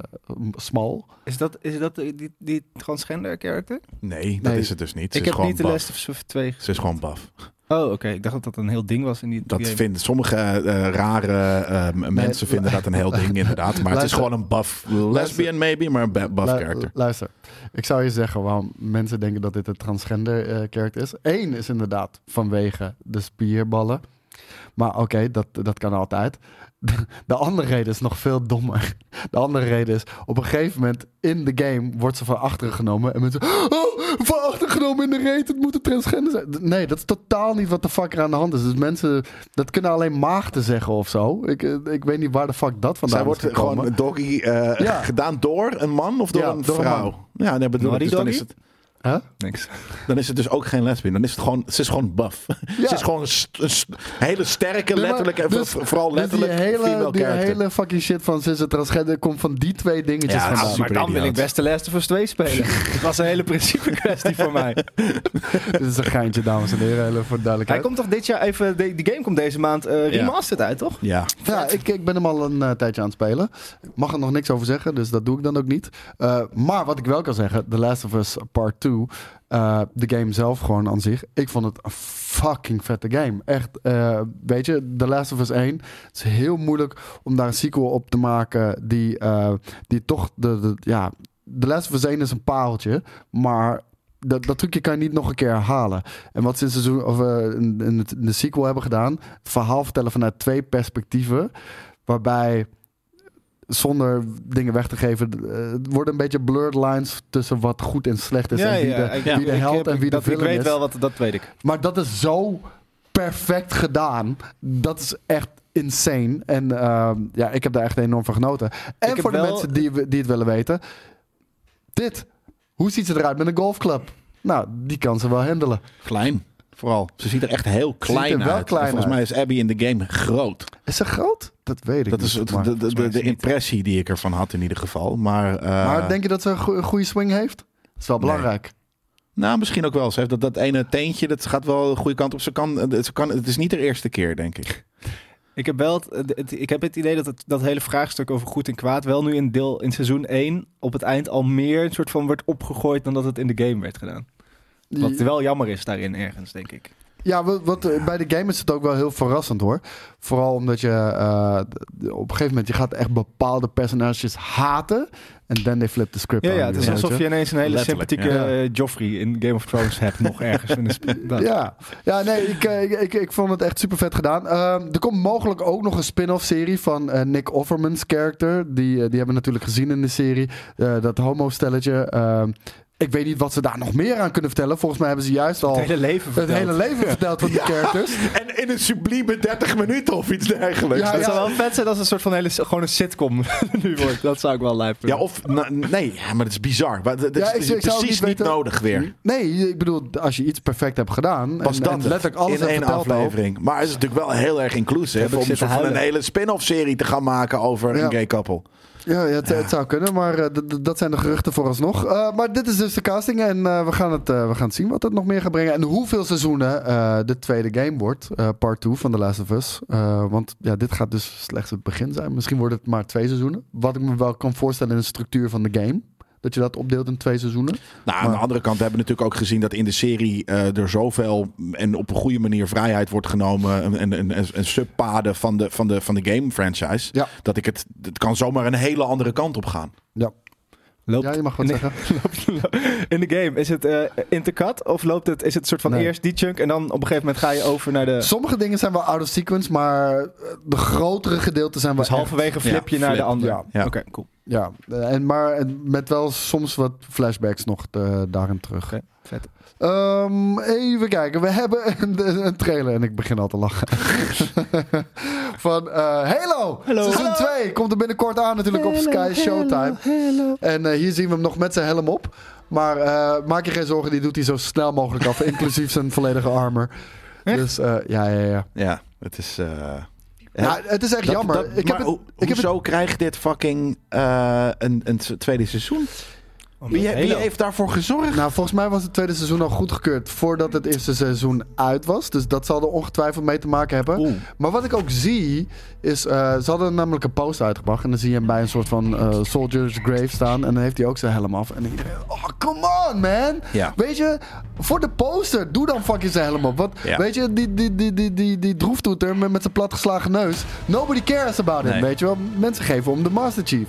smal. Is dat, is dat die, die transgender character? Nee, dat Nee. is het dus niet. Ze Ik is heb gewoon niet de. Last of Us 2 Ze is gewoon buff. Oh, oké. Ik dacht dat dat een heel ding was in die Dat game. vinden sommige eh, rare eh, m- mensen vinden dat een heel ding inderdaad. Maar het is gewoon een buff lesbian maybe, maar een buff Lu- character. Luister, ik zou je zeggen waarom mensen denken dat dit een transgender eh character is. Eén is inderdaad vanwege de spierballen. Maar oké, dat, dat kan altijd. De andere reden is nog veel dommer. De andere reden is, op een gegeven moment in de game wordt ze van achteren genomen. En mensen, oh, van achteren genomen in de reet, het moet een transgender zijn. Nee, dat is totaal niet wat de fuck er aan de hand is. Dus mensen, dat kunnen alleen maagden zeggen of zo. Ik, eh, ik weet niet waar de fuck dat vandaan Zij wordt is gekomen. gewoon een doggy eh, Ja. gedaan door een man of door Ja, een door een vrouw? ja, nee, bedoel ik. Dus dan, is het, Huh? Niks. dan is het dus ook geen lesbian. Dan is het gewoon, ze is gewoon buff. Ja. Ze is gewoon een, st- een hele sterke, maar letterlijk, en dus- vooral Dus letterlijk die hele, die hele fucking shit van sinds het transgender komt van die twee dingetjes Ja, super maar dan wil ik best de Last of Us 2 spelen. Het was een hele principe kwestie voor mij. Dit is een geintje, dames en heren, hele voor de Hij duidelijkheid. komt toch dit jaar even... De, die game komt deze maand eh Ja. remastered uit, toch? Ja, Ja, ik, ik ben hem al een eh, tijdje aan het spelen. Ik mag er nog niks over zeggen, dus dat doe ik dan ook niet. Eh, maar wat ik wel kan zeggen, The Last of Us Part 2, eh, de game zelf gewoon aan zich. Ik vond het een fucking vette game. Echt, eh, weet je, The Last of Us 1. Het is heel moeilijk om daar een sequel op te maken die, eh, die toch de, ja, The Last of Us 1 is een pareltje, maar dat, dat trucje kan je niet nog een keer herhalen. En wat in, seizoen, of, in, in de sequel hebben gedaan, verhaal vertellen vanuit twee perspectieven, waarbij zonder dingen weg te geven, eh, het worden een beetje blurred lines tussen wat goed en slecht is. en wie de, ik- wie de ik- held ik- en wie de dat, Ik villain weet is. wel wat, dat weet ik. Maar dat is zo perfect gedaan. Dat is echt insane. En ehm, ja, ik heb daar echt enorm van genoten. En heb voor de wel- mensen die, die het willen weten. Dit. Hoe ziet ze eruit met een golfclub? Nou, die kan ze wel handelen. Klein. Vooral. Ze ziet er echt heel klein er wel uit. klein En volgens mij is Abby in de game groot. Is ze groot? Dat weet ik Dat niet. is het- maar, de, de, de, is impressie die ik ervan had in ieder geval. Maar, eh, maar denk je dat ze een goe- een goede swing heeft? Dat is wel Nee. belangrijk. nou, misschien ook wel. Ze heeft dat, dat ene teentje, dat gaat wel de goede kant op. Ze kan, ze kan, het is niet de eerste keer, denk ik. Ik heb wel het, het- ik heb het idee dat het, dat hele vraagstuk over goed en kwaad wel nu in deel in seizoen 1 op het eind al meer een soort van wordt opgegooid dan dat het in de game werd gedaan. Wat wel jammer is daarin ergens, denk ik. Ja, wat, wat, eh, bij de game is het ook wel heel verrassend hoor. Vooral omdat je eh, op een gegeven moment je gaat echt bepaalde personages haten. En then they flip the script Ja, ja het is alsof je ineens een hele Letterlijk, sympathieke ja. eh, Joffrey in Game of Thrones hebt nog ergens. in de. Ja, ja nee, ik, ik, ik, ik vond het echt super vet gedaan. Ehm, er komt mogelijk ook nog een spin-off serie van eh, Nick Offerman's character. Die, die hebben we natuurlijk gezien in de serie. Eh, dat homo-stelletje. Ik weet niet wat ze daar nog meer aan kunnen vertellen. Volgens mij hebben ze juist al Het hele leven verteld. hele leven verteld van die characters. En in een sublieme 30 minuten of iets dergelijks. Ja, Het ja. zou wel vet zijn als het een soort van hele, gewoon een sitcom nu wordt. Dat zou ik wel lijp vinden. Ja, of na- nee, ja, maar dat is bizar. Maar Dat, dat Ja, is ik- precies niet weten- nodig weer. Nee, ik bedoel, als je iets perfect hebt gedaan. Was en, dat en het? letterlijk alles in één aflevering. Maar het is natuurlijk wel heel erg inclusief om van een hele spin-off serie te gaan maken over Ja. een gay couple. Ja, ja, het, het zou kunnen, maar eh, dat zijn de geruchten vooralsnog. Eh maar dit is dus de casting en eh, we, gaan het, we gaan het zien wat het nog meer gaat brengen. En hoeveel seizoenen de tweede game wordt, part 2 van The Last of Us. Want ja, dit gaat dus slechts het begin zijn. Misschien wordt het maar twee seizoenen. Wat ik me wel kan voorstellen in de structuur van de game. Dat je dat opdeelt in twee seizoenen. Nou, aan Maar- de andere kant hebben we natuurlijk ook gezien dat in de serie eh, er zoveel en op een goede manier vrijheid wordt genomen en, en, en, en subpaden van de, van, de, van de game franchise. Ja. Dat ik het, het kan zomaar een hele andere kant op gaan. Ja, Loopt, ja je mag wat Nee. zeggen. loopt- in de game, is het eh intercut of loopt het, is het een soort van Nee. eerst die chunk en dan op een gegeven moment ga je over naar de... Sommige dingen zijn wel out of sequence, maar eh, de grotere gedeelten zijn wel Dus halverwege flip je Ja, naar de andere. ja. Ja. Oké, cool. Ja, eh, en, maar met wel soms wat flashbacks nog eh, daarin terug. Oké, vet. Ehm, even kijken, we hebben een, een trailer en ik begin al te lachen. Van eh, Halo, seizoen Hallo. 2 komt er binnenkort aan natuurlijk op Sky Showtime. En eh, hier zien we hem nog met zijn helm op. Maar eh, maak je geen zorgen, die doet hij zo snel mogelijk af, inclusief zijn volledige armor. Echt? Dus eh, ja, ja, ja. Ja, het is... Ja, het is echt dat- jammer. dat- ik heb het, ik heb het, hoezo krijgt dit fucking eh, een, een tweede seizoen? Wie, wie heeft daarvoor gezorgd? nou, volgens mij was het tweede seizoen al goedgekeurd voordat het eerste seizoen uit was. Dus dat zal er ongetwijfeld mee te maken hebben. Oeh. Maar wat ik ook zie, is... eh, ze hadden namelijk een poster uitgebracht. En dan zie je hem bij een soort van eh, Soldier's Grave staan. En dan heeft hij ook zijn helm af. En dan iedereen... Oh, come on, man! Ja. Weet je, voor de poster, doe dan fucking zijn helm op. Want, Ja. weet je, die, die, die, die, die, die droeftoeter met, met zijn platgeslagen neus. Nobody cares about him, weet je wel. Mensen geven om de Master Chief.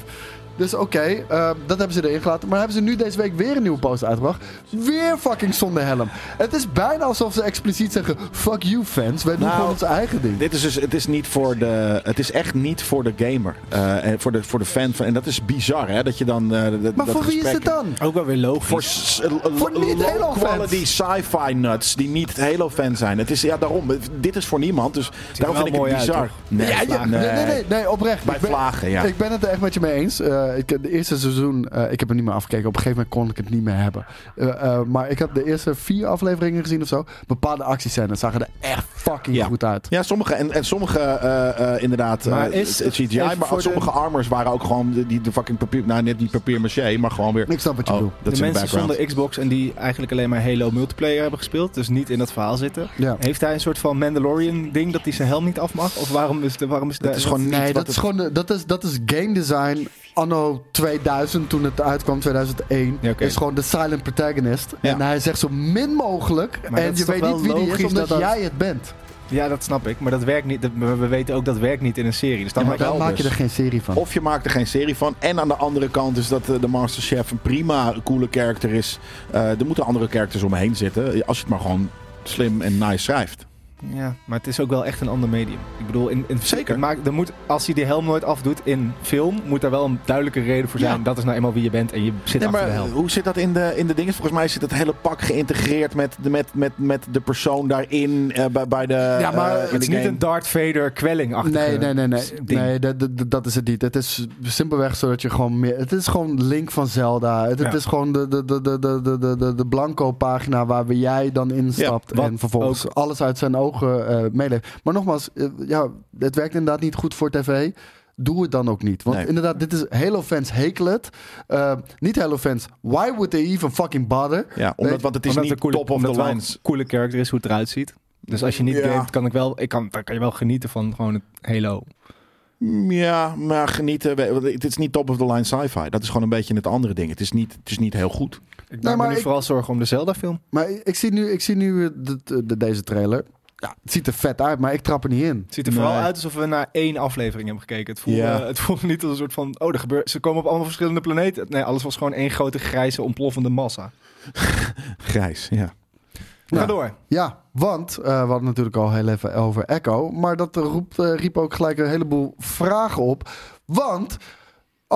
Dus oké, eh, dat hebben ze erin gelaten. Maar hebben ze nu deze week weer een nieuwe poster uitgebracht. Weer fucking zonder helm. Het is bijna alsof ze expliciet zeggen... Fuck you fans, wij doen Nou, gewoon ons eigen ding. Dit is dus, het is niet voor de, het is echt niet voor de gamer. eh, en voor de, voor de fan van, en dat is bizar hè, dat je dan. eh, dat, Maar dat voor wie is gesprek- het dan? Ook wel weer logisch. Voor, Voor niet Halo-fans. quality sci-fi nuts die niet Halo-fan zijn. Het is ja daarom. dit is voor niemand, dus daarom vind ik het uit, bizar. nee, ja, ja, nee, nee, nee, nee, oprecht. Bij Ik ben- vlagen, ja. Ik ben het er echt met je mee eens. Eh, ik heb de eerste seizoen, eh, ik heb er niet meer afgekeken. Op een gegeven moment kon ik het niet meer hebben. Eh, eh, maar ik heb de eerste vier afleveringen gezien of zo. Bepaalde actiescènes zagen er echt fucking Ja. goed uit. Ja, sommige en, en sommige eh, eh, inderdaad Maar is- CGI, maar voor de- sommige armors waren ook gewoon die de fucking papier, nou net niet papier maché, maar gewoon weer. Ik snap wat je Oh, bedoelt. de mensen zonder Xbox en die eigenlijk alleen maar Halo multiplayer hebben gespeeld, dus niet in dat verhaal zitten. Ja. Heeft hij een soort van Mandalorian ding dat hij zijn helm niet af mag? Of waarom is, de, waarom is Dat is gewoon Nee, dat het- is gewoon dat is, dat is game design anno 2000 toen het uitkwam, 2001. Ja, oké. Is gewoon de silent protagonist. Ja. En hij zegt zo min mogelijk. Maar en je weet niet wie die is, omdat dat dat- jij het bent. Ja, dat snap ik. Maar dat werkt niet. Dat, we we weten ook dat werkt niet in een serie. Dus dan Ja, maar maak je dan wel maak je er geen serie van. Of je maakt er geen serie van. En aan de andere kant is dat eh, de Masterchef een prima coole karakter is. Eh, er moeten andere characters omheen zitten. Als je het maar gewoon slim en nice schrijft. Ja, maar het is ook wel echt een ander medium. Ik bedoel, in, in zeker. Maak, er moet, als hij de helm nooit afdoet in film, moet daar wel een duidelijke reden voor zijn. Dat is nou eenmaal wie je bent en je zit achter maar de helm. Hoe zit dat in de, in de dingen? Volgens mij zit het hele pak geïntegreerd met de, met, met, met de persoon daarin eh, bij, bij, de. Ja, eh, maar het is niet een Darth Vader kwelling achter. Nee, nee, nee, nee. Nee, dat, dat, dat, is het niet. Het is simpelweg zodat je gewoon meer. Het is gewoon Link van Zelda. Het, is gewoon de, de, de, de, de, de, de, de blanco pagina waar jij dan instapt. En vervolgens alles uit zijn ogen eh meeleeft. Maar nogmaals, eh, ja, het werkt inderdaad niet goed voor tv. Doe het dan ook niet. Want Nee. inderdaad, dit is Halo fans hekelen het. Eh, niet Halo fans. Why would they even fucking bother? Ja, omdat, want het is Omdat niet een coole, top of the een coole character is, hoe het eruit ziet. Dus als je niet Ja. gamet, kan ik wel, ik kan, dan kan je wel genieten van gewoon het Halo. Ja, maar genieten. Het is niet top of the line sci-fi. Dat is gewoon een beetje het andere ding. Het is niet, het is niet heel goed. Ik maar maak me nu ik- vooral zorgen om de Zelda-film. Maar ik zie nu, ik zie nu eh, de, de- deze trailer. Ja, het ziet er vet uit, maar ik trap er niet in. Het ziet er vooral uit alsof we naar één aflevering hebben gekeken. Het voelde, het voelde niet als een soort van... Oh, er gebeurt, ze komen op allemaal verschillende planeten. Nee, alles was gewoon één grote grijze ontploffende massa. Grijs, ja. Ga Ja. door. Ja, want eh, we hadden natuurlijk al heel even over Echo. Maar dat roept, eh, riep ook gelijk een heleboel vragen op. Want,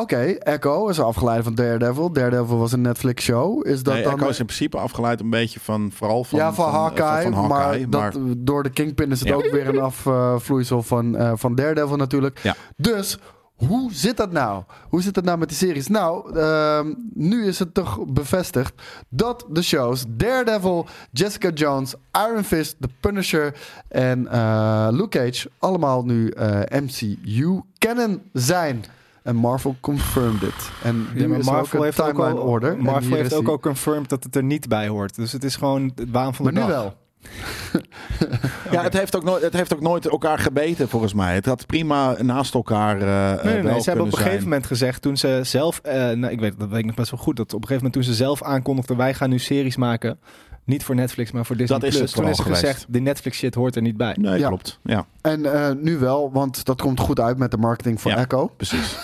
oké, Echo is afgeleid van Daredevil. Daredevil was een Netflix-show. Is dat nee, dan... Echo is in principe afgeleid een beetje van, vooral van... ja, van, Hawkeye, van Hawkeye, maar, maar dat, door de Kingpin is het Ja. ook weer een afvloeisel van, eh, van Daredevil natuurlijk. Ja. Dus hoe zit dat nou? Hoe zit het nou met die series? Nou, ehm, nu is het toch bevestigd dat de shows Daredevil, Jessica Jones, Iron Fist, The Punisher en eh, Luke Cage allemaal nu eh, MCU canon zijn. En Marvel confirmed it. En Ja, maar is ook Marvel een heeft ook al, order. Marvel heeft ook al confirmed dat het er niet bij hoort. Dus het is gewoon het waan van de Maar nu wel. Ja, het heeft, ook nooit, het heeft ook nooit elkaar gebeten, volgens mij. Het had prima naast elkaar eh Nee, nee, wel nee, ze hebben op een gegeven moment gezegd, toen ze zelf, eh, nou, ik weet dat weet ik nog best wel goed, dat op een gegeven moment toen ze zelf aankondigden, wij gaan nu series maken, niet voor Netflix, maar voor Disney Dat is Plus. het Toen is er gezegd, die Netflix shit hoort er niet bij. Nee, Ja. klopt. Ja, En eh, nu wel, want dat komt goed uit met de marketing voor Ja. Echo. precies.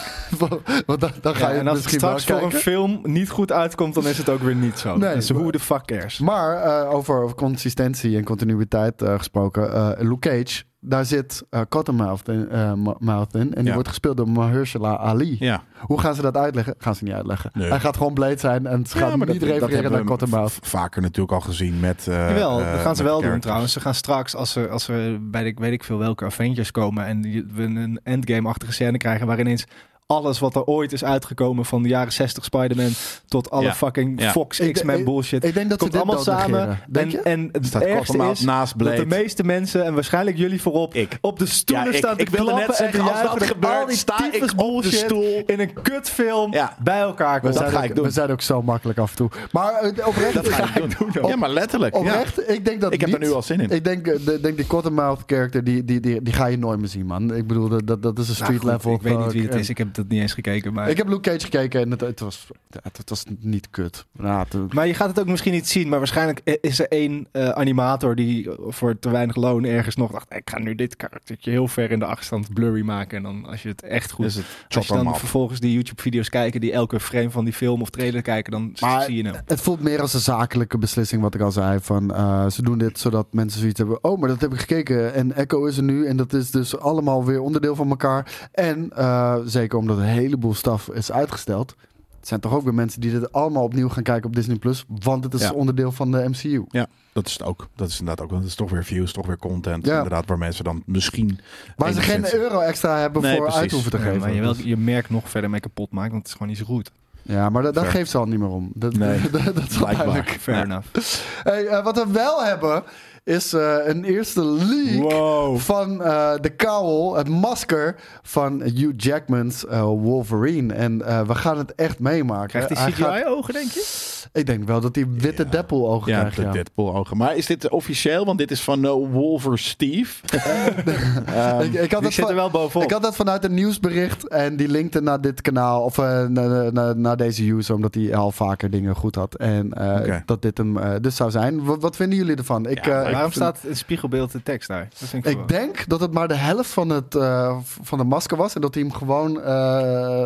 Want dan, dan ga Ja, je en als het straks voor kijken. een film niet goed uitkomt, dan is het ook weer niet zo. Nee, dus hoe de fuck cares? Maar eh, over, over consistentie en continuïteit eh, gesproken. eh, Luke Cage, daar zit eh Cottonmouth in, eh, Mouth in. En die Ja. wordt gespeeld door Mahershala Ali. Ja, Hoe gaan ze dat uitleggen? Gaan ze niet uitleggen. Nee. Hij gaat gewoon Blade zijn en ze Ja, gaan niet dat, dat refereren hebben naar Cottonmouth. vaker natuurlijk al gezien met... eh, Jawel, dat gaan ze wel doen trouwens. Ze gaan straks, als ze, als we bij de, weet ik veel welke Avengers komen en we een endgame-achtige scène krijgen waarin eens alles wat er ooit is uitgekomen van de jaren 60 Spider-Man tot alle Ja. fucking Ja. Fox Ik- X-Men ik- bullshit. Ik denk dat ze komt dit allemaal samen. En, je? en het Staat ergste is naast dat Blade. de meeste mensen, en waarschijnlijk jullie voorop, Ik. op de stoelen Ja, ik- staan te ik wilde net klappen en te zeggen, als dat juichen dat gebeurt, al die sta ik op de bullshit stoel. in een kutfilm Ja. bij elkaar zijn, ga ook, ik doen. we zijn ook zo makkelijk af en toe. Maar eh, oprecht, Dat ga ik doen. Ja, maar letterlijk. ja. oprecht ik denk dat Ik heb er nu al zin in. Ik denk, eh, de, denk die Cottonmouth character, die, die, die, die ga je nooit meer zien, man. Ik bedoel, dat, dat, dat is een Nou, street level. Ik weet niet wie het is, ik heb dat niet eens gekeken. Maar... Ik heb Luke Cage gekeken en het, het, was, het, het was niet kut. Nou, het- Maar je gaat het ook misschien niet zien, maar waarschijnlijk is er één eh, animator die voor te weinig loon ergens nog dacht, ik ga nu dit karaktertje heel ver in de achterstand blurry maken. En dan als je het echt goed... Het als je dan vervolgens die YouTube-video's kijken, die elke frame van die film of trailer kijken, dan Maar- zie je hem. het voelt meer als een zakelijke beslissing, wat ik al zei. Van, eh, ze doen dit zodat mensen zoiets hebben. Oh, maar dat heb ik gekeken. En Echo is er nu. En dat is dus allemaal weer onderdeel van elkaar. En eh, zeker omdat een heleboel staf is uitgesteld. Het zijn toch ook weer mensen die dit allemaal opnieuw gaan kijken op Disney Plus. Want het is Ja. onderdeel van de MCU. Ja, dat is het ook. Dat is inderdaad ook. want Het is toch weer views, toch weer content. Ja. Inderdaad, waar mensen dan misschien... Waar ze geen euro extra hebben Nee, voor precies. uit hoeven te Ja, geven. maar je, wel, Dus- je merk nog verder mee kapot maakt, want het is gewoon niet zo goed. ja, maar dat, geeft ze al niet meer om. Dat, Nee. dat, dat is wel Blijkbaar. duidelijk. Fair enough. Hey, eh, wat we wel hebben, is eh, een eerste leak Wow. van eh, de cowl, het masker van Hugh Jackman's eh, Wolverine. En eh, we gaan het echt meemaken. Krijgt hij CGI-ogen, denk je? ik denk wel dat hij witte Ja. Deadpool ogen Ja, krijgt. de Ja. Deadpool ogen. Maar is dit officieel? Want dit is van uh, Wolver Steve. Ehm, ik, ik, had Die dat er van, wel bovenop. ik had dat vanuit een nieuwsbericht en die linkte naar dit kanaal of eh, naar, naar, naar deze user omdat hij al vaker dingen goed had en eh, dat dit hem dus zou zijn. Wat, wat vinden jullie ervan? Ik, Ja, Waarom staat in spiegelbeeld de tekst daar? Dat vind ik, Ik denk dat het maar de helft van, het, eh, van de masker was. En dat hij hem gewoon eh,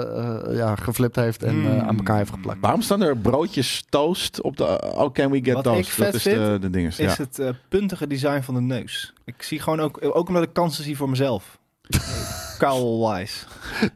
eh, ja, geflipt heeft en Hmm. aan elkaar heeft geplakt. Waarom staan er broodjes toast op de... Oh, can we get Wat toast? ik vet dat is de, vind, de dinges. is Ja. het eh, puntige design van de neus. Ik zie gewoon ook, ook omdat ik kansen zie voor mezelf. Cowl-wise.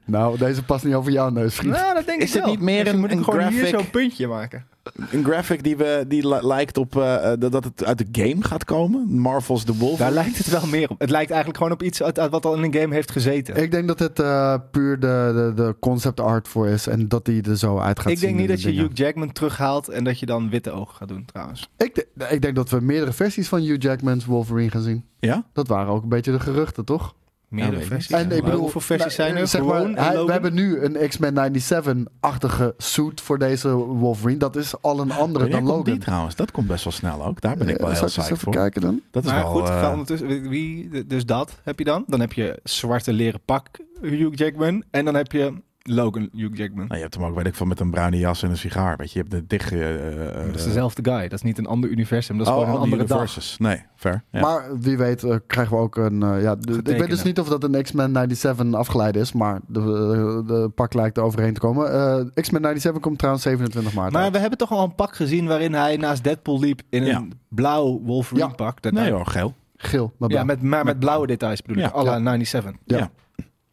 Nou, deze past niet over jouw neus, vriend. Nou, dat denk Is ik wel. niet meer Dus een- moet ik een gewoon hier graphic? zo'n puntje maken. Een graphic die, we, die li- lijkt op eh, dat dat het uit de game gaat komen. Marvel's The Wolf. Daar lijkt het wel meer op. Het lijkt eigenlijk gewoon op iets uit, uit wat al in een game heeft gezeten. Ik, Ik denk dat het eh, puur de, de, de concept art voor is. En dat die er zo uit gaat zien. denk niet dat je dingen. Hugh Jackman terughaalt en dat je dan witte ogen gaat doen trouwens. Ik, de- ik denk dat we meerdere versies van Hugh Jackman's Wolverine gaan zien. Ja? Dat waren ook een beetje de geruchten, toch? Meerdere versies. En ik bedoel, hoeveel versies nou, zijn er? Zeg maar, hij- we hebben nu een X-Men 97-achtige suit voor deze Wolverine. Dat is al een andere dan komt Logan. die trouwens? Dat komt best wel snel ook. Daar ben ik wel Eh, heel ik eens psyched even voor. kijken dan? Dat is maar wel... goed, ga ondertussen, wie, dus dat heb je dan. Dan heb je zwarte leren pak Hugh Jackman. En dan heb je Logan Hugh Jackman. nou, je hebt hem ook, weet ik veel, met een bruine jas en een sigaar. Weet je, je hebt de dicht... eh, dat is dezelfde guy. Dat is niet een ander universum. Dat is oh, gewoon een andere dag. universes. Nee, fair. Ja. Maar wie weet eh, krijgen we ook een... eh, ja, de- ik weet dus niet of dat een X-Men 97 afgeleid is. Maar de, de, de pak lijkt er overheen te komen. Eh, X-Men 97 komt trouwens 27 maart Maar uit. we hebben toch al een pak gezien waarin hij naast Deadpool liep in een blauw Wolverine Ja. pak. Dat nee hoor, geel. Geel. Maar ja, met, maar met blauwe details bedoel ik. Ja. à la Ja. 97. Ja.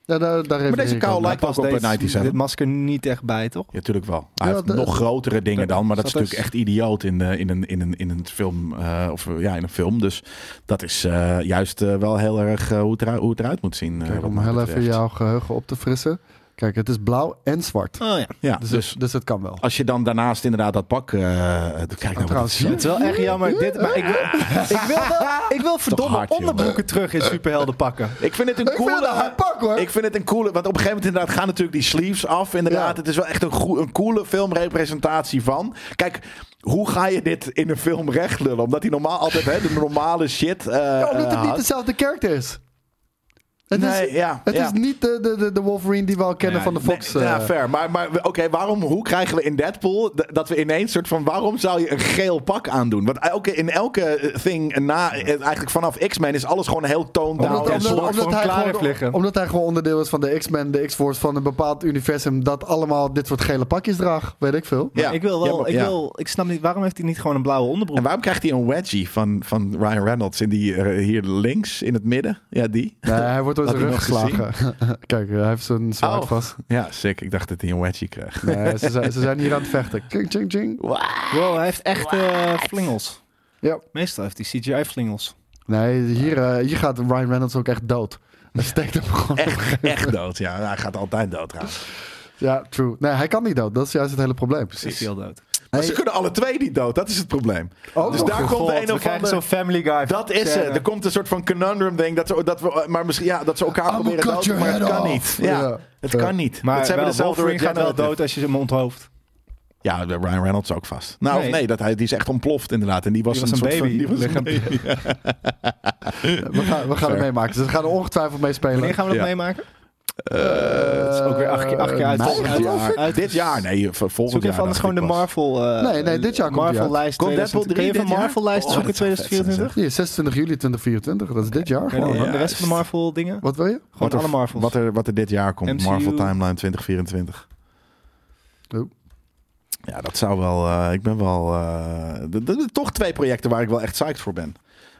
Ja. Daar, daar Maar deze kou lijkt ook op Past een deze- 97. dit masker niet echt bij, toch? Ja, natuurlijk wel. Hij Ja, heeft nog grotere dingen dan, maar dat is natuurlijk echt idioot in, de, in, een, in, een, in een film. eh, of ja, in een film. Dus dat is eh, juist eh, wel heel erg hoe, het eruit, hoe het eruit moet zien. eh, Kijk, om heel even jouw geheugen op te frissen. Kijk, het is blauw en zwart. Oh ja. Ja, Dus, dus, dus het kan wel. als je dan daarnaast inderdaad dat pak... eh kijk nou, wat trouwens, het is wel echt jammer. Dit, maar ik wil, ik wil, wel, ik wil verdomme hard, onderbroeken terug in superhelden pakken. Ik vind het een Ik coole... pak hoor. Ik vind het een coole, want op een gegeven moment inderdaad gaan natuurlijk die sleeves af. Inderdaad, Ja. het is wel echt een, een coole filmrepresentatie van. Kijk, hoe ga je dit in een film rechtlullen? Omdat hij normaal altijd hè, de normale shit eh Ja, omdat eh, het niet had. dezelfde character is. Het Nee, is, ja, het ja. is niet de, de, de, Wolverine die we al kennen Ja, van de Fox. nee, ja, eh, fair. Maar, maar oké, waarom, hoe krijgen we in Deadpool dat we ineens soort van, waarom zou je een geel pak aandoen? Want elke, in elke eh, thing na, eh, eigenlijk vanaf X-Men is alles gewoon heel toned down. omdat, en omdat, omdat hem hij klaar gewoon, heeft liggen. omdat hij gewoon onderdeel is van de X-Men, de X-Force van een bepaald universum dat allemaal dit soort gele pakjes draagt. Weet ik veel. Ja. ik wil wel, Ja, maar- ik, ja. wil, ik snap niet, waarom heeft hij niet gewoon een blauwe onderbroek? En waarom krijgt hij een wedgie van, van Ryan Reynolds in die hier links in het midden? Ja, die. Nee, hij wordt door zijn rug geslagen. Kijk, hij heeft zijn zwaard Oh. vast. Ja, sick. Ik dacht dat hij een wedgie kreeg. Nee, ze, zijn, ze zijn hier aan het vechten. Ching, ching, ching. Wow, hij heeft echt eh, flingels. Ja. Meestal heeft hij CGI-flingels. Nee, hier, eh, hier gaat Ryan Reynolds ook echt dood. Hij steekt hem gewoon. Echt, echt dood. Ja, hij gaat altijd dood trouwens. Ja, true. Nee, hij kan niet dood. Dat is juist het hele probleem. Is hij al dood? Maar Hey. ze kunnen alle twee niet dood. Dat is het probleem. Ook dus daar een komt God, een of andere... zo'n Family Guy. Dat is scène. het. Er komt een soort van conundrum ding. Dat, ze- dat we, maar misschien, ja, dat ze elkaar I'ma proberen dood maar het kan off. niet. Ja, Ja. Het Ja. kan niet. Maar het zijn wel, we dezelfde Wolverine gaat wel dood als je hem onthoofd. Ja, de Ryan Reynolds ook vast. Nou, Nee. nee, dat hij, die is echt ontploft inderdaad. En die was, Die was een, een soort baby. Van, die was een Lichaam. baby. We gaan, we gaan het meemaken. Dus we gaan er ongetwijfeld mee spelen. Wanneer gaan we dat Ja. meemaken? Eh, Het is ook weer acht keer, acht keer uit. mei, uit- geloof ik. uit- dit jaar, nee, v- volgend Zoek jaar. even anders dacht gewoon de ik pas. Marvel... eh, Nee, nee, dit jaar komt die uit. Marvel-lijst. Komt 2000 Deadpool Kun je 3 even dit jaar? Marvel-lijst Oh, zoeken dat zou vet zijn, 2024? Hier, 26 juli 2024. Dat is dit jaar. Gewoon. de, Ja, de rest van de juist. Marvel dingen? Wat wil je? Gewoon Wat er- alle Marvels. Wat er, wat er dit jaar komt. MCU. Marvel Timeline 2024. Oh. Ja, dat zou wel... eh, ik ben wel... eh, toch twee projecten waar ik wel echt psyched voor ben.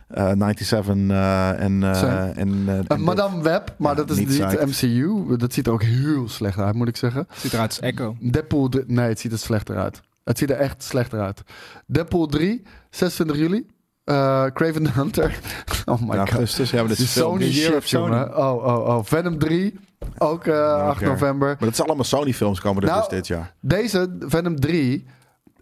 Eh 97 eh, en... eh, en, eh, en Uh, Madame Web, maar Ja, dat is niet. MCU. Dat ziet er ook heel slecht uit, moet ik zeggen. Ziet eruit als Echo. Deadpool 3, nee, het ziet er slechter uit. Het ziet er echt slechter uit. Deadpool 3, 26 juli. Eh Craven the Hunter. Oh my Ja, god. augustus. Ja, maar dat Die is veel. Sony shit, of jongen. Oh, oh, oh. Venom 3, ook eh 8 Oké. november. Maar dat zijn allemaal Sony films komen er Nou, dus dit jaar. Deze, Venom 3,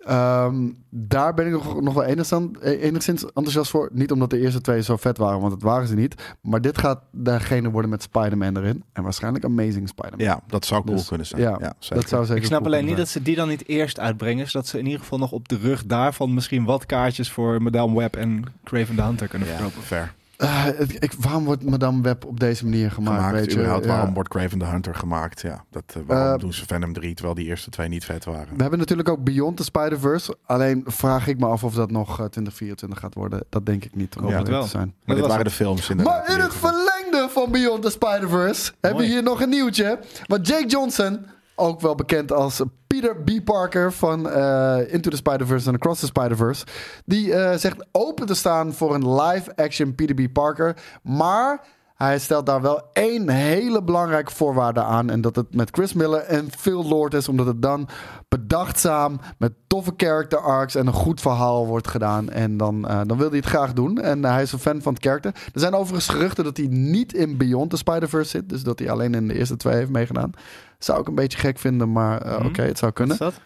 ehm, daar ben ik nog, nog wel enigszins, enigszins enthousiast voor. Niet omdat de eerste twee zo vet waren, want dat waren ze niet. Maar dit gaat degene worden met Spider-Man erin. En waarschijnlijk Amazing Spider-Man. Ja, dat zou cool Dus, kunnen zijn. ja, Ja, zeker. dat zou zeker Ik snap cool alleen niet dat ze die dan niet eerst uitbrengen. Zodat ze in ieder geval nog op de rug daarvan misschien wat kaartjes voor Madame Web en Craven the Hunter kunnen Ja, verkopen. fair. Eh, ik, waarom wordt Madame Web op deze manier gemaakt? gemaakt. weet je? überhaupt, Ja. Waarom wordt Craven the Hunter gemaakt? Ja, dat, eh, waarom Eh, doen ze Venom 3 terwijl die eerste twee niet vet waren? We hebben natuurlijk ook Beyond the Spider-Verse. Alleen vraag ik me af of dat nog eh, 2024 gaat worden. Dat denk ik niet, het wel. te zijn. Maar Dat dit waren de films inderdaad. Maar in het verlengde van Beyond the Spider-Verse hebben we hier nog een nieuwtje. Want Jake Johnson, ook wel bekend als Peter B. Parker van eh, Into the Spider-Verse en Across the Spider-Verse, die eh, zegt open te staan voor een live-action Peter B. Parker. Maar hij stelt daar wel één hele belangrijke voorwaarde aan. En dat het met Chris Miller en Phil Lord is. Omdat het dan bedachtzaam met toffe character arcs en een goed verhaal wordt gedaan. En dan, eh, dan wil hij het graag doen. En hij is een fan van het karakter. Er zijn overigens geruchten dat hij niet in Beyond the Spider-Verse zit. Dus dat hij alleen in de eerste twee heeft meegedaan. Zou ik een beetje gek vinden, maar eh, Mhm. oké, het zou Wat kunnen. is dat?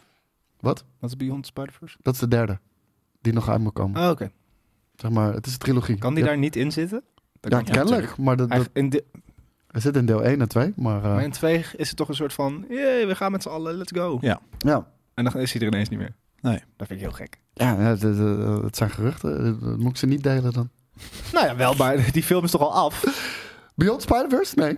Wat? Wat is Beyond Spider-Verse? Dat is de derde. Die nog uit moet komen. Oh, oké. Zeg maar, het is een trilogie. Kan die Ja, daar niet in zitten? Dat Ja, kennelijk. Maar dat, dat, in, de, hij zit in deel 1 en 2. Maar, eh, maar in twee is het toch een soort van... Yay, we gaan met z'n allen, let's go. Ja. ja. En dan is hij er ineens niet meer. Nee. Dat vind ik heel gek. Ja, het, het- het- het zijn geruchten. Eh, Dat moet ik ze niet delen dan. Nou ja, wel, maar die film is toch al af? Beyond Spider-Verse? Nee.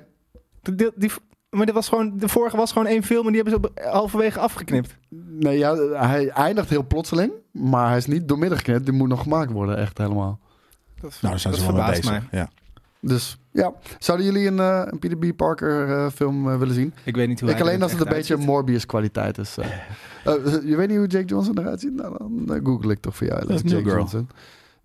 Die, die, die- maar dit was gewoon, de vorige was gewoon één film en die hebben ze op- halverwege afgeknipt. Nee, ja, hij eindigt heel plotseling. Maar hij is niet doormidden geknipt. Die moet nog gemaakt worden, echt helemaal. Dat, Nou, daar zijn dat ze wel mee verbaast mij. Ja. Dus ja, zouden jullie een, eh, een Peter B. Parker eh, film eh, willen zien? Ik weet niet hoe ik alleen als het een beetje. Morbius kwaliteit is. eh. Eh, je weet niet hoe Jake Johnson eruit ziet? Nou, dan google ik toch voor jou. Dat is Jake Girl. Johnson.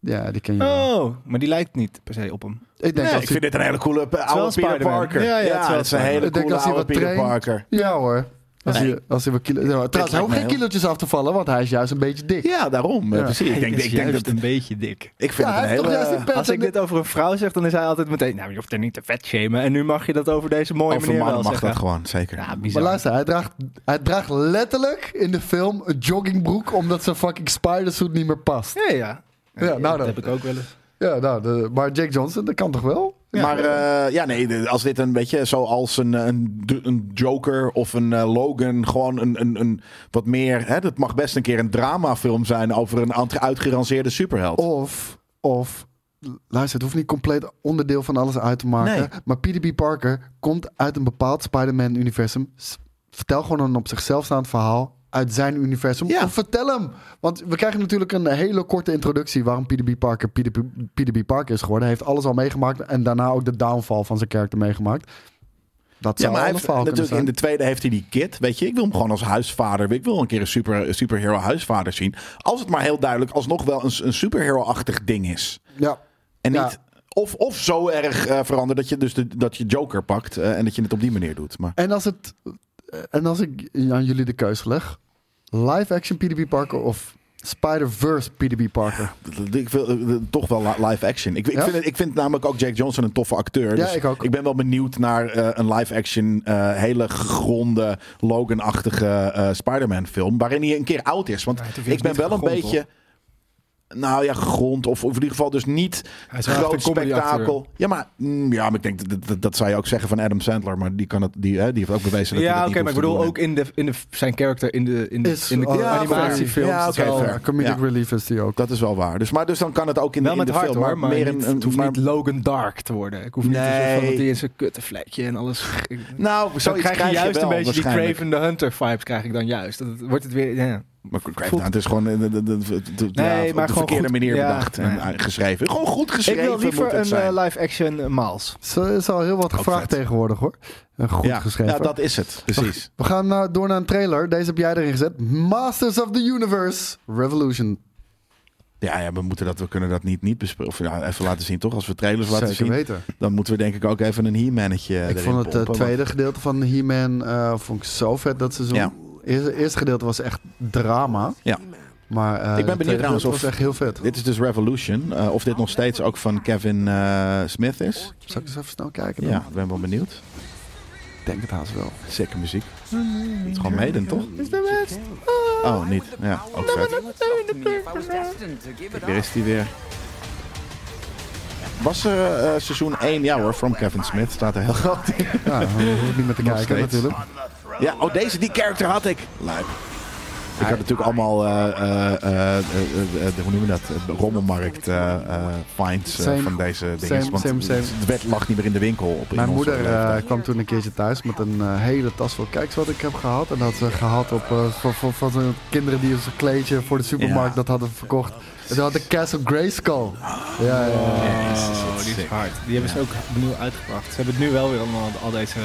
Ja, die ken je wel. Oh, maar die lijkt niet per se op hem. Ik denk Nee, als ik hij- vind dit een hele coole oude Peter. Parker. Ja, ja, het is wel het is een hele Spider-Man. Ik denk coole oude Peter traint- Parker. Ja hoor. Als, Nee. hij, als hij wat kilo... Trouwens, hij hoeft geen heel- kilootjes af te vallen, want hij is juist een beetje dik. Ja, daarom. Ja. Precies. Ik denk, ik denk dat... een beetje dik. Ik vind Ja, het een hele... Als ik dit over een vrouw zeg, dan is hij altijd meteen... Nou, je hoeft er niet te vet shamen. En nu mag je dat over deze mooie Over manier mannen wel mag zeggen. dat gewoon, zeker. Ja, Maar luister, hij draagt, hij draagt letterlijk in de film een joggingbroek omdat zijn fucking spidersuit niet meer past. Ja, ja. Ja, nou dat dan. heb ik ook wel eens. Ja, nou, de, maar Jake Johnson, dat kan toch wel? Maar eh, ja, nee, als dit een beetje zoals een, een, een Joker of een eh, Logan, gewoon een, een, een wat meer. Hè, dat mag best een keer een dramafilm zijn over een uitgeranceerde superheld. Of, of, luister, het hoeft niet compleet onderdeel van alles uit te maken. Nee. Maar Peter B. Parker komt uit een bepaald Spider-Man-universum. Vertel gewoon een op zichzelf staand verhaal uit zijn universum. Ja. Of vertel hem. Want we krijgen natuurlijk een hele korte introductie waarom Peter B. Parker Peter, B-. Parker is geworden. Hij heeft alles al meegemaakt en daarna ook de downfall van zijn karakter meegemaakt. Dat Ja, zou maar hij heeft, natuurlijk in zijn. de tweede heeft hij die kit. Weet je, ik wil hem gewoon als huisvader. Ik wil een keer een super, superhero huisvader zien. Als het maar heel duidelijk alsnog wel een, een superhero-achtig ding is. Ja, En Ja. niet. Of, of zo erg eh veranderd dat je dus de, dat je Joker pakt eh, en dat je het op die manier doet. Maar En als, het, en als ik aan jullie de keuze leg: live action Peter B. Parker of Spider-Verse Peter B. Parker? ik wil eh, toch wel li- live action. Ik, ik, Ja? vind, ik vind namelijk ook Jake Johnson een toffe acteur. Ja, dus ik ook. Ik ben wel benieuwd naar eh, een live action, eh, hele gegronde, Logan-achtige eh, Spider-Man film. Waarin hij een keer oud is. Want Ja, ik ben wel een beetje. Nou ja, gegrond. Of, of in ieder geval dus niet groot spektakel. Ja, maar, mm, ja, maar ik denk dat, dat, dat zou je ook zeggen van Adam Sandler. Maar die, kan het, die, hè, die heeft ook bewezen dat hij Ja, dat oké, niet maar ik hoeft te bedoel doen. ook in, de, in de, zijn karakter in de, in de, Is- in de oh, ja, animatiefilms. ja, is oké, wel- fair. comedic Ja. relief is die ook. Dat is wel waar. Dus, maar dus dan kan het ook in, Wel in met de hart film. hoor, maar meer niet, een, een, het hoeft maar- niet Logan Dark te worden. Ik hoef niet van Nee. dat hij in zijn kuttenvlekje en alles... Nou, Zo krijg je juist een beetje die. Craven the Hunter vibes krijg ik dan juist. Dat wordt het weer... Ja. Maar Voelt- het is gewoon eh, de, de, de, de- de- ja, Nee, op maar de gewoon verkeerde goed- manier ja, bedacht en eh, geschreven. Gewoon goed Ik geschreven wil moet liever een eh, live-action uh, Miles. Zo is al heel wat Ook gevraagd vet. tegenwoordig hoor. Goed ja, geschreven. ja, dat is het. Precies. We gaan eh, door naar een trailer. Deze heb jij erin gezet. Masters of the Universe Revolution. Ja, ja, we, moeten dat, we kunnen dat niet, niet bespreken. Of ja, even laten zien, toch? Als we trailers laten Zeker zien, weten. dan moeten we denk ik ook even een He-mannetje Ik erin vond het eh, pompen, tweede gedeelte van He-Man eh, vond ik zo vet dat seizoen. Ja. Eerste, eerste gedeelte was echt drama. Ja. Maar eh, ben het benieuwd trouwens of- echt heel vet. Dit is dus Revolution. Eh, of dit nog steeds ook van Kevin eh, Smith is. Zal ik eens even snel kijken? Dan? Ja, ik ben wel benieuwd. Ik denk het haast wel. Zeker muziek. Het is gewoon Maiden, toch? Oh, niet. Ja, ook vet. Weer is die weer. Was er eh, seizoen 1? Ja hoor, From Kevin Smith staat er heel groot in. Ja, ik niet meer te kijken natuurlijk. Ja, oh deze, die character had ik. Lijp. Ik had natuurlijk allemaal, eh, eh, eh, hoe noem je dat, rommelmarkt eh, eh, finds van deze dingen. Same, Want same, same. het werd lag niet meer in de winkel. Op, in Mijn moeder eh, kwam toen een keertje thuis met een hele tas vol. Kijk eens wat ik heb gehad. En dat had ze gehad op, voor, voor, voor zo'n kinderen die een kleedje voor de supermarkt Ja. dat hadden verkocht. En ze hadden Castle Grayskull. Ja, ja, ja. Oh, die is hard. Die hebben ze ook opnieuw uitgebracht. Ze hebben het nu wel weer allemaal al deze...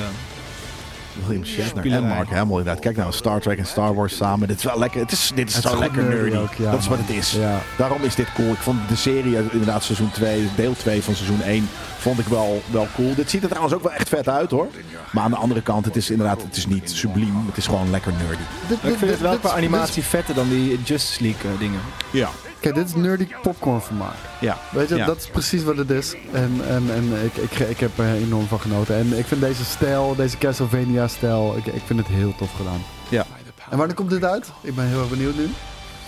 William Shatner en. Mark Hamill inderdaad. Kijk nou, Star Trek en Star Wars samen. Dit is wel lekker. Het is, dit is Het zo is lekker nerdy ook, ja, dat is wat het is. Ja. Daarom is dit cool. Ik vond de serie, inderdaad seizoen 2, deel 2 van seizoen 1, vond ik wel, wel cool. Dit ziet er trouwens ook wel echt vet uit hoor. Maar aan de andere kant, het is inderdaad, het is niet subliem. Het is gewoon lekker nerdy. Ik vind het wel qua animatie vetter dan die Justice League eh, dingen. Ja. Kijk, dit is nerdy popcorn vermaak. Ja. Weet je, Ja. dat is precies wat het is. En, en, en ik, ik, ik heb er enorm van genoten. En ik vind deze stijl, deze Castlevania-stijl, ik, ik vind het heel tof gedaan. Ja. En wanneer komt dit uit? Ik ben heel erg benieuwd nu.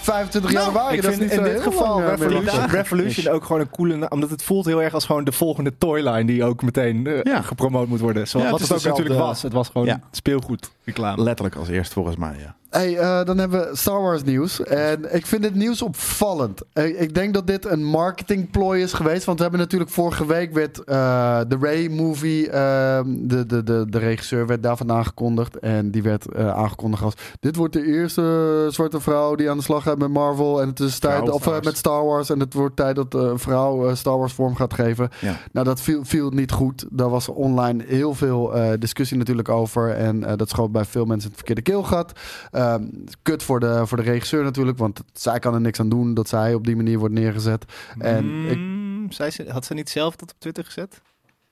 25 Nou, januari, ik dat is vind niet in zo dit geval eh, Revolution. Revolution ook gewoon een coole naam. Omdat het voelt heel erg als gewoon de volgende toyline die ook meteen eh, Ja. gepromoot moet worden. Zoals Ja, wat het het, is ook natuurlijk was. Het was gewoon Ja. speelgoed reclame. Letterlijk als eerst volgens mij, ja. Hey, eh, dan hebben we Star Wars nieuws. En ik vind dit nieuws opvallend. Eh, ik denk dat dit een marketingplooi is geweest. Want we hebben natuurlijk vorige week werd eh, de Ray-movie, ehm, de, de, de, de regisseur werd daarvan aangekondigd. En die werd aangekondigd als, dit wordt de eerste zwarte vrouw die aan de slag gaat met Marvel. En het is tijd, Vrouw, of trouwens. met Star Wars. En het wordt tijd dat een vrouw Star Wars vorm gaat geven. Ja. Nou, dat viel, viel niet goed. Daar was online heel veel discussie natuurlijk over. En dat schoot bij veel mensen het verkeerde keelgat. Ehm kut voor de, voor de regisseur natuurlijk. Want zij kan er niks aan doen dat zij op die manier wordt neergezet. En ik, Mm, zei ze, had ze niet zelf dat op Twitter gezet?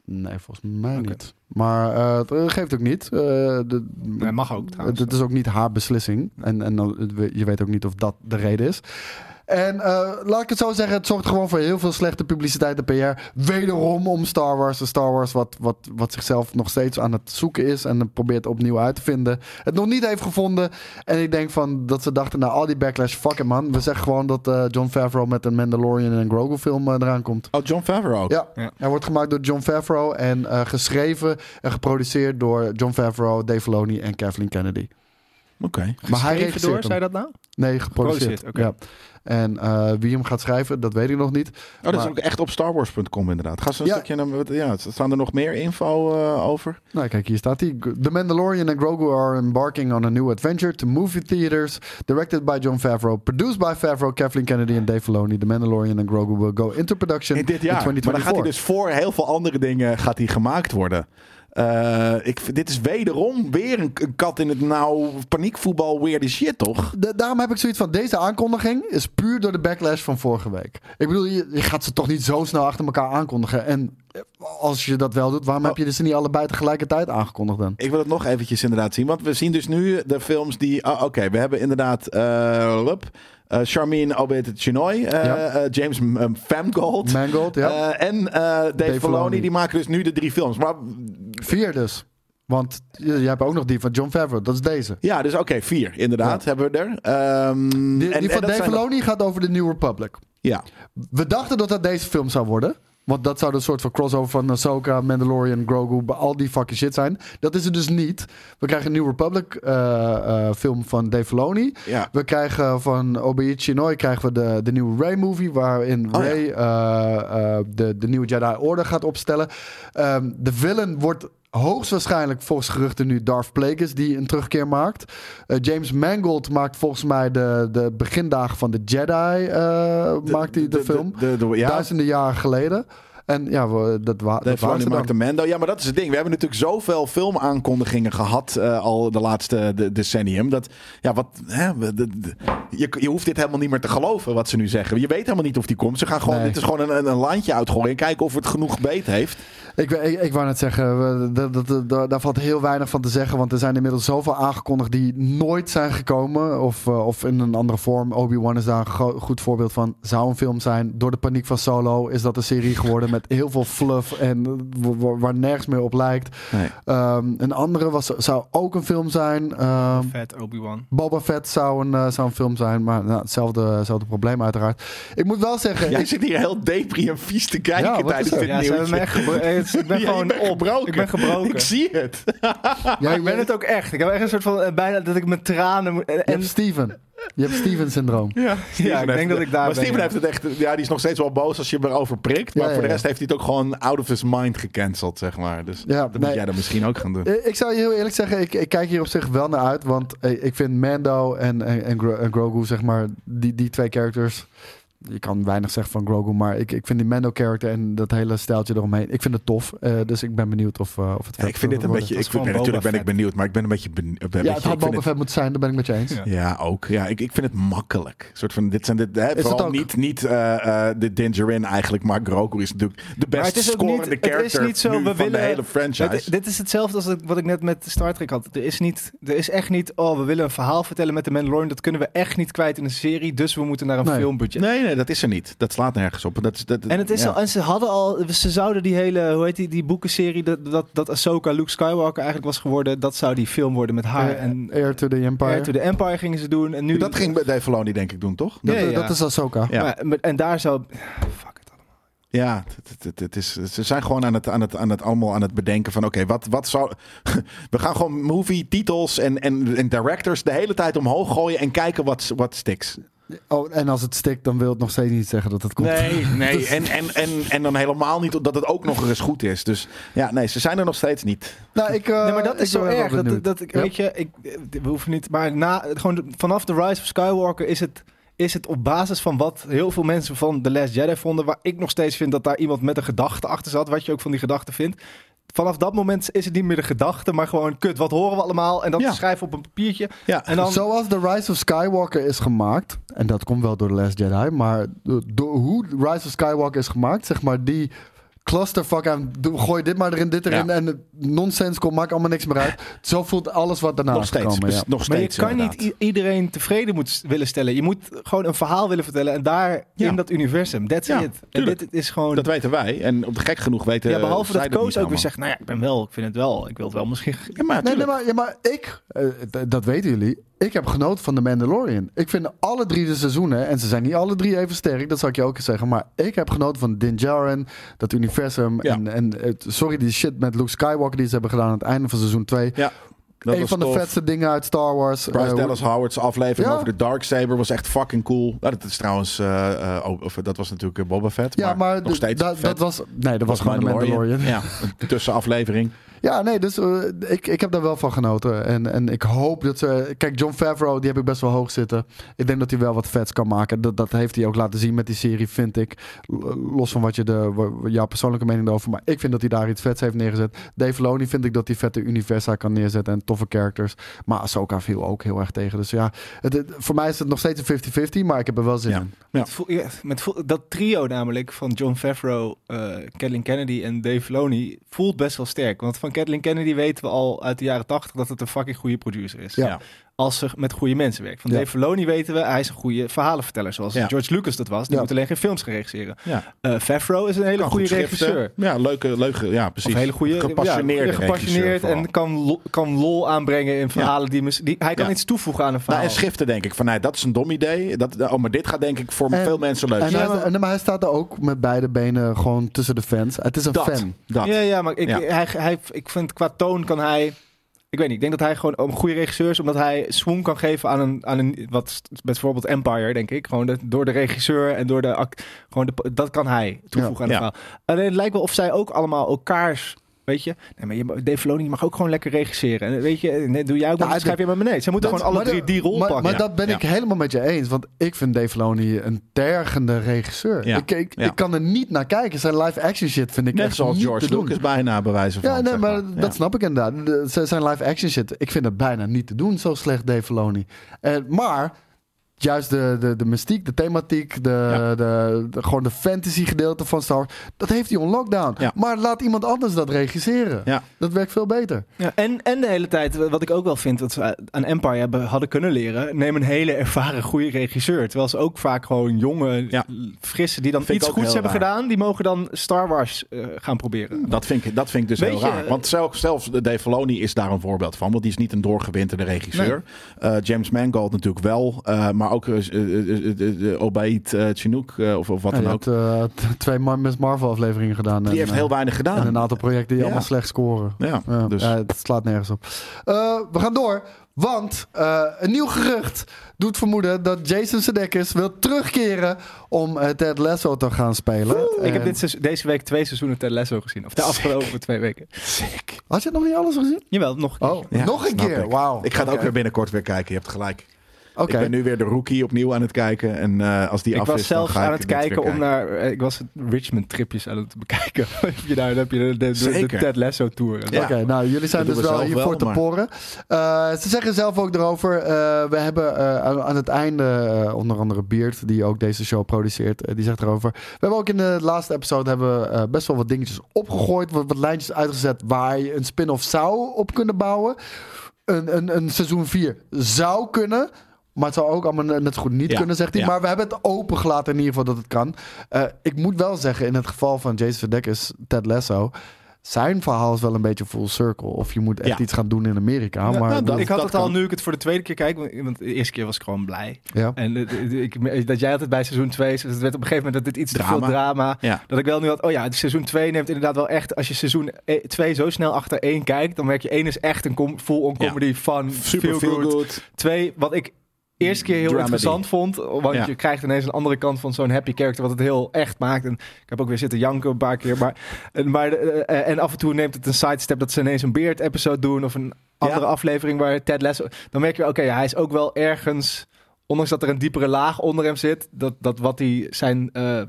nee, volgens mij niet. Maar het eh, geeft ook niet. Eh, de, mag ook trouwens. Het is ook niet haar beslissing. En, en je weet ook niet of dat de reden is. En eh, laat ik het zo zeggen, het zorgt gewoon voor heel veel slechte publiciteit en PR. Wederom om Star Wars. De Star Wars wat, wat, wat zichzelf nog steeds aan het zoeken is. En probeert opnieuw uit te vinden. Het nog niet heeft gevonden. En ik denk van dat ze dachten, nou al die backlash, fuck it man. We zeggen gewoon dat eh, John Favreau met een Mandalorian en Grogu film eh, eraan komt. Oh, John Favreau ook. Ja, Ja. hij wordt gemaakt door John Favreau. En eh, geschreven en geproduceerd door John Favreau, Dave Filoni en Kathleen Kennedy. Oké. Maar hij regisseert door, hem. zei dat nou? Nee, geproduceerd. Ja. En eh, wie hem gaat schrijven, dat weet ik nog niet. Oh, dat is ook echt op starwars.com inderdaad. Ga ze een Ja. stukje naar, ja, staan er nog meer info eh, over? Nou, kijk, hier staat hij. The Mandalorian and Grogu are embarking on a new adventure to movie theaters. Directed by John Favreau. Produced by Favreau, Kathleen Kennedy en Dave Filoni. The Mandalorian and Grogu will go into production In dit jaar. Maar dan 2024. gaat hij dus voor heel veel andere dingen gaat hij gemaakt worden. Eh, ik, dit is wederom weer een, een kat in het nauw. Paniekvoetbal, weird as shit, toch? Da- daarom heb ik zoiets van, deze aankondiging is puur door de backlash van vorige week. Ik bedoel, je, je gaat ze toch niet zo snel achter elkaar aankondigen. En eh, als je dat wel doet, waarom heb je ze niet allebei tegelijkertijd aangekondigd dan? Ik wil het nog eventjes inderdaad zien. Want we zien dus nu de films die... oh, Oké, we hebben inderdaad... eh Rup, eh, Charmin Obete Chinoy. Ja. eh, James um, Famgold. Mangold, ja. en Dave. Filoni. Die maken dus nu de drie films. Maar Vier dus. Want je, je hebt ook nog die van John Favreau, dat is deze. ja, dus oké, vier inderdaad hebben we er. Ehm, Die, en- die en van Dave Filoni gaat over de New Republic. Ja, We dachten dat dat deze film zou worden. Want dat zou een soort van crossover van Ahsoka, Mandalorian, Grogu, al die fucking shit zijn. Dat is het dus niet. We krijgen een New Republic eh, eh, film van Dave Filoni. ja. We krijgen van Obi Chinoy krijgen we de, de nieuwe Ray movie. Waarin Oh, Ray eh, de, de nieuwe Jedi Order gaat opstellen. Ehm, de villain wordt hoogstwaarschijnlijk volgens geruchten nu Darth Plagueis die een terugkeer maakt. Eh, James Mangold maakt volgens mij de, de begindagen van de Jedi eh, maakt hij de, film. De, de- de- ja, Duizenden jaren geleden. En ja, we, dat, wa dat waren ze maakt dan. een Mando. Ja, maar dat is het ding. We hebben natuurlijk zoveel filmaankondigingen gehad eh, al de laatste de, decennium. Dat, ja, wat, hè, de- de- je, je hoeft dit helemaal niet meer te geloven wat ze nu zeggen. Je weet helemaal niet of die komt. Ze gaan gewoon, Nee. dit is gewoon een, een, een landje uitgooien en kijken of het genoeg beet heeft. Ik, ik, ik wou net zeggen, we- dat, dat, dat- daar- valt heel weinig van te zeggen. Want er zijn inmiddels zoveel aangekondigd die nooit zijn gekomen. Of, eh, of in een andere vorm. Obi-Wan is daar een go- goed voorbeeld van. Zou een film zijn. Door de paniek van Solo is dat een serie geworden met heel veel fluff. En wa- waar nergens meer op lijkt. Nee. Ehm, een andere was, zou ook een film zijn. Ehm, Vet Obi-Wan. Boba Fett zou een, eh, zou een film zijn. Maar nou, hetzelfde, hetzelfde probleem uiteraard. Ik moet wel zeggen... Jij ik- zit hier heel depri en vies te kijken Ja, tijdens dit Ja, ze hebben nieuwtje. me echt eh, Ik ben Ja, gewoon op. gebroken. Ik ben gebroken. Ik zie het. ja, Ik ben het ook echt. Ik heb echt een soort van eh, bijna dat ik mijn tranen moet. En, Je en hebt Steven. Je hebt Steven-syndroom. Ja, ik denk dat ik daar Maar ben, Steven ja. heeft het echt... Ja, die is nog steeds wel boos als je hem erover prikt. Maar Ja, voor de ja, rest heeft hij het ook gewoon out of his mind gecanceld, zeg maar. Dus Ja, dat moet jij dan misschien ook gaan doen. Eh, Ik zou je heel eerlijk zeggen, ik, ik kijk hier op zich wel naar uit. Want eh, ik vind Mando en, en, en, Gro- en Grogu, zeg maar, die, die twee characters. Je kan weinig zeggen van Grogu, maar ik, ik vind die Mando-character en dat hele stijltje eromheen, ik vind het tof. Eh, dus ik ben benieuwd of, eh, of het Ja, ik vind dit een beetje... Ik is vind, gewoon natuurlijk ben ik benieuwd, maar ik ben een beetje... benieuwd. een Ja, beetje- het had Boba Fett moeten zijn, daar ben ik met je eens. Ja. Ja, ook. Ja, ik, ik vind het makkelijk. Een soort van, dit zijn de, hè, het vooral ook? niet, niet eh, eh, de Dingerin eigenlijk, maar Grogu is natuurlijk de Maar best het is scorende niet- het is character niet zo, nu we van willen- de hele franchise. Dit, dit is hetzelfde als wat ik net met Star Trek had. Er is, niet, er is echt niet, oh, we willen een verhaal vertellen met de Mandalorian. Dat kunnen we echt niet kwijt in een serie. Dus we moeten naar een Nee. filmbudget. Nee, nee, dat is er niet. Dat slaat nergens op. Dat is, dat, En, het is ja. al, en ze hadden al, ze zouden die hele, hoe heet die, die boekenserie, dat, dat, dat Ahsoka Luke Skywalker eigenlijk was geworden, dat zou die film worden met haar. Eh, en Air to the Empire. Air to the Empire gingen ze doen. En nu, Dat ging bij Dave Filoni denk ik doen, toch? dat, Ja, ja. dat is Ahsoka. Ja. Maar- en daar zou, fuck. Ja, het, het, het, is, ze zijn gewoon aan het, aan het, aan het allemaal aan het bedenken van oké, wat, wat zou... We gaan gewoon movie, titels en, en, en directors de hele tijd omhoog gooien en kijken wat, wat sticks. Oh, en als het stikt, dan wil het nog steeds niet zeggen dat het komt. Nee, nee. En, en, en, en dan helemaal niet dat het ook nog eens goed is. Dus ja, nee, ze zijn er nog steeds niet. Nou, ik, eh, nee, maar dat ik is zo erg. Dat, dat, ik, Ja. Weet je, ik, we hoeven niet. Maar na, gewoon vanaf de Rise of Skywalker is het, is het op basis van wat heel veel mensen van The Last Jedi vonden. Waar ik nog steeds vind dat daar iemand met een gedachte achter zat. Wat je ook van die gedachte vindt. Vanaf dat moment is het niet meer de gedachte, maar gewoon kut. Wat horen we allemaal? En dat Ja. schrijven op een papiertje. Ja, En dan, Zoals The Rise of Skywalker is gemaakt, en dat komt wel door The Last Jedi, maar door, hoe Rise of Skywalker is gemaakt, zeg maar die clusterfuck aan, gooi dit maar erin, dit erin, Ja. en nonsens komt, maakt allemaal niks meer uit. Zo voelt alles wat daarna nog is steeds. gekomen. Ja. Nog maar je steeds kan inderdaad. niet iedereen tevreden moet willen stellen. Je moet gewoon een verhaal willen vertellen en daar Ja. in dat universum. That's Ja, it. En dit is gewoon. Dat weten wij. En op de gek genoeg weten ja, behalve dat Koos ook weer zegt, nou ja, ik ben wel, ik vind het wel, ik wil het wel misschien. Ja, maar Nee, nee, maar, ja, maar ik, eh, dat weten jullie, ik heb genoten van The Mandalorian. Ik vind alle drie de seizoenen, en ze zijn niet alle drie even sterk, dat zal ik je ook eens zeggen, maar ik heb genoten van Din Djarin, dat universum, Ja. en, en het, sorry die shit met Luke Skywalker die ze hebben gedaan aan het einde van seizoen 2. Ja, dat een was van de vetste dingen uit Star Wars. Bryce Eh, Dallas Howard's aflevering Ja. over de Darksaber was echt fucking cool. Nou, dat is trouwens, oh, of, dat was natuurlijk Boba Fett. Ja, maar, nog steeds da- dat was. Nee, dat was gewoon de Mandalorian. Ja, een tussenaflevering. Ja, nee, dus ik, ik heb daar wel van genoten. En, en ik hoop dat ze. Kijk, John Favreau, die heb ik best wel hoog zitten. Ik denk dat hij wel wat vets kan maken. Dat, dat heeft hij ook laten zien met die serie, vind ik. Los van wat je de, jouw persoonlijke mening erover. Maar ik vind dat hij daar iets vets heeft neergezet. Dave Filoni vind ik dat hij vette universa kan neerzetten en toffe characters. Maar Ahsoka viel ook heel erg tegen. Dus ja, het, het- voor mij is het nog steeds een 50-50. Maar ik heb er wel zin Ja. in. Ja. Met voel- dat trio namelijk van John Favreau, eh Kathleen Kennedy en Dave Filoni voelt best wel sterk. Want van Kathleen Kennedy weten we al uit de jaren tachtig dat het een fucking goede producer is. Ja. Als ze met goede mensen werkt. Van Ja. Dave Filoni weten we, hij is een goede verhalenverteller. Zoals Ja. George Lucas dat was. Die Ja. moet alleen geen films gaan regisseren. Ja. Eh Favreau is een hele Kan goede regisseur. Ja, leuke, leuke, ja, precies. Of een hele goede, gepassioneerde ja, gepassioneerd regisseur en kan lol, kan lol aanbrengen in verhalen die, hij kan Ja. iets toevoegen aan een verhaal. Nou, en schriften denk ik van, nee, dat is een dom idee. Dat, oh, maar dit gaat denk ik voor En- veel mensen leuk En zijn. en, maar hij staat er ook met beide benen gewoon tussen de fans. Het is een Dat, fan. dat. Ja, ja, maar ik, Ja. Hij, hij, ik vind qua toon kan hij. Ik weet niet, ik denk dat hij gewoon een goede regisseur is, omdat hij swoon kan geven aan een, aan een wat bijvoorbeeld Empire, denk ik. Gewoon de, door de regisseur en door de gewoon de, dat kan hij toevoegen aan het verhaal. Alleen het lijkt wel of zij ook allemaal elkaars, weet je. Nee, maar je, Dave Filoni mag ook gewoon lekker regisseren. En weet je, nee, doe jij ook, maar Ja, dan schrijf je maar beneden. Ze moeten Dat- gewoon alle maar drie de- die rol maar, pakken. Maar Ja. dat ben Ja. ik helemaal met je eens. Want ik vind Dave Filoni een tergende regisseur. Ja. Ik, ik, Ja. ik kan er niet naar kijken. Zijn live action shit vind ik Net echt zoals niet George te doen. Lucas bijna bewijzen van. Ja, nee, zeg maar Ja. dat snap ik inderdaad. Zijn live action shit, ik vind het bijna niet te doen, zo slecht Dave Filoni. Eh, maar juist de, de, de mystiek, de thematiek, de, Ja. de, de- gewoon de fantasy gedeelte van Star Wars, dat heeft hij on lockdown. Ja. Maar laat iemand anders dat regisseren. Ja. Dat werkt veel beter. Ja, en, en de hele tijd, wat ik ook wel vind, wat ze aan Empire hebben, hadden kunnen leren, neem een hele ervaren goede regisseur. Terwijl ze ook vaak gewoon jonge, Ja. frisse, die dan Vind iets goeds hebben raar. gedaan, die mogen dan Star Wars eh, gaan proberen. Dat vind, ik, dat vind ik dus Weet heel je, raar. Want zelfs, zelfs Dave Filoni is daar een voorbeeld van. Want die is niet een doorgewinterde regisseur. Eh, James Mangold natuurlijk wel. eh, maar maar ook uh, Obaid Chinook of, of wat dan ook. hebt t- twee Miss Marvel afleveringen gedaan. Die heeft eh, heel weinig gedaan. En een aantal projecten die allemaal slecht scoren. Ja, dus het slaat nergens op. Uh, we gaan door. Want uh, een nieuw gerucht doet vermoeden dat Jason Sudeikis wil terugkeren om uh, Ted Lasso te gaan spelen. Ik heb dit seizoen- deze week twee seizoenen Ted Lasso gezien. Of de afgelopen twee weken. sick. Had je nog niet alles gezien? Jawel, nog een keer. Oh, Ja, nog een keer. ik. Wauw. Ik ga het ook weer binnenkort weer kijken. Je hebt gelijk. Oké. Ik ben nu weer de rookie opnieuw aan het kijken. En eh, als die Ik af was is, zelfs ik aan het kijken om naar... eh, Ik was het Richmond tripjes aan het bekijken. heb je daar dan heb je de, de, de, de Zeker. Ted Lasso tour. Ja. Oké, nou jullie zijn Dat dus wel zelf hiervoor te maar- poren. Eh, ze zeggen zelf ook erover. eh, we hebben eh, aan, aan het einde, onder andere Beard, die ook deze show produceert, die zegt erover. We hebben ook in de laatste episode hebben, we, eh, best wel wat dingetjes opgegooid, wat, wat lijntjes uitgezet waar je een spin-off zou op kunnen bouwen. Een, een, een seizoen 4 zou kunnen. Maar het zou ook allemaal net zo goed niet Ja, kunnen, zegt hij. ja. Maar we hebben het open gelaten in ieder geval dat het kan. Eh, ik moet wel zeggen, in het geval van Jason Sudeikis, Ted Lasso... zijn verhaal is wel een beetje full circle. Of je moet echt Ja. iets gaan doen in Amerika. Ja, maar nou, ik bedoel- dat- ik had het al kan. nu ik het voor de tweede keer kijk. want- de eerste keer was ik gewoon blij. ja. En ik, dat jij altijd bij seizoen 2, het werd op een gegeven moment dat dit iets te veel drama. Ja. Dat ik wel nu had, oh ja, seizoen 2 neemt inderdaad wel echt, als je seizoen 2 zo snel achter 1 kijkt, dan merk je 1 is echt een com- full-on comedy van Super feel good. Twee, wat ik eerste keer heel Dramedy. interessant vond, want Ja. je krijgt ineens een andere kant van zo'n happy character, wat het heel echt maakt. En ik heb ook weer zitten janken een paar keer, maar, maar eh, en af en toe neemt het een sidestep dat ze ineens een Beard episode doen of een andere Ja. aflevering waar Ted Lasso, dan merk je, oké, ja, hij is ook wel ergens, ondanks dat er een diepere laag onder hem zit, dat, dat wat hij zijn ehm,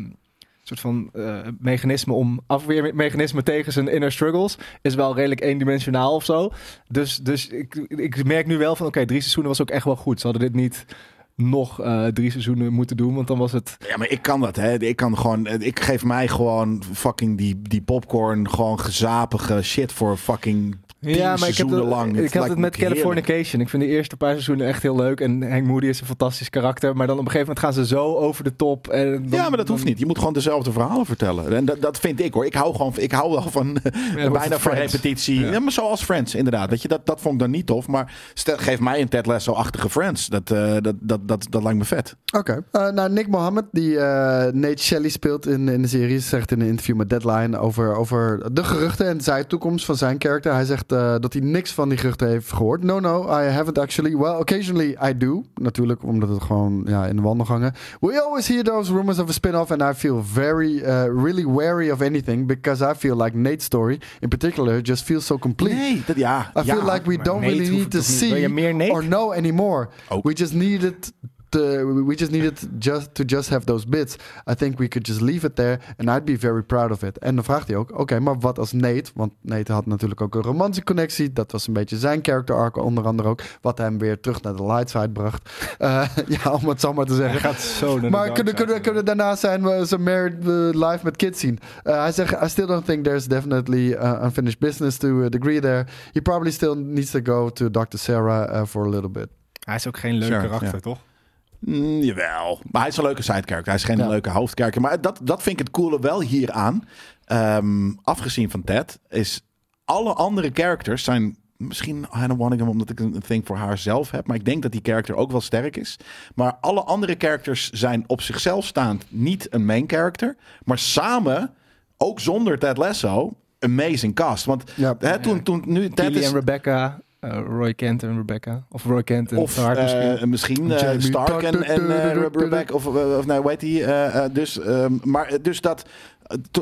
soort van eh, mechanisme om afweermechanisme tegen zijn inner struggles is wel redelijk eendimensionaal of zo. Dus, dus ik, ik merk nu wel van oké, drie seizoenen was ook echt wel goed. Ze hadden dit niet nog eh, drie seizoenen moeten doen, want dan was het. Ja, maar ik kan dat, hè. Ik kan gewoon... Ik geef mij gewoon fucking die, die popcorn... gewoon gezapige shit voor fucking... Ja, maar ik heb lang. ik had het me met Californication. Ik vind de eerste paar seizoenen echt heel leuk. En Hank Moody is een fantastisch karakter. Maar dan op een gegeven moment gaan ze zo over de top. En dan- Ja, maar dat hoeft niet. Je moet gewoon dezelfde verhalen vertellen. En dat, dat vind ik hoor. Ik hou gewoon, ik hou wel van Ja, bijna van repetitie. Ja. Ja. maar zoals Friends, inderdaad. Weet je, dat, dat vond ik dan niet tof. Maar stel, geef mij een Ted Lasso-achtige Friends. Dat, eh, dat, dat, dat, dat lijkt me vet. Oké. Eh, nou, Nick Mohammed, die eh, Nate Shelley speelt in, in de serie, zegt in een interview met Deadline over, over de geruchten en zijn toekomst van zijn karakter. Hij zegt eh, dat hij niks van die geruchten heeft gehoord. No, no, I haven't actually. Well, occasionally I do. Natuurlijk, omdat het gewoon ja, in de wandelgangen. We always hear those rumors of a spin-off and I feel very, uh, really wary of anything because I feel like Nate's story in particular just feels so complete. Nee, dat, ja. I ja. feel like we don't Nate really need to niet? See or know anymore. Ook. We just needed to, we just needed just to just have those bits. I think we could just leave it there and I'd be very proud of it. En dan vraagt hij ook, oké, maar wat als Nate? Want Nate had natuurlijk ook een romantische connectie. Dat was een beetje zijn character arc onder andere ook. Wat hem weer terug naar de light side bracht. Eh, ja, om het zo maar te Hij zeggen. gaat zo naar de Maar kunnen, kunnen, kunnen daarna zijn we zijn married eh, life met kids zien. Uh, hij zegt, I still don't think there's definitely uh, unfinished business to a degree there. He probably still needs to go to Dr. Sarah uh, for a little bit. Hij is ook geen leuk Sure, karakter, toch? Mm, jawel. Maar hij is een leuke sidecharacter. Hij is geen Ja. leuke hoofdcharacter. Maar dat, dat vind ik het coole wel hieraan. Ehm afgezien van Ted. Is alle andere characters zijn... Misschien Hannah Waddingham omdat ik een thing voor haar zelf heb. Maar ik denk dat die character ook wel sterk is. Maar alle andere characters zijn op zichzelf staand niet een main character. Maar samen, ook zonder Ted Lasso, amazing cast. Want Ja. hè, toen, toen nu Ted is... en Rebecca. Eh, Roy Kent en Rebecca. Of Roy Kent en Of Stark eh, misschien. misschien, eh, Stark en, eh. Rebecca. Of, of nou, weet hij. dus, ehm, maar dus dat.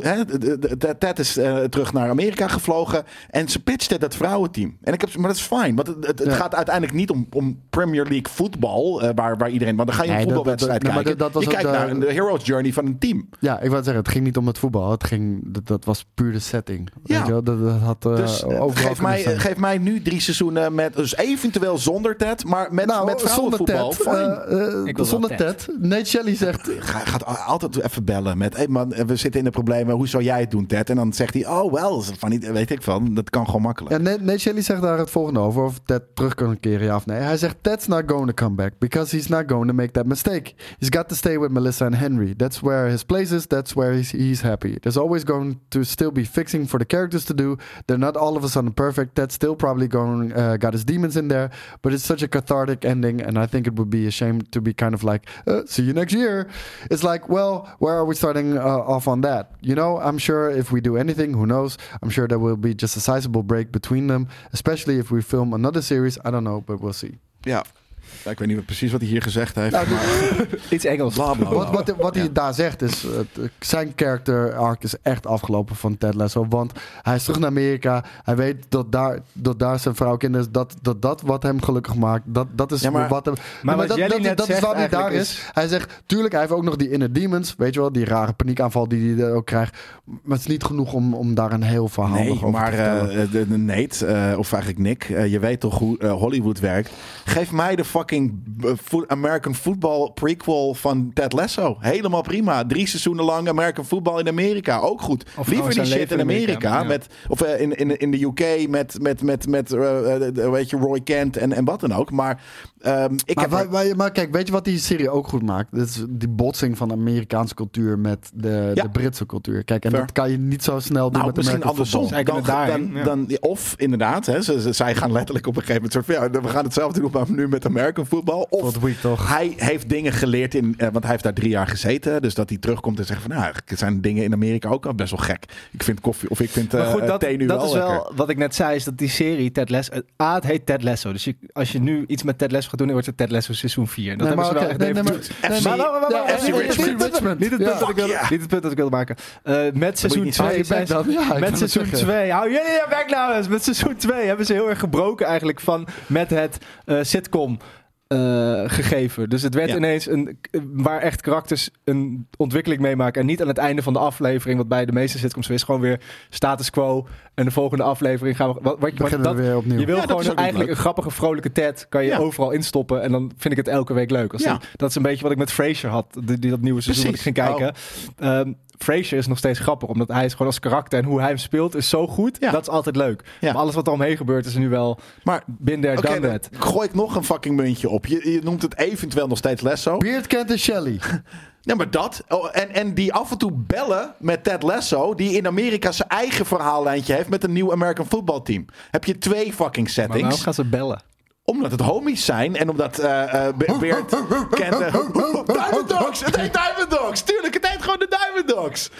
Eh, Ted is eh, terug naar Amerika gevlogen. En ze pitchte dat vrouwenteam. En ik heb, maar dat is fijn. Want het, het, het Ja. gaat uiteindelijk niet om, om Premier League voetbal. eh, waar, waar iedereen. Want dan ga je een Nee, voetbalwedstrijd dat- nee, kijken. dat- dat je kijkt naar de- een de hero's journey van een team. Ja, ik wou zeggen, het ging niet om het voetbal. Het ging, dat, dat was puur de setting. Ja. Weet je wel? Dat, dat had eh, Dus eh, overal geef, mij, zijn. geef mij nu drie seizoenen met. Dus eventueel zonder Ted. Maar met, nou, met zonder. Ted. eh, eh, zonder Ted. Ted. Nate Shelley zegt... Ga, gaat altijd even bellen met. Hey man, we zitten in de problemen. Hoe zou jij het doen, Ted? En dan zegt hij, oh, wel, van niet, weet ik van. Dat kan gewoon makkelijk. Ja, Nate Shelley zegt daar het volgende over. Of Ted terug kan keren, ja of nee. Hij zegt, Ted's not going to come back. Because he's not going to make that mistake. He's got to stay with Melissa and Henry. That's where his place is. That's where he's, happy. There's always going to still be fixing for the characters to do. They're not all of a sudden perfect. Ted's still probably going, uh, got his demons in there. But it's such a cathartic ending. And I think it would be a shame to be kind of like, uh, see you next year. It's like, well, where are we starting uh, off on that? You know, I'm sure if we do anything, who knows? I'm sure there will be just a sizable break between them. Especially if we film another series. I don't know, but we'll see. Ja. Ja, ik weet niet precies wat hij hier gezegd heeft. Nou, maar Iets Engels. bla, bla, bla. Wat, wat, wat hij Ja. daar zegt is, eh, zijn character arc is echt afgelopen van Ted Lasso. Want hij is terug naar Amerika. Hij weet dat daar, dat daar zijn vrouw kinderen is. Dat, dat dat wat hem gelukkig maakt. Dat, dat is Ja, maar- wat hem... Maar wat dat, dat, is waarom hij daar eigenlijk is. is- Hij zegt, tuurlijk, hij heeft ook nog die inner demons. Weet je wel, die rare paniekaanval die hij ook krijgt. Maar het is niet genoeg om, om daar een heel verhaal Nee, over maar te vertellen. eh, de, de Nate, eh, of eigenlijk Nick, eh, je weet toch hoe eh, Hollywood werkt. Geef mij de fucking eh, American Football prequel van Ted Lasso. Helemaal prima. Drie seizoenen lang American Football in Amerika. Ook goed. Of Liever die shit in in Amerika. Amerika, ja. Met, of eh, in, in, in de UK met, met, met, met eh, weet je, Roy Kent en, en wat dan ook. Maar ehm, ik maar, heb... wij- maar kijk, weet je wat die serie ook goed maakt? Dat is die botsing van de Amerikaanse cultuur met de, Ja. de Britse cultuur. Kijk, en Fair. dat kan je niet zo snel doen Nou, met misschien American andersom. Dan, dan, dan, of inderdaad, hè, ze, ze- zij gaan letterlijk op een gegeven moment soort van, ja, we gaan hetzelfde doen, maar nu met American football. Of week toch? hij heeft dingen geleerd in, eh, want hij heeft daar drie jaar gezeten, dus dat hij terugkomt en zegt van, nou, eigenlijk zijn dingen in Amerika ook al best wel gek. Ik vind koffie of ik vind Maar eh goed, dat, thee nu dat wel is wel lekker. wat ik net zei, is dat die serie Ted Lasso... eh, A, het heet Ted Lasso. Dus je, als je nu iets met Ted Lasso gaat doen, dan wordt het Ted Lasso seizoen 4. Dat Nee, hebben maar ze wel oké, echt even niet- niet- Richmond. niet- Richmond. Niet het Ja. punt dat ik wilde- yeah. niet het punt dat ik wilde maken. Eh, met seizoen niet 2 zeggen. zijn Ja, ik kan met seizoen zeggen. 2. Hou jullie je bek nou eens. Met seizoen 2 hebben ze heel erg gebroken eigenlijk van met het eh, sitcom eh, gegeven. Dus het werd Ja. ineens een waar echt karakters een ontwikkeling meemaken en niet aan het einde van de aflevering wat bij de meeste sitcoms is gewoon weer status quo en de volgende aflevering gaan we wat, wat, wat, Beginnen dat, we weer opnieuw. je wil Ja, dat gewoon eigenlijk leuk. een grappige vrolijke Ted kan je Ja. overal instoppen en dan vind ik het elke week leuk. Als Ja. die- dat is een beetje wat ik met Frasier had, die, die dat nieuwe seizoen dat ik ging kijken. Ehm Frasier is nog steeds grappig, omdat hij is gewoon als karakter en hoe hij hem speelt is zo goed. Ja. Dat is altijd leuk. Ja. Maar alles wat er omheen gebeurt is nu wel Maar oké, done dan gooi ik nog een fucking muntje op. Je, je noemt het eventueel nog steeds Lasso. Beard Kent en Shelley. Ja, maar dat. Oh, en, en die af en toe bellen met Ted Lasso, die in Amerika zijn eigen verhaallijntje heeft met een nieuw American Football team. Heb je twee fucking Maar settings. waarom gaan ze bellen? Omdat het homies zijn en omdat eh, Be- Beert kent... Diamond Dogs! Het heet Diamond Dogs! Tuurlijk, het heet gewoon de Diamond Dogs!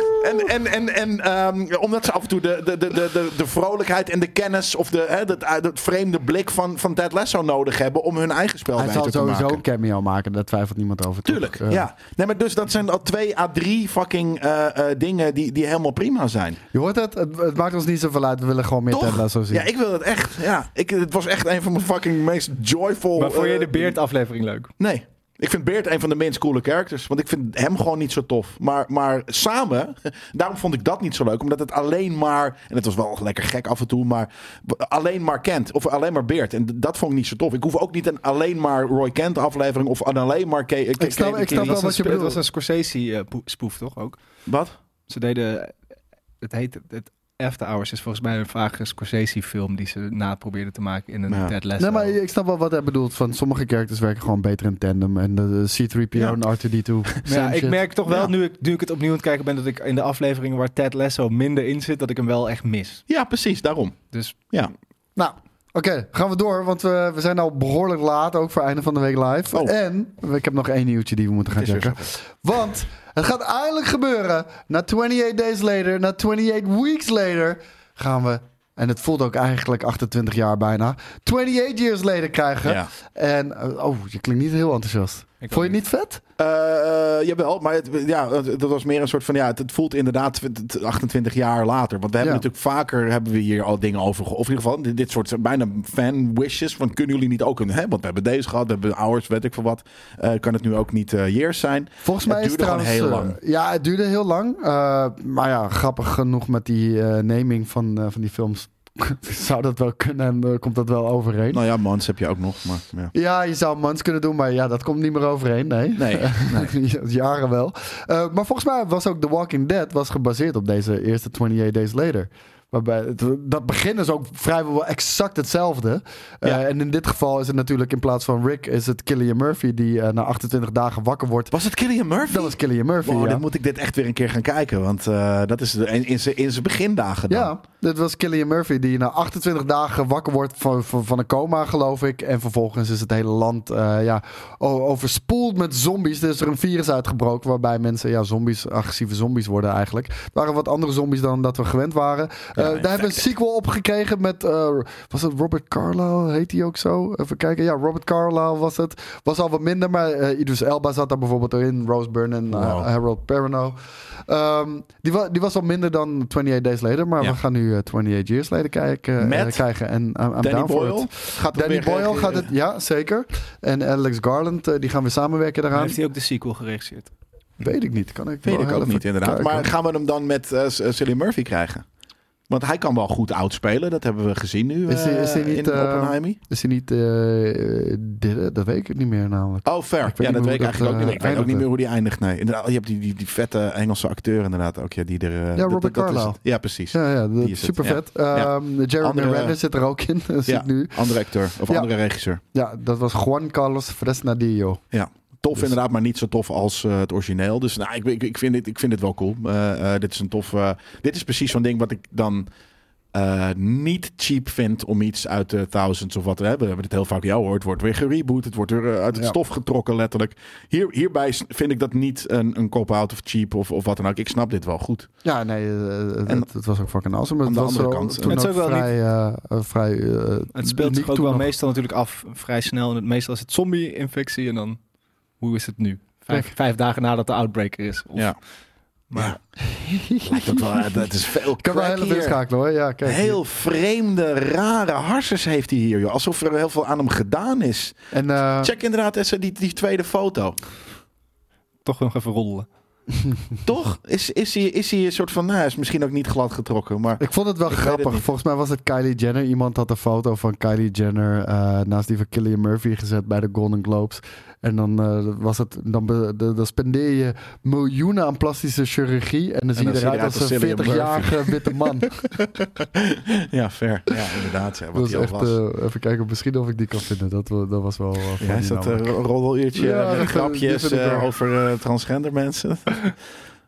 En, en, en, en ehm, omdat ze af en toe de, de, de, de, de, de vrolijkheid en de kennis of de, hè, dat, dat vreemde blik van, van Ted Lasso nodig hebben om hun eigen spel Hij beter zal te sowieso maken. een cameo maken, daar twijfelt niemand over. Tuurlijk, Eh, ja. Nee, maar dus dat zijn al twee à drie fucking eh, eh, dingen die, die helemaal prima zijn. Je hoort het? het, het maakt ons niet zoveel uit, we willen gewoon meer Ted Lasso zien. Ja, ik wil het echt. Ja, ik, het was echt een van mijn fucking meest joyful... Maar vond je eh, de Beard aflevering leuk? Nee. Ik vind Beert een van de minst coole characters. Want ik vind hem gewoon niet zo tof. Maar, maar samen, daarom vond ik dat niet zo leuk. Omdat het alleen maar, en het was wel lekker gek af en toe, maar alleen maar Kent. Of alleen maar Beert. En dat vond ik niet zo tof. Ik hoef ook niet een alleen maar Roy Kent aflevering. Of een alleen maar... Ke- Ke- snap- ik snap wel wat je sp- het bedoelt. was een Scorsese-spoef, toch ook? Wat? Ze deden... Het heet... Het After Hours is volgens mij een vage Scorsese-film die ze na probeerden te maken in een Ja. Ted Lasso. Nee, maar ik snap wel wat hij bedoelt. Van sommige characters werken gewoon beter in tandem. En de, de C-3PO Ja. en R2-D2. Maar ja, ik shit. merk toch wel, Ja. nu, ik, nu ik het opnieuw aan het kijken ben, dat ik in de afleveringen waar Ted Lasso minder in zit, dat ik hem wel echt mis. Ja, precies. Daarom. Dus Ja. Nou, oké, gaan we door. Want we, we zijn al behoorlijk laat, ook voor einde van de week live. Oh. En ik heb nog één nieuwtje die we moeten gaan checken. Want het gaat eindelijk gebeuren. Na 28 days later, na 28 weeks later, gaan we... En het voelt ook eigenlijk 28 jaar bijna. 28 years later krijgen. Ja. En, oh, je klinkt niet heel enthousiast. Ik Vond je het niet vet? Eh, eh, jawel, maar het, ja, dat was meer een soort van... Ja, het, het voelt inderdaad t- t- 28 jaar later. Want we hebben Ja. natuurlijk vaker... hebben we hier al dingen over... Of in ieder geval dit, dit soort bijna fan wishes. Van kunnen jullie niet ook een... Hè? Want we hebben deze gehad, we hebben hours, weet ik veel wat. Eh, kan het nu ook niet years zijn? Volgens Het mij is het duurde trouwens... gewoon heel lang. ja, het duurde heel lang. Eh, maar ja, grappig genoeg met die eh naming van, eh, van die films... zou dat wel kunnen en eh, komt dat wel overeen. Nou ja, Mans heb je ook nog, maar ja. Ja, je zou Mans kunnen doen, maar ja, dat komt niet meer overeen. Nee, Nee, nee. jaren wel. Eh, maar volgens mij was ook The Walking Dead was gebaseerd op deze eerste 28 Days Later. Waarbij het, dat begin is ook vrijwel exact hetzelfde. Eh, en in dit geval is het natuurlijk in plaats van Rick, is het Killian Murphy die eh, na 28 dagen wakker wordt. Was het Killian Murphy? Dat was Killian Murphy. Wow, ja. dan moet ik dit echt weer een keer gaan kijken. Want eh, dat is in, zijn in zijn begindagen dan. Ja, dit was Killian Murphy die na 28 dagen wakker wordt van, van, van een coma, geloof ik. En vervolgens is het hele land ja, overspoeld met zombies. Er is er een virus uitgebroken waarbij mensen, ja, zombies, agressieve zombies worden eigenlijk. Het waren wat andere zombies dan dat we gewend waren. Eh, daar hebben we een sequel op gekregen met, eh, was het Robert Carlyle, heet hij ook zo? Even kijken, ja, Robert Carlyle was het. Was al wat minder, maar eh Idris Elba zat daar bijvoorbeeld in. Rose Byrne en Wow. Harold Perrineau. Ehm, die, wa- die was al minder dan 28 Days Later, maar Ja. we gaan nu eh, 28 Years Later kijken, Met krijgen. En I'm, I'm Danny Boyle gaat Danny Boyle gaat het, ja, zeker. En Alex Garland, die gaan weer samenwerken daaraan. Heeft hij ook de sequel geregisseerd? Weet ik niet, kan ik Weet wel ik ook niet, inderdaad. kijken. Maar gaan we hem dan met Cillian Murphy krijgen? Want hij kan wel goed oud spelen. Dat hebben we gezien nu Is hij- eh, is hij niet, in eh, Oppenheimer. Is hij niet eh, dit? Dat weet ik niet meer namelijk. Oh, fair. Ik Ja, dat weet ik eigenlijk ook niet. eh, Ik weet ook niet meer hoe die eindigt. Nee, inderdaad, je hebt die, die, die vette Engelse acteur inderdaad ook. Ja, die er, eh, dat- Robert dat- dat is Carlyle. het. Ja, precies. Ja, ja, Die is is super vet. Ja. Jeremy Andere- Renner zit er ook in, Ja, nu. andere acteur of Ja. andere regisseur. Ja, dat was Juan Carlos Fresnadillo. Ja. Tof Dus- inderdaad, maar niet zo tof als eh, het origineel. Dus nou, ik, ik, ik, vind dit, ik vind dit wel cool. Eh, eh, dit is een tof... eh, dit is precies zo'n ding wat ik dan eh, niet cheap vind om iets uit de thousands of wat we hebben. We hebben het heel vaak, ja hoor, het wordt weer gereboot. Het wordt er eh, uit het Ja. stof getrokken letterlijk. Hier, hierbij vind ik dat niet een, een cop-out of cheap of, of wat dan ook. Ik snap dit wel goed. Ja, nee, het, En- het was ook fucking awesome. Aan Het de andere kant- toen Het is ook wel vrij, eh, eh, vrij eh, Het speelt zich ook wel nog. meestal natuurlijk af vrij snel. En het meestal is het zombie-infectie en dan... Hoe is het nu? Vijf, vijf dagen nadat de outbreak er is. Of- Ja. Maar Lijkt ook wel, het is veel Ik heb wel een hele crack hier. inschakelen hoor. Ja, kijk. Heel vreemde, rare harsers heeft hij hier, joh. Alsof er heel veel aan hem gedaan is. En eh, Check inderdaad eens die, die tweede foto. toch nog even roddelen. Toch? Is, is, hij, is hij een soort van... Nou, hij is misschien ook niet glad getrokken, maar... ik vond het wel het grappig. Volgens mij was het Kylie Jenner. Iemand had een foto van Kylie Jenner eh, naast die van Killian Murphy gezet bij de Golden Globes. En dan eh, was het, dan, be- de- dan spendeer je miljoenen aan plastische chirurgie. En dan zie je dan zie je eruit als een als Cillian 40-jarige witte man. Ja, fair. Ja, inderdaad. Ja, dat wat al echt, was. eh, even kijken, misschien of ik die kan vinden. Dat, dat was wel. eh, ja, is dat namelijk. een roddeluurtje ja, dat grapjes eh, over eh, transgender mensen?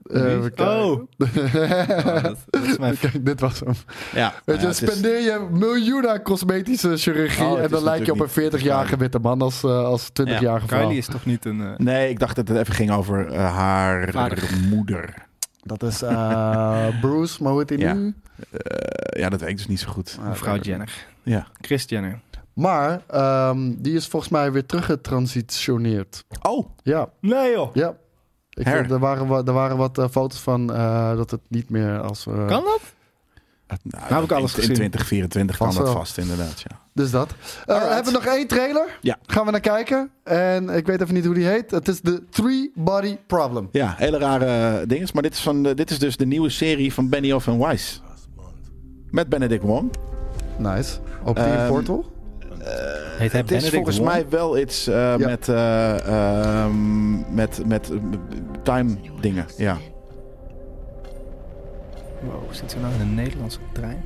Eh. Oh. Oh, dat, dat is mijn... Kijk, dit was hem. Ja. Weet je, ja, het is- spendeer je miljoenen aan cosmetische chirurgie. Oh, en dan lijk je op een natuurlijk niet 40-jarige witte man als, eh, als 20-jarige vrouw. Kylie is toch niet een... eh, Nee, ik dacht dat het even ging over haar Vader. moeder. Dat is eh, Bruce, maar hoe heet hij Ja. nu? Eh, ja, dat weet ik dus niet zo goed. mevrouw Jenner. Ja. Chris Jenner. Maar ehm, die is volgens mij weer teruggetransitioneerd. Oh, Ja, Nee joh. ja. Ik, Her. er, waren, wat- er waren wat eh, foto's van eh, dat het niet meer als... eh, Kan dat? nou, heb ik alles in, in gezien. 2024 kan Vast dat vast, inderdaad. Ja. Dus dat. Eh, Alright. hebben we nog één trailer? Ja. Gaan we naar kijken. En ik weet even niet hoe die heet. Het is de Three Body Problem. Ja, hele rare dingen. Maar dit is, van, de- dit is dus de nieuwe serie van Benioff en Weiss. Met Benedict Wong. Nice. Op die Ehm, Portal? Heet hij Het is Benedict volgens Wong? mij wel iets eh, Ja. met, eh, ehm, met, met eh, time dingen. Ja. Wow, zit ze nou in een Nederlandse trein?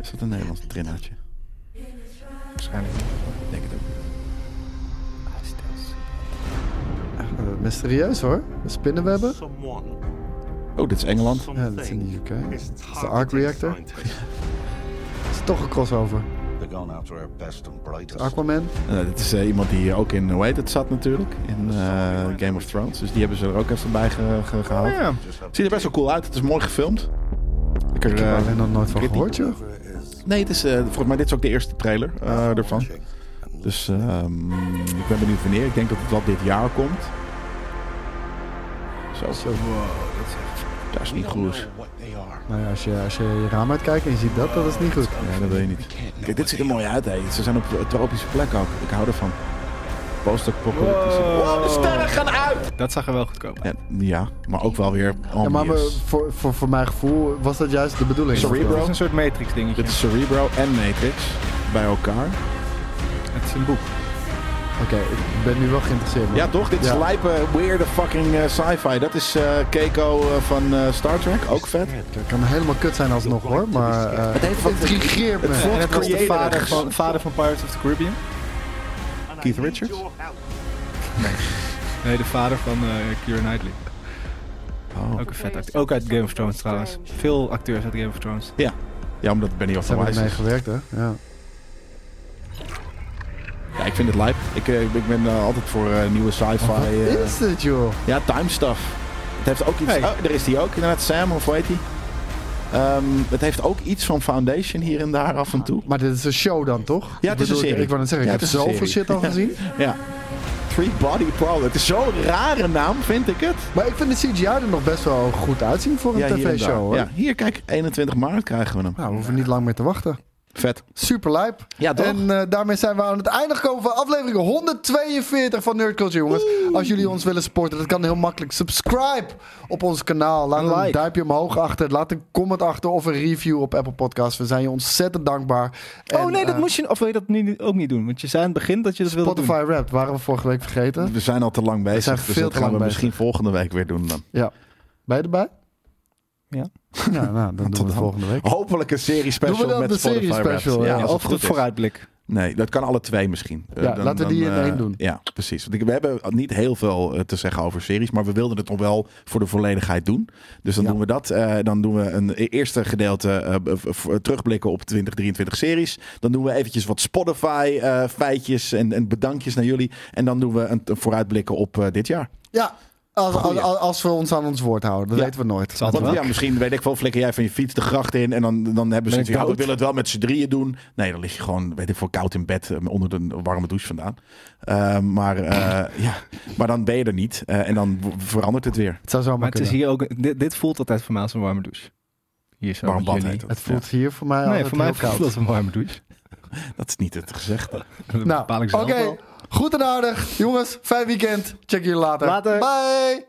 Is dat een Nederlands trinaatje? Waarschijnlijk niet. Ik denk het ook. Eh, mysterieus hoor. De spinnenwebben. Oh, dit is Engeland. Ja, dat is in de UK. Is is de Arc Reactor. Het is toch een crossover. They're going after our best and brightest. Aquaman. Eh, dit is eh, iemand die ook in, hoe heet het, zat natuurlijk. In eh, Game of Thrones. Dus die hebben ze er ook even bij ge- ge- gehaald. Oh, ja. Ziet er best wel cool uit. Het is mooi gefilmd. Ik er, Ik heb er alleen nog nooit van gehoord, joh. nee, het is, eh, volgens mij dit is ook de eerste trailer eh, ervan. Dus ehm, ik ben benieuwd wanneer. Ik denk dat het wel dit jaar komt. Zo, Zo. dat is niet goed. What they are. Nou ja, als je, als je je raam uitkijkt en je ziet dat, dat is niet goed. Nee, dat wil je niet. Kijk, dit ziet er mooi uit, hè. Ze zijn op een tropische plek ook. Ik hou ervan. Post-apocalyptische. Wow. Wow, de sterren gaan uit! Dat zag er wel goedkoop uit. En, ja, maar ook wel weer Ja, maar we- voor, voor, voor mijn gevoel was dat juist de bedoeling. Cerebro. Is een soort Matrix dingetje. Dit is Cerebro en Matrix bij elkaar. Het is een boek. Oké, ik ben nu wel geïnteresseerd. man. Ja, toch? Dit is Ja. lijpe, weirde fucking eh, sci-fi. Dat is eh, Keiko eh, van eh, Star Trek. Ook vet. Het kan helemaal kut zijn alsnog hoor, maar eh, Het heeft wat- intrigeert me. het het was de vader van, vader van Pirates of the Caribbean. Keith Richards? Nee, de vader van eh Keira Knightley. Oh. Ook een vet acteur. Ook uit Game of Thrones trouwens. Veel acteurs uit Game of Thrones. Ja, omdat Benny of the hebben Wise is. gewerkt hè. Ja. Ja, ik vind het lijp. Ik, eh, ik ben eh, altijd voor eh, nieuwe sci-fi. Eh, is dit joh? ja, time stuff. Het heeft ook iets... Hey. Oh, er is die ook inderdaad. Sam, of hoe heet die? Ehm, het heeft ook iets van Foundation hier en daar af en toe. Maar dit is een show dan toch? Ja, het is een Ik serie. Ik wou net zeggen, Ja, ik het heb zoveel shit al gezien. Ja. Three Body Problem. Het is zo'n rare naam, vind ik het. Maar ik vind de CGI er nog best wel goed uitzien voor een Ja, tv-show. Ja, hier, kijk, 21 maart krijgen we hem. Nou, we hoeven niet lang meer te wachten. Vet. Super lijp. Ja, toch? En eh, daarmee zijn we aan het einde gekomen van aflevering 142 van Nerd Culture, jongens. Als jullie ons willen supporten, dat kan heel makkelijk. Subscribe op ons kanaal. Laat Een like. duimpje omhoog achter. Laat een comment achter of een review op Apple Podcasts. We zijn je ontzettend dankbaar. oh nee, dat eh, moest je... Of wil je dat nu ook niet doen? Want je zei aan het begin dat je dat wilde doen. Spotify Wrapped waren we vorige week vergeten. We zijn al te lang bezig, zijn dus veel dat te gaan lang we bezig. misschien volgende week weer doen dan. Ja. Ben je erbij? Ja. Ja, nou, dan doen we het volgende week. Hopelijk een serie special Doen we dan met de Spotify serie special, ja. het Of goed vooruitblik. Nee, dat kan alle twee misschien. Eh, Ja, laten we die in eh, één doen. Ja, precies. Want ik- we hebben niet heel veel eh, te zeggen over series, maar we wilden het nog wel voor de volledigheid doen. Dus dan Ja. doen we dat. Eh, dan doen we een eerste gedeelte eh, terugblikken op 2023 series. Dan doen we eventjes wat Spotify eh, feitjes en, en bedankjes naar jullie. En dan doen we een, een vooruitblikken op eh, dit jaar. Ja, als, als, Goeie. als we ons aan ons woord houden. Dat Ja. weten we nooit. Want ja, misschien weet ik wel, flikker jij van je fiets de gracht in en dan, dan hebben ze ja, we koud? willen het wel met z'n drieën doen. Nee, dan lig je gewoon, weet ik veel, koud in bed eh, onder de warme douche vandaan. Eh, maar, eh, ja, maar dan ben je er niet eh, en dan verandert het weer. Het zou zomaar Maar het is hier ook... Dit, dit voelt altijd voor mij als een warme douche. Hier zo. Warm bad heet het. Het voelt hier voor mij Nee, altijd voor mij heel voelt het als een warme douche. Dat is niet het gezegde. Dat Nou, bepaal ik oké. Goed en aardig. Jongens, fijn weekend. Check jullie later. Later. Bye.